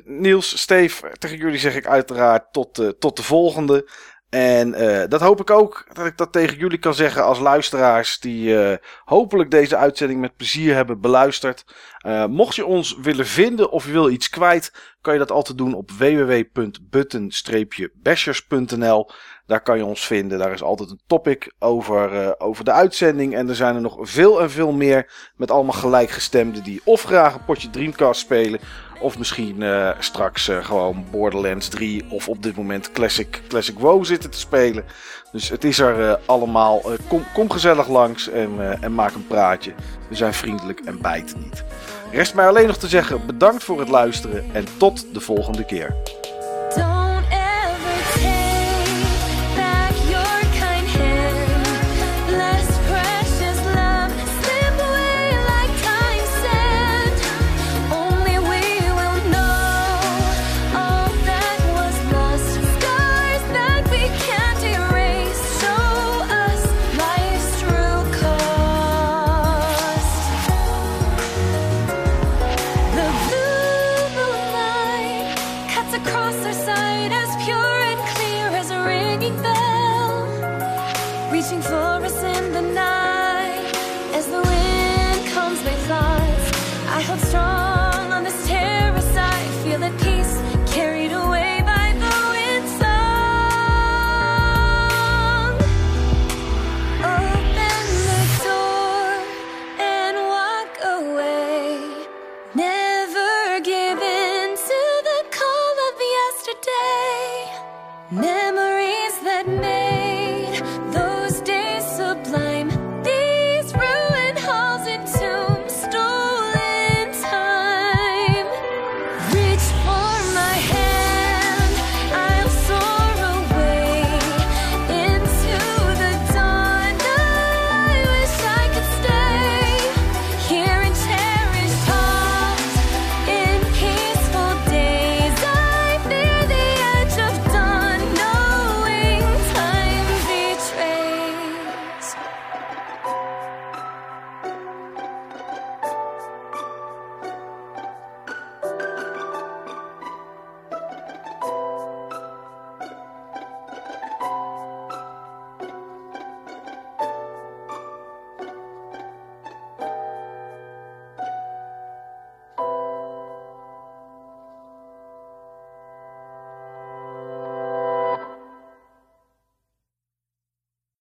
Niels, Steve, tegen jullie zeg ik uiteraard tot, tot de volgende. En eh, dat hoop ik ook dat ik dat tegen jullie kan zeggen als luisteraars die eh, hopelijk deze uitzending met plezier hebben beluisterd. Eh, mocht je ons willen vinden of je wil iets kwijt, kan je dat altijd doen op www.button-bashers.nl. Daar kan je ons vinden. Daar is altijd een topic over, eh, over de uitzending. En er zijn er nog veel en veel meer met allemaal gelijkgestemden die of graag een potje Dreamcast spelen. Of misschien eh, straks eh, gewoon Borderlands 3 of op dit moment Classic, Classic WoW zitten te spelen. Dus het is er allemaal. Kom, kom gezellig langs en, en maak een praatje. We zijn vriendelijk en bijten niet. Rest mij alleen nog te zeggen bedankt voor het luisteren en tot de volgende keer.